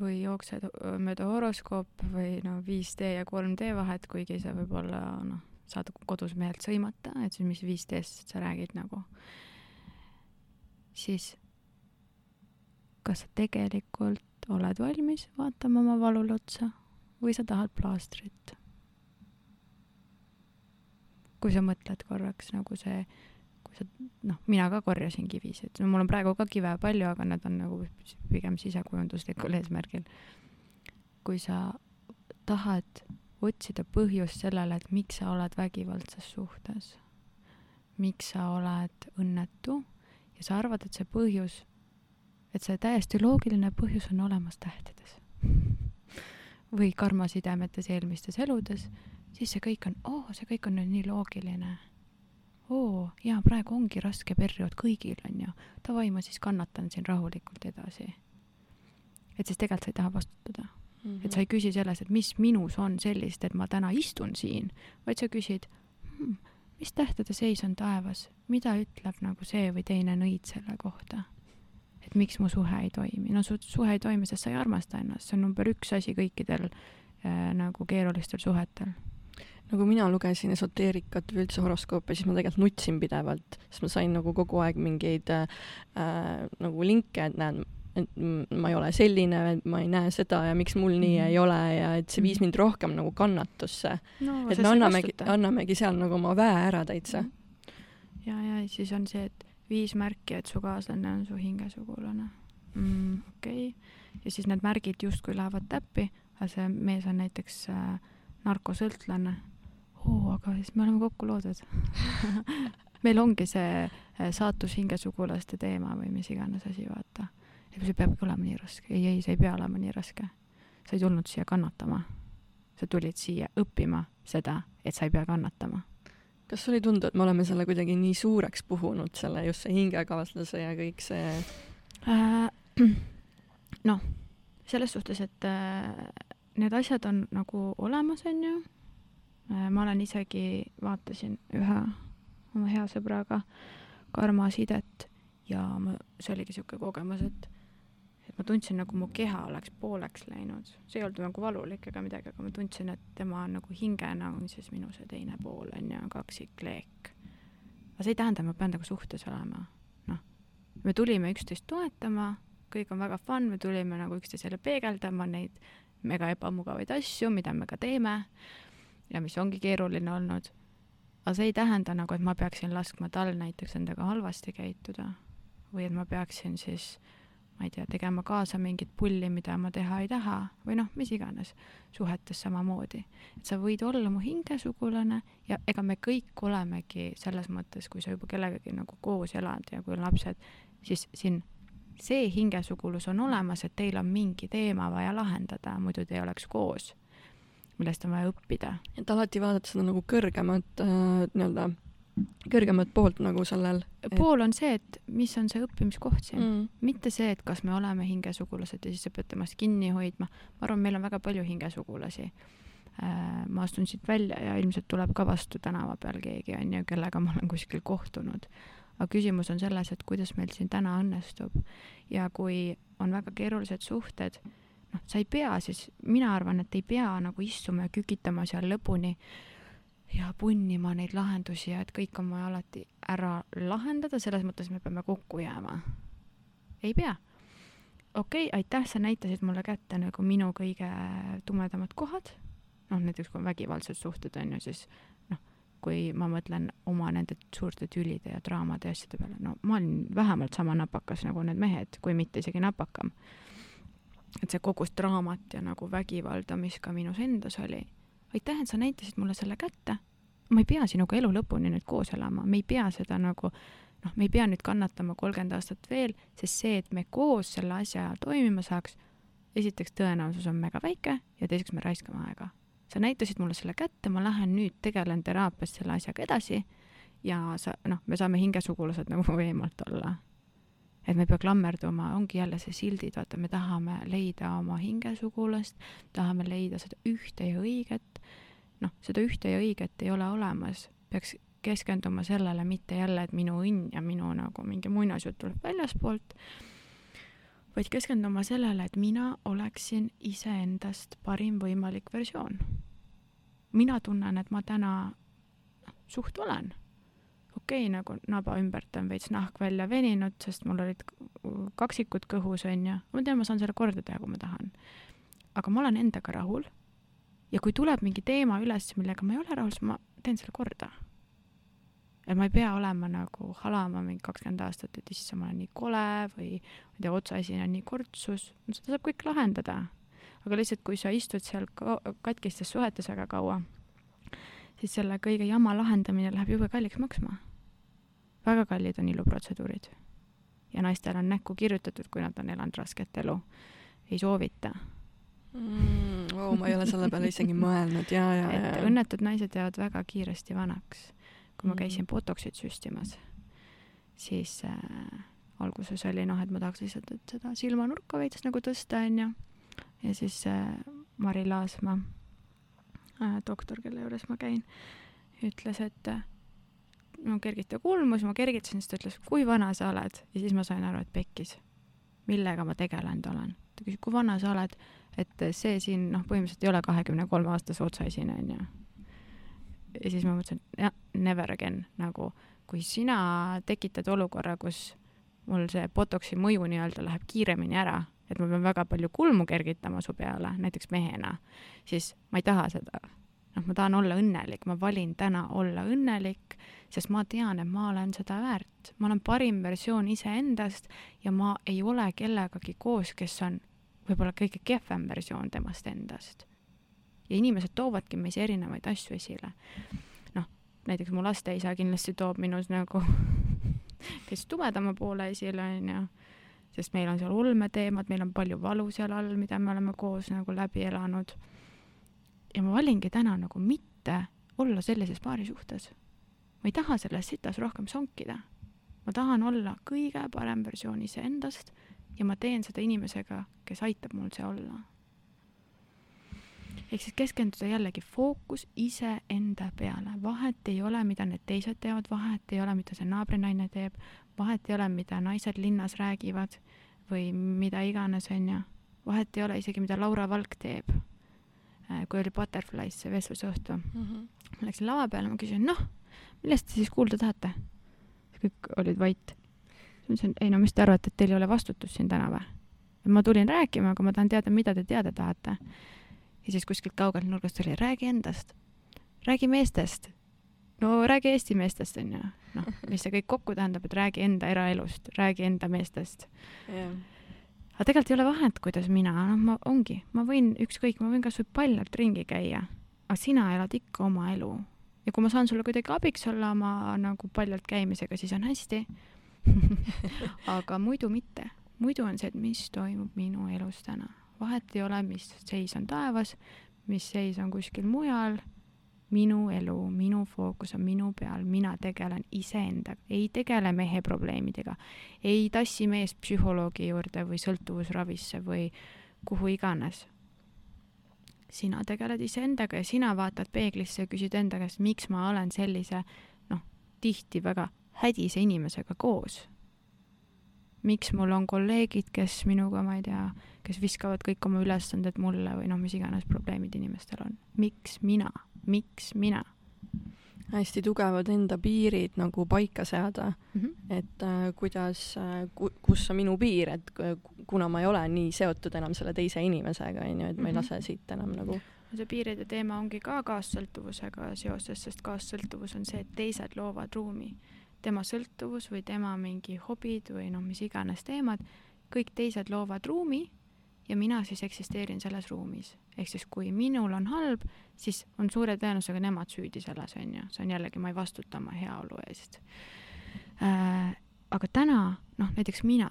või jooksed mööda horoskoopi või no 5D ja 3D vahet, kuigi see võib olla noh, saad kodus mehelt sõimata, et siis mis 15 sa räägid nagu, siis kas sa tegelikult oled valmis vaatama oma valule otsa või sa tahad plaastrit? kui sa mõtled korraks nagu see, kui sa, noh, mina ka korjasin kivisid, no mul on praegu ka kive palju, aga need on nagu pigem sisekujunduslikul eesmärgil. kui sa tahad otsida põhjust sellele, et miks sa oled vägivaldses suhtes, miks sa oled õnnetu ja sa arvad, et see põhjus, et see täiesti loogiline põhjus on olemas tähtedes või karmasidemetes eelmistes eludes, siis see kõik on, oo oh,, see kõik on nüüd nii loogiline. oo, jaa, praegu ongi raske periood kõigil, on ju. davai, ma siis kannatan siin rahulikult edasi. et siis tegelikult sa ei taha vastutada mm. -hmm. et sa ei küsi selles, et mis minus on sellist, et ma täna istun siin, vaid sa küsid hmm,, mis tähtede seis on taevas, mida ütleb nagu see või teine nõid selle kohta et miks mu suhe ei toimi. no su suhe ei toimi, sest sa ei armasta ennast, see on number üks asi kõikidel äh, nagu keerulistel suhetel no kui mina lugesin esoteerikat või üldse horoskoope, siis ma tegelikult nutsin pidevalt, sest ma sain nagu kogu aeg mingeid äh, nagu linke, et näed, et ma ei ole selline, et ma ei näe seda ja miks mul nii -hmm. ei ole ja et see viis mhm. mind rohkem nagu kannatusse no,. et me annamegi, annamegi seal nagu oma väe ära täitsa. -hmm. ja, ja siis on see, et viis märki, et su kaaslane on su hingesugulane mm,. okei okay., ja siis need märgid justkui lähevad täppi, aga see mees on näiteks äh, narkosõltlane oo, aga siis me oleme kokku loodud meil ongi see äh, saatus hingesugulaste teema või mis iganes asi, vaata. Et see peabki olema nii raske. ei, ei, see ei pea olema nii raske. sa ei tulnud siia kannatama. sa tulid siia õppima seda, et sa ei pea kannatama. kas sulle ei tundu, et me oleme selle kuidagi nii suureks puhunud, selle just see hingekaaslase ja kõik see äh,? noh, selles suhtes, et äh, need asjad on nagu olemas, onju Äh, ma olen isegi, vaatasin ühe oma hea sõbraga karmasidet ja ma, see oligi niisugune kogemus, et ma tundsin, nagu mu keha oleks pooleks läinud. see ei olnud nagu valulik ega midagi, aga ma tundsin, et tema on nagu hingena on siis minu see teine pool, on ju, kaksikleek. aga see ei tähenda, et ma pean temaga suhtes olema. noh, me tulime üksteist toetama, kõik on väga fun, me tulime nagu üksteisele peegeldama neid mega ebamugavaid asju, mida me ka teeme ja mis ongi keeruline olnud. aga see ei tähenda nagu, et ma peaksin laskma tal näiteks endaga halvasti käituda või et ma peaksin siis, ma ei tea, tegema kaasa mingit pulli, mida ma teha ei taha või noh, mis iganes, suhetes samamoodi. et sa võid olla mu hingesugulane ja ega me kõik olemegi selles mõttes, kui sa juba kellegagi nagu koos elad ja kui on lapsed, siis siin see hingesugulus on olemas, et teil on mingi teema vaja lahendada, muidu te ei oleks koos millest on vaja õppida. et alati vaadata seda nagu kõrgemat äh, nii-öelda, kõrgemat poolt nagu sellel et.... pool on see, et mis on see õppimiskoht siin mm., mitte see, et kas me oleme hingesugulased ja siis sa pead temast kinni hoidma. ma arvan, meil on väga palju hingesugulasi äh,. ma astun siit välja ja ilmselt tuleb ka vastu tänava peal keegi, on ju, kellega ma olen kuskil kohtunud aga küsimus on selles, et kuidas meil siin täna õnnestub ja kui on väga keerulised suhted noh, sa ei pea siis, mina arvan, et ei pea nagu istuma ja kükitama seal lõpuni ja punnima neid lahendusi ja et kõik on vaja alati ära lahendada, selles mõttes me peame kokku jääma. ei pea. okei okay,, aitäh, sa näitasid mulle kätte nagu minu kõige tumedamad kohad. noh, näiteks kui on vägivaldsed suhted on ju, siis noh, kui ma mõtlen oma nende suurte tülide ja draamade ja asjade peale, no ma olin vähemalt sama napakas nagu need mehed, kui mitte isegi napakam et see kogus draamat ja nagu vägivalda, mis ka minus endas oli. Aitäh, et sa näitasid mulle selle kätte. ma ei pea sinuga elu lõpuni nüüd koos elama, me ei pea seda nagu noh, me ei pea nüüd kannatama kolmkümmend aastat veel, sest see, et me koos selle asja toimima saaks, esiteks tõenäosus on mega väike ja teiseks me raiskame aega. sa näitasid mulle selle kätte, ma lähen nüüd tegelen teraapias selle asjaga edasi ja sa, noh, me saame hingesugulased nagu eemalt olla et me ei pea klammerduma, ongi jälle see sildid, vaata, me tahame leida oma hingesugulast, tahame leida seda ühte ja õiget. noh, seda ühte ja õiget ei ole olemas, peaks keskenduma sellele, mitte jälle, et minu õnn ja minu nagu mingi muinasjutt tuleb väljaspoolt, vaid keskenduma sellele, et mina oleksin iseendast parim võimalik versioon. mina tunnen, et ma täna noh, suht olen okei okay,, nagu naba ümbert on veits nahk välja veninud, sest mul olid kaksikud kõhus, onju. ma tean, ma saan selle korda teha, kui ma tahan. aga ma olen endaga rahul. ja kui tuleb mingi teema üles, millega ma ei ole rahul, siis ma teen selle korda. et ma ei pea olema nagu halama mingi kakskümmend aastat, et issand, ma olen nii kole või ma ei tea, otsaesine on nii kortsus, no seda saab kõik lahendada. aga lihtsalt, kui sa istud seal ka katkistes suhetes väga kaua, siis selle kõige jama lahendamine läheb jube kalliks maksma. Väga kallid on iluprotseduurid. ja naistel on näkku kirjutatud, kui nad on elanud rasket elu. ei soovita mm,. Oh, ma ei ole selle peale isegi mõelnud ja, ja, ja. et õnnetud naised jäävad väga kiiresti vanaks. kui ma mm. käisin botox'it süstimas, siis äh, alguses oli noh, et ma tahaks lihtsalt, et seda silmanurka veits nagu tõsta, onju. ja siis äh, Mari Laasmaa äh,, doktor, kelle juures ma käin, ütles, et äh, no kergita kulmus, ma kergitasin, siis ta ütles, kui vana sa oled ja siis ma sain aru, et pekkis. millega ma tegelenud olen. ta küsis, kui vana sa oled et see siin noh, põhimõtteliselt ei ole kahekümne kolme aastase otsaesine onju. ja siis ma mõtlesin, jah, never again nagu, kui sina tekitad olukorra, kus mul see botoksi mõju nii-öelda läheb kiiremini ära, et ma pean väga palju kulmu kergitama su peale, näiteks mehena, siis ma ei taha seda. noh, ma tahan olla õnnelik, ma valin täna olla õnnelik, sest ma tean, et ma olen seda väärt. ma olen parim versioon iseendast ja ma ei ole kellegagi koos, kes on võib-olla kõige kehvem versioon temast endast. ja inimesed toovadki meis erinevaid asju esile. noh, näiteks mu lasteisa kindlasti toob minus nagu kes tumedama poole esile, onju, sest meil on seal ulmeteemad, meil on palju valu seal all, mida me oleme koos nagu läbi elanud. ja ma valingi täna nagu mitte olla sellises paari suhtes. Ma ei taha selles sitas rohkem sonkida. ma tahan olla kõige parem versioon iseendast ja ma teen seda inimesega, kes aitab mul see olla. ehk siis keskenduda jällegi fookus iseenda peale, vahet ei ole, mida need teised teevad, vahet ei ole, mida see naabrinaine teeb, vahet ei ole, mida naised linnas räägivad või mida iganes, onju. vahet ei ole isegi, mida Laura Valk teeb. Äh, kui oli Butterflies see vestlusõhtu mm, -hmm. ma läksin lava peale, ma küsisin, noh, millest te siis kuulda tahate? kõik olid vait ma ütlesin, ei no mis te arvate, et teil ei ole vastutust siin täna või? ma tulin rääkima, aga ma tahan teada, mida te teada tahate. ja siis kuskilt kaugelt nurgast oli, räägi endast, räägi meestest. no räägi Eesti meestest, onju. noh, mis see kõik kokku tähendab, et räägi enda eraelust, räägi enda meestest yeah.. aga tegelikult ei ole vahet, kuidas mina, noh, ma ongi, ma võin ükskõik, ma võin kasvõi paljalt ringi käia, aga sina elad ikka oma elu ja kui ma saan sulle kuidagi abiks olla oma nagu paljalt käimisega, siis on hästi aga muidu mitte. muidu on see, et mis toimub minu elus täna. vahet ei ole, mis seis on taevas, mis seis on kuskil mujal. minu elu, minu fookus on minu peal, mina tegelen iseendaga, ei tegele mehe probleemidega, ei tassi meest psühholoogi juurde või sõltuvusravisse või kuhu iganes. Sina tegeled iseendaga ja sina vaatad peeglisse ja küsid enda käest, miks ma olen sellise noh, tihti väga hädise inimesega koos. miks mul on kolleegid, kes minuga, ma ei tea, kes viskavad kõik oma ülesanded mulle või noh, mis iganes probleemid inimestel on. miks mina, miks mina? Hästi tugevad enda piirid nagu paika seada mm, -hmm. et äh, kuidas äh, ku,, kus on minu piir, et kuna ma ei ole nii seotud enam selle teise inimesega, onju, et ma ei mhm. lase siit enam nagu see piiride teema ongi ka kaassõltuvusega seoses, sest kaassõltuvus on see, et teised loovad ruumi tema sõltuvus või tema mingi hobid või noh, mis iganes teemad, kõik teised loovad ruumi ja mina siis eksisteerin selles ruumis. ehk siis kui minul on halb, siis on suure tõenäosusega nemad süüdi selles, on ju, see on jällegi, ma ei vastuta oma heaolu eest äh,. aga täna, noh näiteks mina,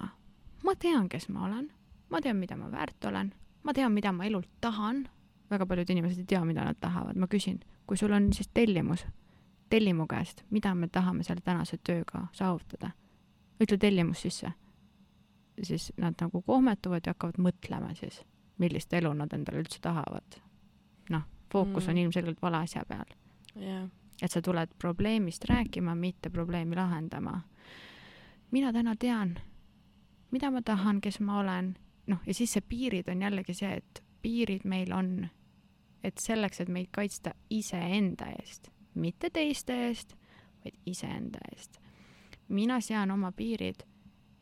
ma tean, kes ma olen, ma tean, mida ma väärt olen, ma tean, mida ma elult tahan, väga paljud inimesed ei tea, mida nad tahavad, ma küsin, kui sul on siis tellimus telli mu käest, mida me tahame selle tänase tööga saavutada. ütle tellimus sisse. Siis nad nagu kohmetuvad ja hakkavad mõtlema siis, millist elu nad endale üldse tahavad. noh, fookus mm. on ilmselgelt vale asja peal yeah.. et sa tuled probleemist rääkima, mitte probleemi lahendama. mina täna tean, mida ma tahan, kes ma olen, noh, ja siis see piirid on jällegi see, et piirid meil on, et selleks, et meid kaitsta iseenda eest mitte teiste eest, vaid iseenda eest. mina sean oma piirid,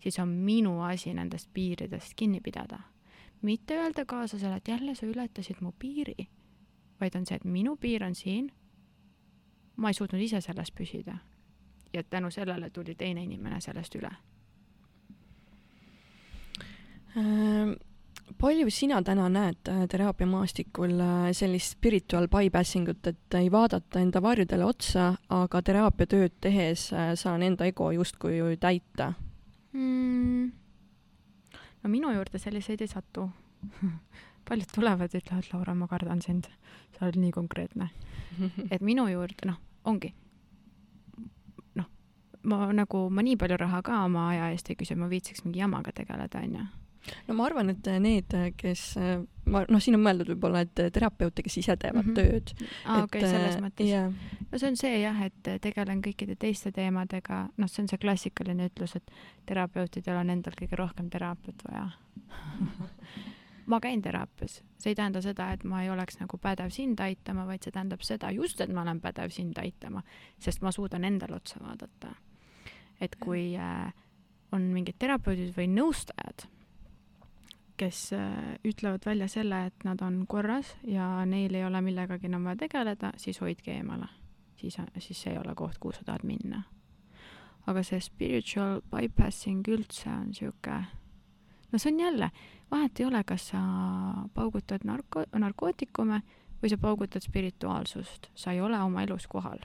siis on minu asi nendest piiridest kinni pidada. mitte öelda kaaslasele, et jälle sa ületasid mu piiri, vaid on see, et minu piir on siin. ma ei suutnud ise selles püsida. et tänu sellele tuli teine inimene sellest üle. Äh, palju sina täna näed äh, teraapiamaastikul äh, sellist spiritual bypassing ut, et ei vaadata enda varjudele otsa, aga teraapiatööd tehes äh, saan enda ego justkui ju täita mm.. no minu juurde selliseid ei satu. paljud tulevad ja ütlevad, Laura, ma kardan sind, sa oled nii konkreetne. et minu juurde, noh, ongi, noh, ma nagu, ma nii palju raha ka oma aja eest ei küsi, ma viitsiks mingi jamaga tegeleda, onju. No ma arvan, et need, kes, ma, noh, siin on mõeldud võib-olla, et terapeute, kes ise teevad mm -hmm. tööd. aa, okei, selles mõttes. jah, no see on see jah, et tegelen kõikide teiste teemadega, noh, see on see klassikaline ütlus, et terapeutidel on endal kõige rohkem teraapiat vaja. ma käin teraapias, see ei tähenda seda, et ma ei oleks nagu pädev sind aitama, vaid see tähendab seda just, et ma olen pädev sind aitama, sest ma suudan endale otsa vaadata. et kui äh, on mingid terapeudid või nõustajad, kes äh, ütlevad välja selle, et nad on korras ja neil ei ole millegagi enam vaja tegeleda, siis hoidke eemale. siis, siis see ei ole koht, kuhu sa tahad minna. aga see spiritual bypassing üldse on sihuke, no see on jälle, vahet ei ole, kas sa paugutad narko-, narkootikume või sa paugutad spirituaalsust, sa ei ole oma elus kohal.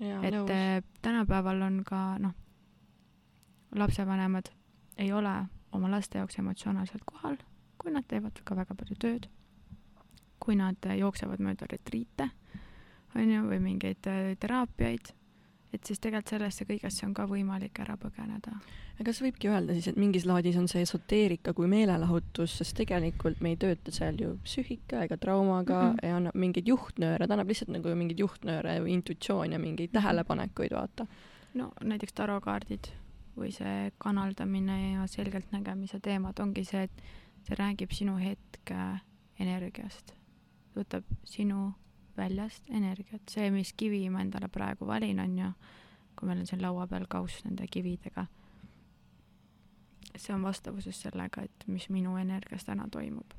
et nõus. äh, tänapäeval on ka noh, lapsevanemad ei ole oma laste jaoks emotsionaalselt kohal, kui nad teevad ka väga palju tööd, kui nad äh, jooksevad mööda retriite, on ju, või mingeid äh, teraapiaid, et siis tegelikult sellesse kõigesse on ka võimalik ära põgeneda. kas võibki öelda siis, et mingis laadis on see esoteerika kui meelelahutus, sest tegelikult me ei tööta seal ju psüühika ega traumaga mm Mhm. -mm. ja annab mingeid juhtnööre, ta annab lihtsalt nagu mingeid juhtnööre või intuitsioon ja mingeid Mhm. tähelepanekuid, vaata. no näiteks tarokaardid või see kanaldamine ja selgeltnägemise teemad ongi see, et see räägib sinu hetke energiast, võtab sinu väljast energiat, see, mis kivi ma endale praegu valin, on ju, kui meil on siin laua peal kauss nende kividega, see on vastavuses sellega, et mis minu energias täna toimub.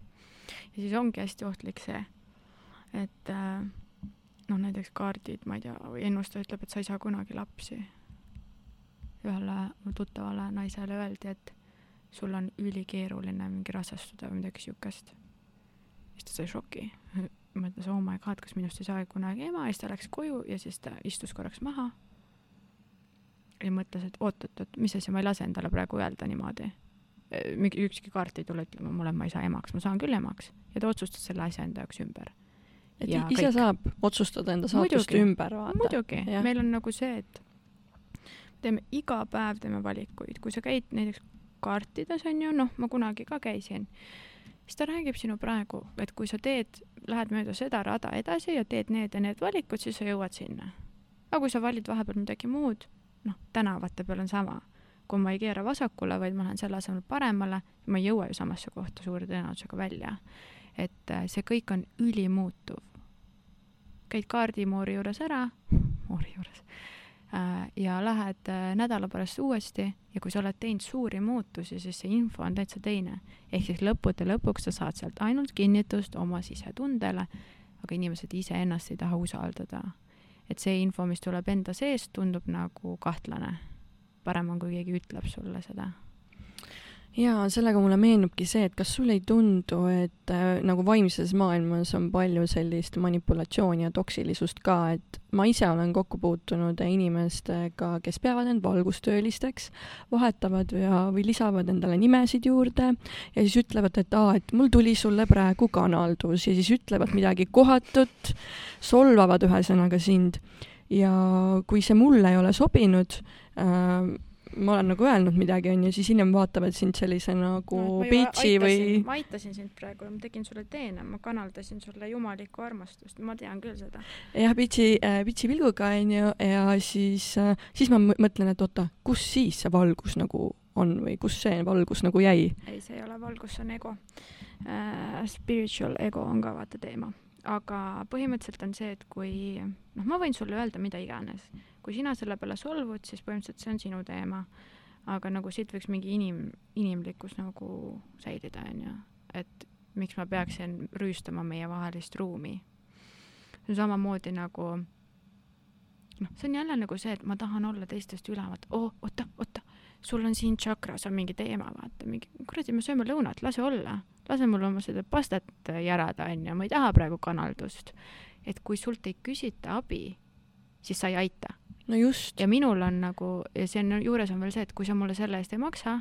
ja siis ongi hästi ohtlik see, et äh, noh, näiteks kaardid, ma ei tea, ennustaja ütleb, et sa ei saa kunagi lapsi. Ühele mu tuttavale naisele öeldi, et sul on ülikeeruline mingi rasestuda või midagi siukest. siis ta sai šoki, mõtles oh my god, kas minust ei saa kunagi ema ja siis ta läks koju ja siis ta istus korraks maha. ja mõtles, et oot-oot-oot, mis asja, ma ei lase endale praegu öelda niimoodi. mingi ükski kaart ei tule ütlema mulle, ma ei saa emaks, ma saan küll emaks ja ta otsustas selle asja enda jaoks ümber. et Ja ise kõik. saab otsustada enda saatust Muidugi. ümber, vaata. muidugi, meil on nagu see, et teeme iga päev teeme valikuid, kui sa käid näiteks kaartides on ju, noh, ma kunagi ka käisin, siis ta räägib sinu praegu, et kui sa teed, lähed mööda seda rada edasi ja teed need ja need valikud, siis sa jõuad sinna. aga kui sa valid vahepeal midagi muud, noh, tänavate peal on sama. kui ma ei keera vasakule, vaid ma lähen selle asemel paremale, ma ei jõua ju samasse kohta suure tõenäosusega välja. et äh, see kõik on ülimuutuv. käid kaardimoori juures ära, moori juures ja lähed äh, nädala pärast uuesti ja kui sa oled teinud suuri muutusi, siis see info on täitsa teine. ehk siis lõppude lõpuks sa saad sealt ainult kinnitust oma sisetundele, aga inimesed iseennast ei taha usaldada. et see info, mis tuleb enda seest, tundub nagu kahtlane. parem on, kui keegi ütleb sulle seda. jaa, sellega mulle meenubki see, et kas sulle ei tundu, et äh, nagu vaimses maailmas on palju sellist manipulatsiooni ja toksilisust ka, et ma ise olen kokku puutunud inimestega, kes peavad end valgustöölisteks, vahetavad ja, või lisavad endale nimesid juurde ja siis ütlevad, et aa, et mul tuli sulle praegu kanaldus. Ja siis ütlevad midagi kohatut, solvavad ühesõnaga sind. Ja kui see mulle ei ole sobinud äh,, ma olen nagu öelnud midagi, onju, siis hiljem vaatavad sind sellise nagu no, bitch'i või ma aitasin sind praegu, ma tegin sulle teene, ma kanaldasin sulle jumalikku armastust, ma tean küll seda. jah, bitch'i äh,, bitch'i pilguga onju ja siis äh,, siis ma mõ- mõtlen, et oota, kus siis see valgus nagu on või kus see valgus nagu jäi? ei, see ei ole valgus, see on ego äh,. Spiritual ego on ka vaata teema, aga põhimõtteliselt on see, et kui noh, ma võin sulle öelda mida iganes, kui sina selle peale solvud, siis põhimõtteliselt see on sinu teema. aga nagu siit võiks mingi inim, inimlikkus nagu säilida, onju, et miks ma peaksin rüüstama meievahelist ruumi. see on samamoodi nagu noh, see on jälle nagu see, et ma tahan olla teistest üleval, oo, oota, oota, sul on siin tšakras on mingi teema, vaata, mingi kuradi, me sööme lõunat, lase olla, lase mul oma seda pastat järada, onju, ma ei taha praegu kanaldust. et kui sult ei küsita abi, siis sa ei aita no just. ja minul on nagu ja see on juures on veel see, et kui sa mulle selle eest ei maksa,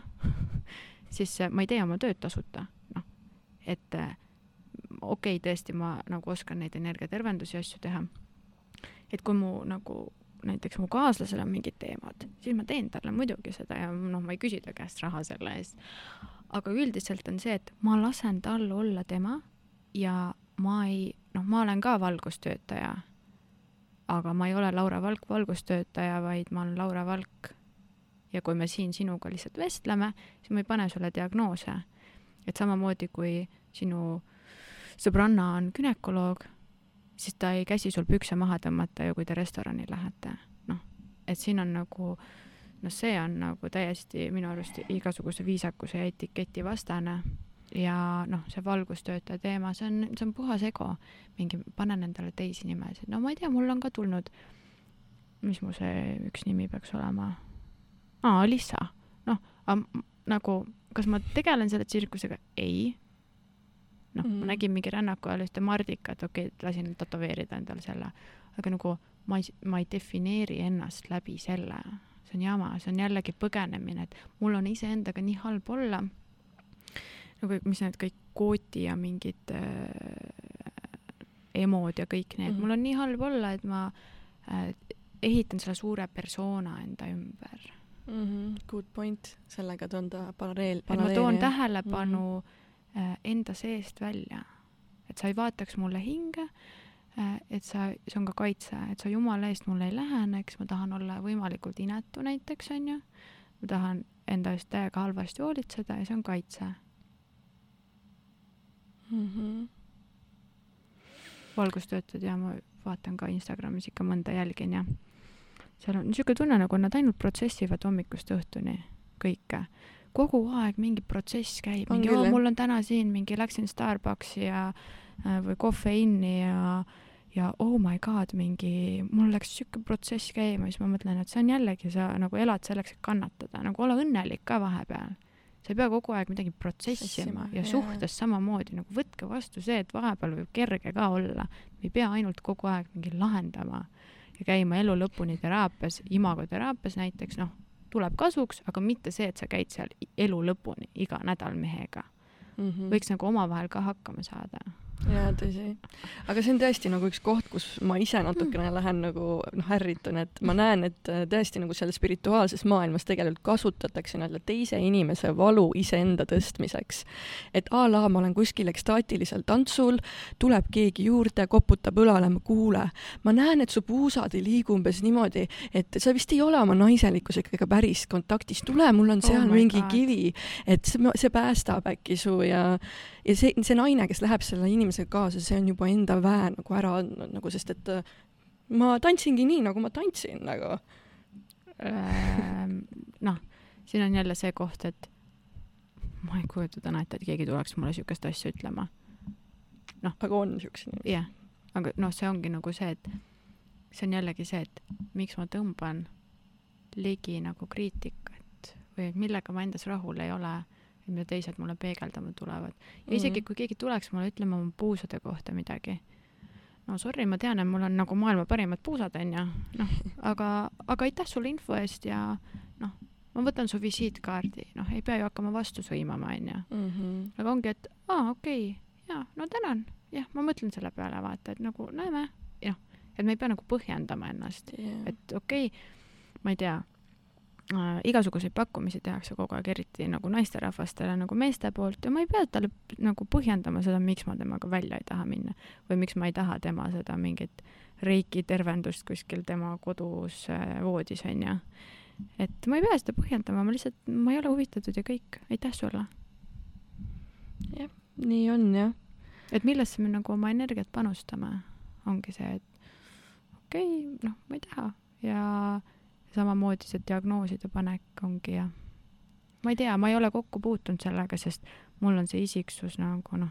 siis äh, ma ei tee oma tööd tasuta, noh, et äh, okei okay,, tõesti, ma nagu oskan neid energiatervendusi asju teha. et kui mu nagu näiteks mu kaaslasel on mingid teemad, siis ma teen talle muidugi seda ja noh, ma ei küsi ta käest raha selle eest. aga üldiselt on see, et ma lasen tal olla tema ja ma ei, noh, ma olen ka valgustöötaja aga ma ei ole Laura Valk valgustöötaja, vaid ma olen Laura Valk. ja kui me siin sinuga lihtsalt vestleme, siis ma ei pane sulle diagnoose. et samamoodi kui sinu sõbranna on gümnakoloog, siis ta ei käsi sul pükse maha tõmmata ju, kui te restorani lähete. noh, et siin on nagu, noh, see on nagu täiesti minu arust igasuguse viisakuse ja etiketi vastane ja noh, see valgustöötaja teema, see on, see on puhas ego. Mingi, panen endale teisi nimesid, no ma ei tea, mul on ka tulnud, mis mu see üks nimi peaks olema, aa, Alissa, noh, nagu, kas ma tegelen selle tsirkusega? ei. noh mm, -hmm. ma nägin mingi rännaku ajal ühte mardikat, okei okay,, lasin tätoveerida endale selle, aga nagu ma ei, ma ei defineeri ennast läbi selle, see on jama, see on jällegi põgenemine, et mul on iseendaga nii halb olla, nagu mis need kõik kooti ja mingid äh, emod ja kõik need mm. -hmm. mul on nii halb olla, et ma äh, ehitan selle suure persona enda ümber. mm. -hmm. Good point, sellega toon ta paralleel. et ma toon tähelepanu mm -hmm. enda seest välja, et sa ei vaataks mulle hinge, et sa, see on ka kaitse, et sa jumala eest mulle ei läheneks, ma tahan olla võimalikult inetu näiteks, onju. ma tahan enda eest täiega halvasti hoolitseda ja see on kaitse. mm. -hmm. valgustöötajad ja ma vaatan ka Instagramis ikka mõnda jälgin ja seal on niisugune tunne, nagu nad ainult protsessivad hommikust õhtuni kõike. kogu aeg mingi protsess käib, mingi oo mul on täna siin mingi läksin Starbucksi ja äh, või kofeiini ja ja oh my god, mingi mul läks siuke protsess käima, siis ma mõtlen, et see on jällegi, sa nagu elad selleks, et kannatada, nagu ole õnnelik ka vahepeal. Sa ei pea kogu aeg midagi protsessima ja suhtes samamoodi nagu võtke vastu see, et vahepeal võib kerge ka olla ei pea ainult kogu aeg mingi lahendama ja käima elu lõpuni teraapias, imagoteraapias näiteks, noh, tuleb kasuks, aga mitte see, et sa käid seal elu lõpuni iga nädal mehega. Mm -hmm. võiks nagu omavahel ka hakkama saada. jaa, tõsi. aga see on tõesti nagu üks koht, kus ma ise natukene lähen nagu noh, ärritun, et ma näen, et äh, tõesti nagu seal spirituaalses maailmas tegelikult kasutatakse nii-öelda teise inimese valu iseenda tõstmiseks. et a la ma olen kuskil ekstaatilisel tantsul, tuleb keegi juurde, koputab õlale, ma kuule, ma näen, et su puusad ei liigu umbes niimoodi, et sa vist ei ole oma naiselikkusega päris kontaktis, tule, mul on Oh seal my mingi God. kivi, et see, see päästab äkki su ja ja see, see naine, kes läheb selle inimesega kaasa, see on juba enda väe nagu ära andnud nagu, sest et äh, ma tantsingi nii, nagu ma tantsin nagu. Ehm, noh, siin on jälle see koht, et ma ei kujuta täna ette, et keegi tuleks mulle siukest asja ütlema. aga on siukseid inimesi. jah, aga noh, see ongi nagu see, et see on jällegi see, et miks ma tõmban ligi nagu kriitikat või millega ma endas rahul ei ole, mida teised mulle peegeldama tulevad. ja isegi kui keegi tuleks mulle ütlema oma puusade kohta midagi, no sorry, ma tean, et mul on nagu maailma parimad puusad, onju, noh, aga, aga aitäh sulle info eest ja noh, ma võtan su visiitkaardi, noh, ei pea ju hakkama vastu sõimama, onju. mm. -hmm. aga ongi, et aa, okei okay,, jaa, no tänan, jah, ma mõtlen selle peale, vaata, et nagu näeme, noh, et me ei pea nagu põhjendama ennast, Yeah. et okei okay,, ma ei tea äh,, igasuguseid pakkumisi tehakse kogu aeg, eriti nagu naisterahvastele nagu meeste poolt ja ma ei pea talle nagu põhjendama seda, miks ma temaga välja ei taha minna või miks ma ei taha tema seda mingit reiki tervendust kuskil tema kodus äh, voodis onju. et ma ei pea seda põhjendama, ma lihtsalt, ma ei ole huvitatud ja kõik, aitäh sulle nii on jah. et millesse me nagu oma energiat panustame, ongi see, et okei okay,, noh, ma ei taha ja samamoodi see diagnooside panek ongi ja ma ei tea, ma ei ole kokku puutunud sellega, sest mul on see isiksus nagu noh,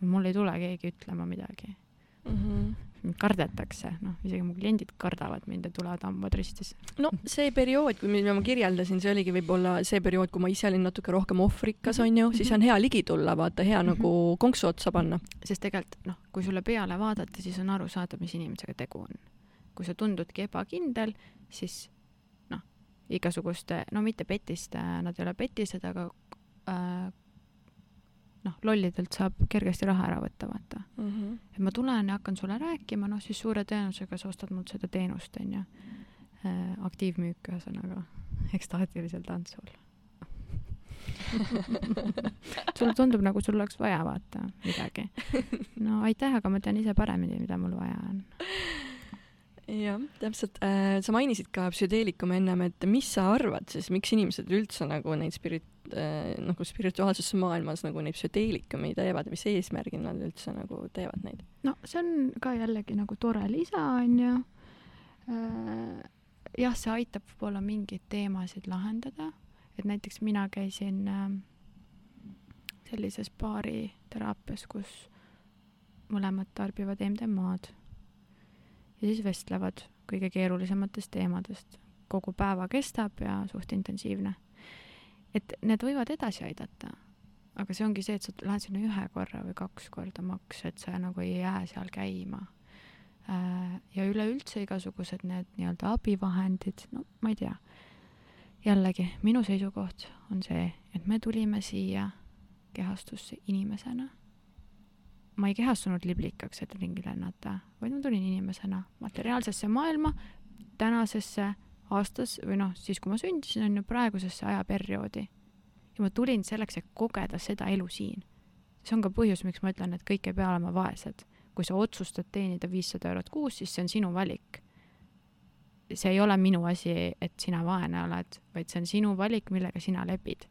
mul ei tule keegi ütlema midagi. Mm -hmm. mind kardetakse, noh, isegi mu kliendid kardavad mind ja tulevad hambad ristis. no see periood, kui mida ma kirjeldasin, see oligi võib-olla see periood, kui ma ise olin natuke rohkem ohvrikas, Mhm. onju, siis on hea ligi tulla, vaata, hea Mhm. nagu konksu otsa panna. sest tegelikult noh, kui sulle peale vaadata, siis on aru saada, mis inimesega tegu on. kui sa tundudki ebakindel, siis igasuguste, no mitte petiste, nad ei ole petised, aga äh, noh, lollidelt saab kergesti raha ära võtta, vaata. et ma tulen ja hakkan sulle rääkima, noh siis suure tõenäosusega sa ostad mult seda teenust, onju. aktiivmüük, ühesõnaga, ekstaatilisel tantsul sulle tundub nagu sul oleks vaja vaata midagi. no aitäh, aga ma tean ise paremini, mida mul vaja on. Jah, täpselt äh,. sa mainisid ka psühhedeelikumi ennem, et mis sa arvad siis, miks inimesed üldse nagu neid spirit- äh,, nagu spirituaalses maailmas nagu neid psühhedeelikumeid teevad mis eesmärgil nad üldse nagu teevad neid? no see on ka jällegi nagu tore lisa, onju. jah, see aitab võib-olla mingeid teemasid lahendada, et näiteks mina käisin äh, sellises baariteraapias, kus mõlemad tarbivad MDMA-d ja siis vestlevad kõige keerulisematest teemadest. kogu päeva kestab ja suht intensiivne. et need võivad edasi aidata, aga see ongi see, et sa lähed sinna ühe korra või kaks korda maks, et sa nagu ei jää seal käima. ja üleüldse igasugused need nii-öelda abivahendid, no ma ei tea. jällegi, minu seisukoht on see, et me tulime siia kehastusse inimesena. Ma ei kehastunud liblikaks, et ringi lennata, vaid ma tulin inimesena materiaalsesse maailma, tänasesse aastas või noh, siis kui ma sündisin, on ju praegusesse ajaperioodi. ja ma tulin selleks, et kogeda seda elu siin. see on ka põhjus, miks ma ütlen, et kõik ei pea olema vaesed. kui sa otsustad teenida viissada eurot kuus, siis see on sinu valik. see ei ole minu asi, et sina vaene oled, vaid see on sinu valik, millega sina lepid.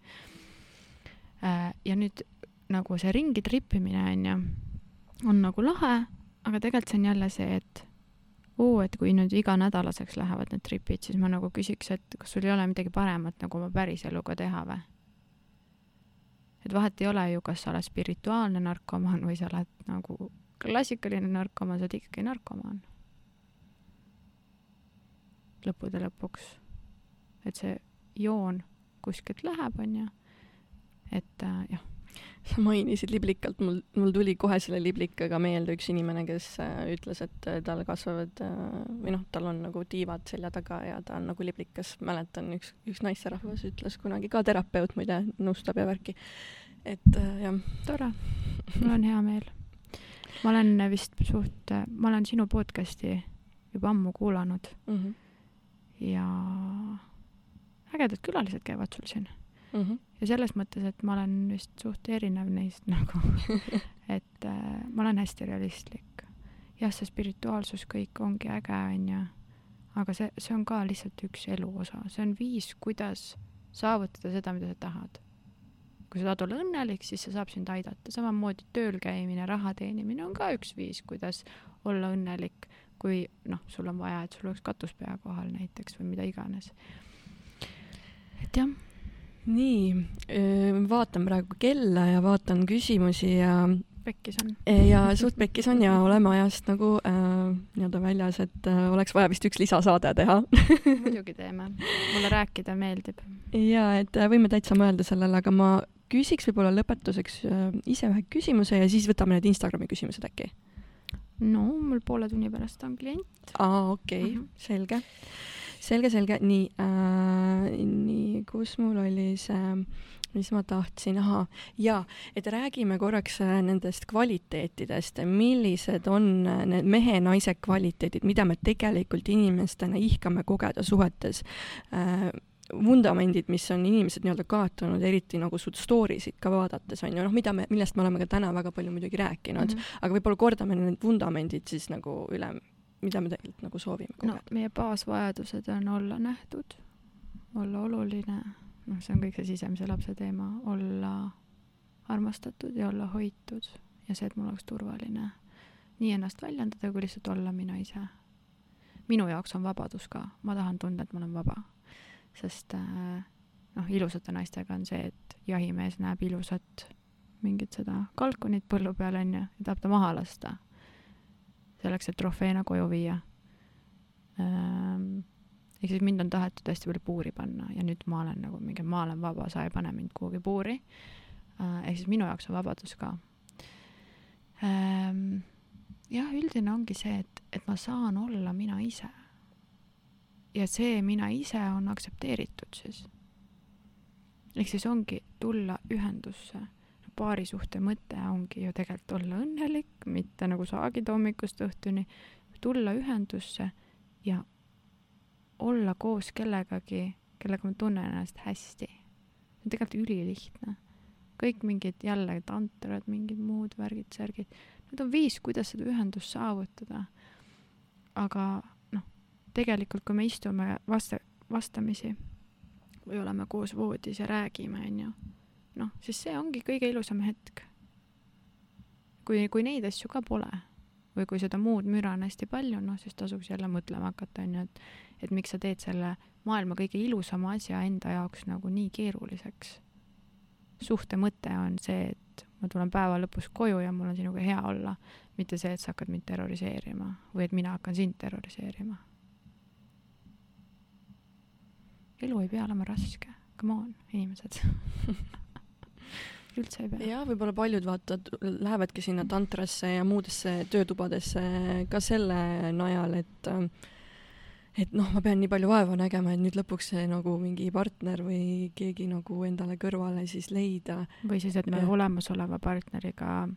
ja nüüd nagu see ringi trippimine on ju, on nagu lahe, aga tegelikult see on jälle see, et oo, et kui nüüd iganädalaseks lähevad need tripid, siis ma nagu küsiks, et kas sul ei ole midagi paremat nagu oma päriseluga teha või? et vahet ei ole ju, kas sa oled spirituaalne narkomaan või sa oled nagu klassikaline narkomaan, sa oled ikkagi narkomaan. lõppude lõpuks. et see joon kuskilt läheb, onju. et äh, jah sa mainisid liblikalt, mul, mul tuli kohe selle liblikaga meelde üks inimene, kes äh, ütles, et äh, tal kasvavad äh, või noh, tal on nagu tiivad selja taga ja ta on nagu liblikas. mäletan, üks, üks naisterahvas ütles kunagi ka terapeut muide, nõustab ja värki. et jah. tore, mul on hea meel. ma olen vist suht, ma olen sinu podcast'i juba ammu kuulanud mm. -hmm. ja ägedad külalised käivad sul siin Mm -hmm. ja selles mõttes, et ma olen vist suht erinev neist nagu et äh, ma olen hästi realistlik. jah, see spirituaalsus kõik ongi äge, onju, aga see, see on ka lihtsalt üks elu osa, see on viis, kuidas saavutada seda, mida sa tahad. kui sa tahad olla õnnelik, siis see saab sind aidata, samamoodi tööl käimine, raha teenimine on ka üks viis, kuidas olla õnnelik, kui noh, sul on vaja, et sul oleks katus pea kohal näiteks või mida iganes. et jah nii, vaatan praegu kella ja vaatan küsimusi ja pekkis on. ja suht pekkis on ja oleme ajast nagu äh, nii-öelda väljas, et äh, oleks vaja vist üks lisasaade teha muidugi teeme, mulle rääkida meeldib. ja et äh, võime täitsa mõelda sellele, aga ma küsiks võib-olla lõpetuseks äh, ise ühe küsimuse ja siis võtame need Instagrami küsimused äkki. no mul poole tunni pärast on klient. aa, okei okay, uh, -huh. selge selge, selge, nii äh,, nii, kus mul oli see, mis ma tahtsin, ahaa, jaa, et räägime korraks nendest kvaliteetidest, millised on need mehe-naise kvaliteedid, mida me tegelikult inimestena ihkame kogeda suhetes? Äh, vundamendid, mis on inimesed nii-öelda kaotanud, eriti nagu su story sid ka vaadates on ju, noh, mida me, millest me oleme ka täna väga palju muidugi rääkinud. Mm, -hmm. aga võib-olla kordame need vundamendid siis nagu üle mida me tegelikult nagu soovime kogeda? no meie baasvajadused on olla nähtud, olla oluline, noh, see on kõik see sisemise lapse teema, olla armastatud ja olla hoitud ja see, et mul oleks turvaline. Nii ennast väljendada kui lihtsalt olla mina ise. minu jaoks on vabadus ka, ma tahan tunda, et ma olen vaba, sest noh, ilusate naistega on see, et jahimees näeb ilusat mingit seda kalkunit põllu peal onju ja tahab ta maha lasta selleks, et trofeena koju viia ähm, ehk siis mind on tahetud hästi palju puuri panna ja nüüd ma olen nagu mingi, ma olen vaba, sa ei pane mind kuhugi puuri äh,. ehk siis minu jaoks on vabadus ka ähm,. jah, üldine ongi see, et, et ma saan olla mina ise. ja see mina ise on aktsepteeritud siis. ehk siis ongi tulla ühendusse paarisuhte mõte ongi ju tegelikult olla õnnelik, mitte nagu saagid hommikust õhtuni, tulla ühendusse ja olla koos kellegagi, kellega ma tunnen ennast hästi. see on tegelikult ülilihtne. kõik mingid jälle tantrad, mingid muud värgid, särgid, need on viis, kuidas seda ühendust saavutada. aga noh, tegelikult kui me istume vasta, vastamisi või oleme koos voodis ja räägime, onju, noh, siis see ongi kõige ilusam hetk. kui, kui neid asju ka pole või kui seda muud müra on hästi palju, noh, siis tasuks jälle mõtlema hakata, onju, et et miks sa teed selle maailma kõige ilusama asja enda jaoks nagu nii keeruliseks. suhte mõte on see, et ma tulen päeva lõpus koju ja mul on sinuga hea olla, mitte see, et sa hakkad mind terroriseerima või et mina hakkan sind terroriseerima. elu ei pea olema raske, come on, inimesed üldse ei pea. jah, võib-olla paljud vaatavad, lähevadki sinna tantrasse ja muudesse töötubadesse ka selle najal, et et noh, ma pean nii palju vaeva nägema, et nüüd lõpuks see nagu mingi partner või keegi nagu endale kõrvale siis leida. või siis, et me olemasoleva partneriga,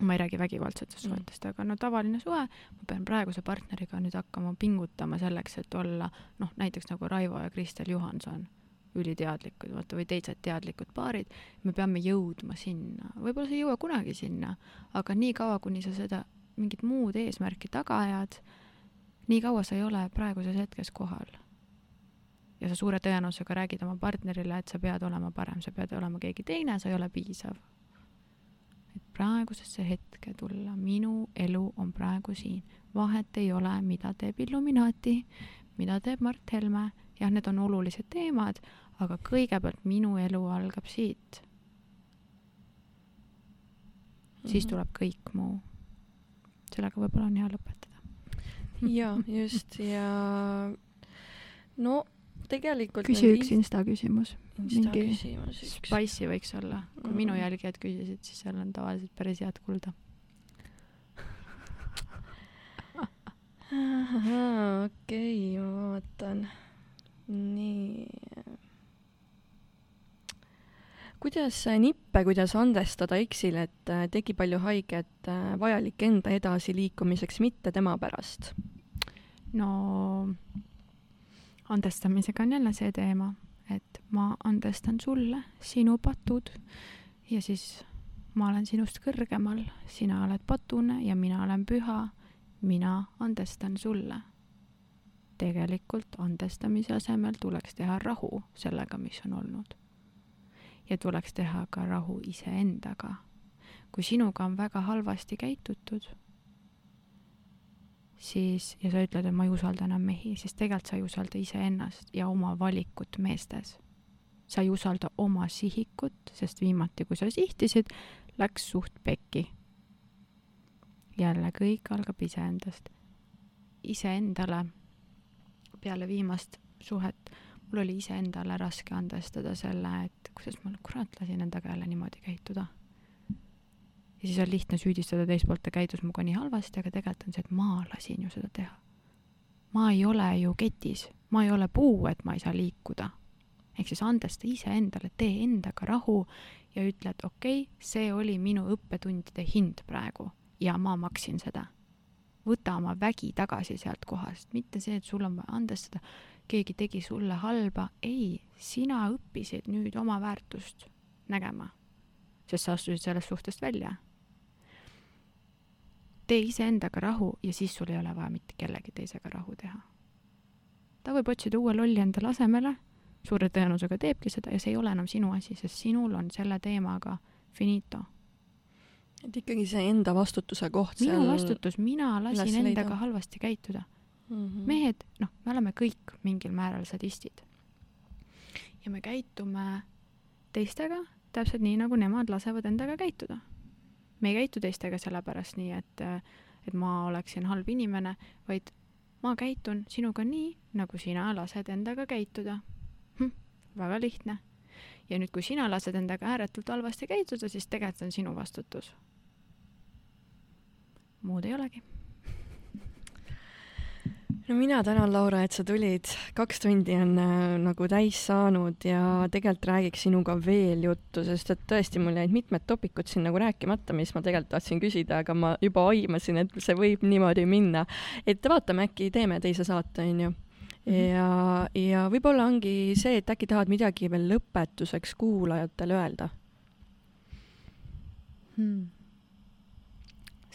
ma ei räägi vägivaldsetest mm. suhetest, aga no tavaline suhe, ma pean praeguse partneriga nüüd hakkama pingutama selleks, et olla noh, näiteks nagu Raivo ja Kristel Johanson, üliteadlikud, vaata, või teised teadlikud paarid, me peame jõudma sinna, võib-olla sa ei jõua kunagi sinna, aga niikaua, kuni sa seda mingit muud eesmärki taga ajad, nii kaua sa ei ole praeguses hetkes kohal. ja sa suure tõenäosusega räägid oma partnerile, et sa pead olema parem, sa pead olema keegi teine, sa ei ole piisav. et praegusesse hetke tulla, minu elu on praegu siin, vahet ei ole, mida teeb Illuminati, mida teeb Mart Helme, jah, need on olulised teemad, aga kõigepealt minu elu algab siit. siis mhm. tuleb kõik muu. sellega võib-olla on hea lõpetada ja just ja no tegelikult küsi üks insta küsimus. Üks. Spice'i võiks olla, kui mm. minu jälgijad küsisid, siis seal on tavaliselt päris head kuulda. okei okay,, ma vaatan. Nii kuidas nippe, kuidas andestada eksil, et äh, tegi palju haiget, äh, vajalik enda edasiliikumiseks, mitte tema pärast? no andestamisega on jälle see teema, et ma andestan sulle sinu patud ja siis ma olen sinust kõrgemal, sina oled patune ja mina olen püha, mina andestan sulle. Tegelikult andestamise asemel tuleks teha rahu sellega, mis on olnud ja tuleks teha ka rahu iseendaga. kui sinuga on väga halvasti käitutud, siis, ja sa ütled, et ma ei usalda enam mehi, siis tegelikult sa ei usalda iseennast ja oma valikut meestes. sa ei usalda oma sihikut, sest viimati, kui sa sihtisid, läks suht pekki. jälle kõik algab iseendast. iseendale peale viimast suhet mul oli iseendale raske andestada selle, et kuidas ma kurat lasin endaga jälle niimoodi käituda. ja siis on lihtne süüdistada teist poolt, ta käitus minuga nii halvasti, aga tegelikult on see, et ma lasin ju seda teha. ma ei ole ju ketis, ma ei ole puu, et ma ei saa liikuda. ehk siis andesta iseendale, tee endaga rahu ja ütle, et okei okay,, see oli minu õppetundide hind praegu ja ma maksin seda. Võta oma vägi tagasi sealt kohast, mitte see, et sul on vaja andestada keegi tegi sulle halba, ei, sina õppisid nüüd oma väärtust nägema, sest sa astusid sellest suhtest välja. tee iseendaga rahu ja siis sul ei ole vaja mitte kellegi teisega rahu teha. ta võib otsida uue lolli endale asemele, suure tõenäosusega teebki seda ja see ei ole enam sinu asi, sest sinul on selle teemaga finito et ikkagi see enda vastutuse koht minu vastutus, mina lasin endaga halvasti käituda mm. -hmm. mehed, noh, me oleme kõik mingil määral sadistid. ja me käitume teistega täpselt nii, nagu nemad lasevad endaga käituda. me ei käitu teistega sellepärast nii, et, et ma oleksin halb inimene, vaid ma käitun sinuga nii, nagu sina lased endaga käituda hm,. väga lihtne. ja nüüd, kui sina lased endaga ääretult halvasti käituda, siis tegelikult on sinu vastutus. Muud ei olegi no mina tänan, Laura, et sa tulid. kaks tundi on äh, nagu täis saanud ja tegelikult räägiks sinuga veel juttu, sest et tõesti, mul jäid mitmed topikud siin nagu rääkimata, mis ma tegelikult tahtsin küsida, aga ma juba aimasin, et see võib niimoodi minna. et vaatame, äkki teeme teise saate, onju. Mhm. ja, ja võib-olla ongi see, et äkki tahad midagi veel lõpetuseks kuulajatele öelda hmm.?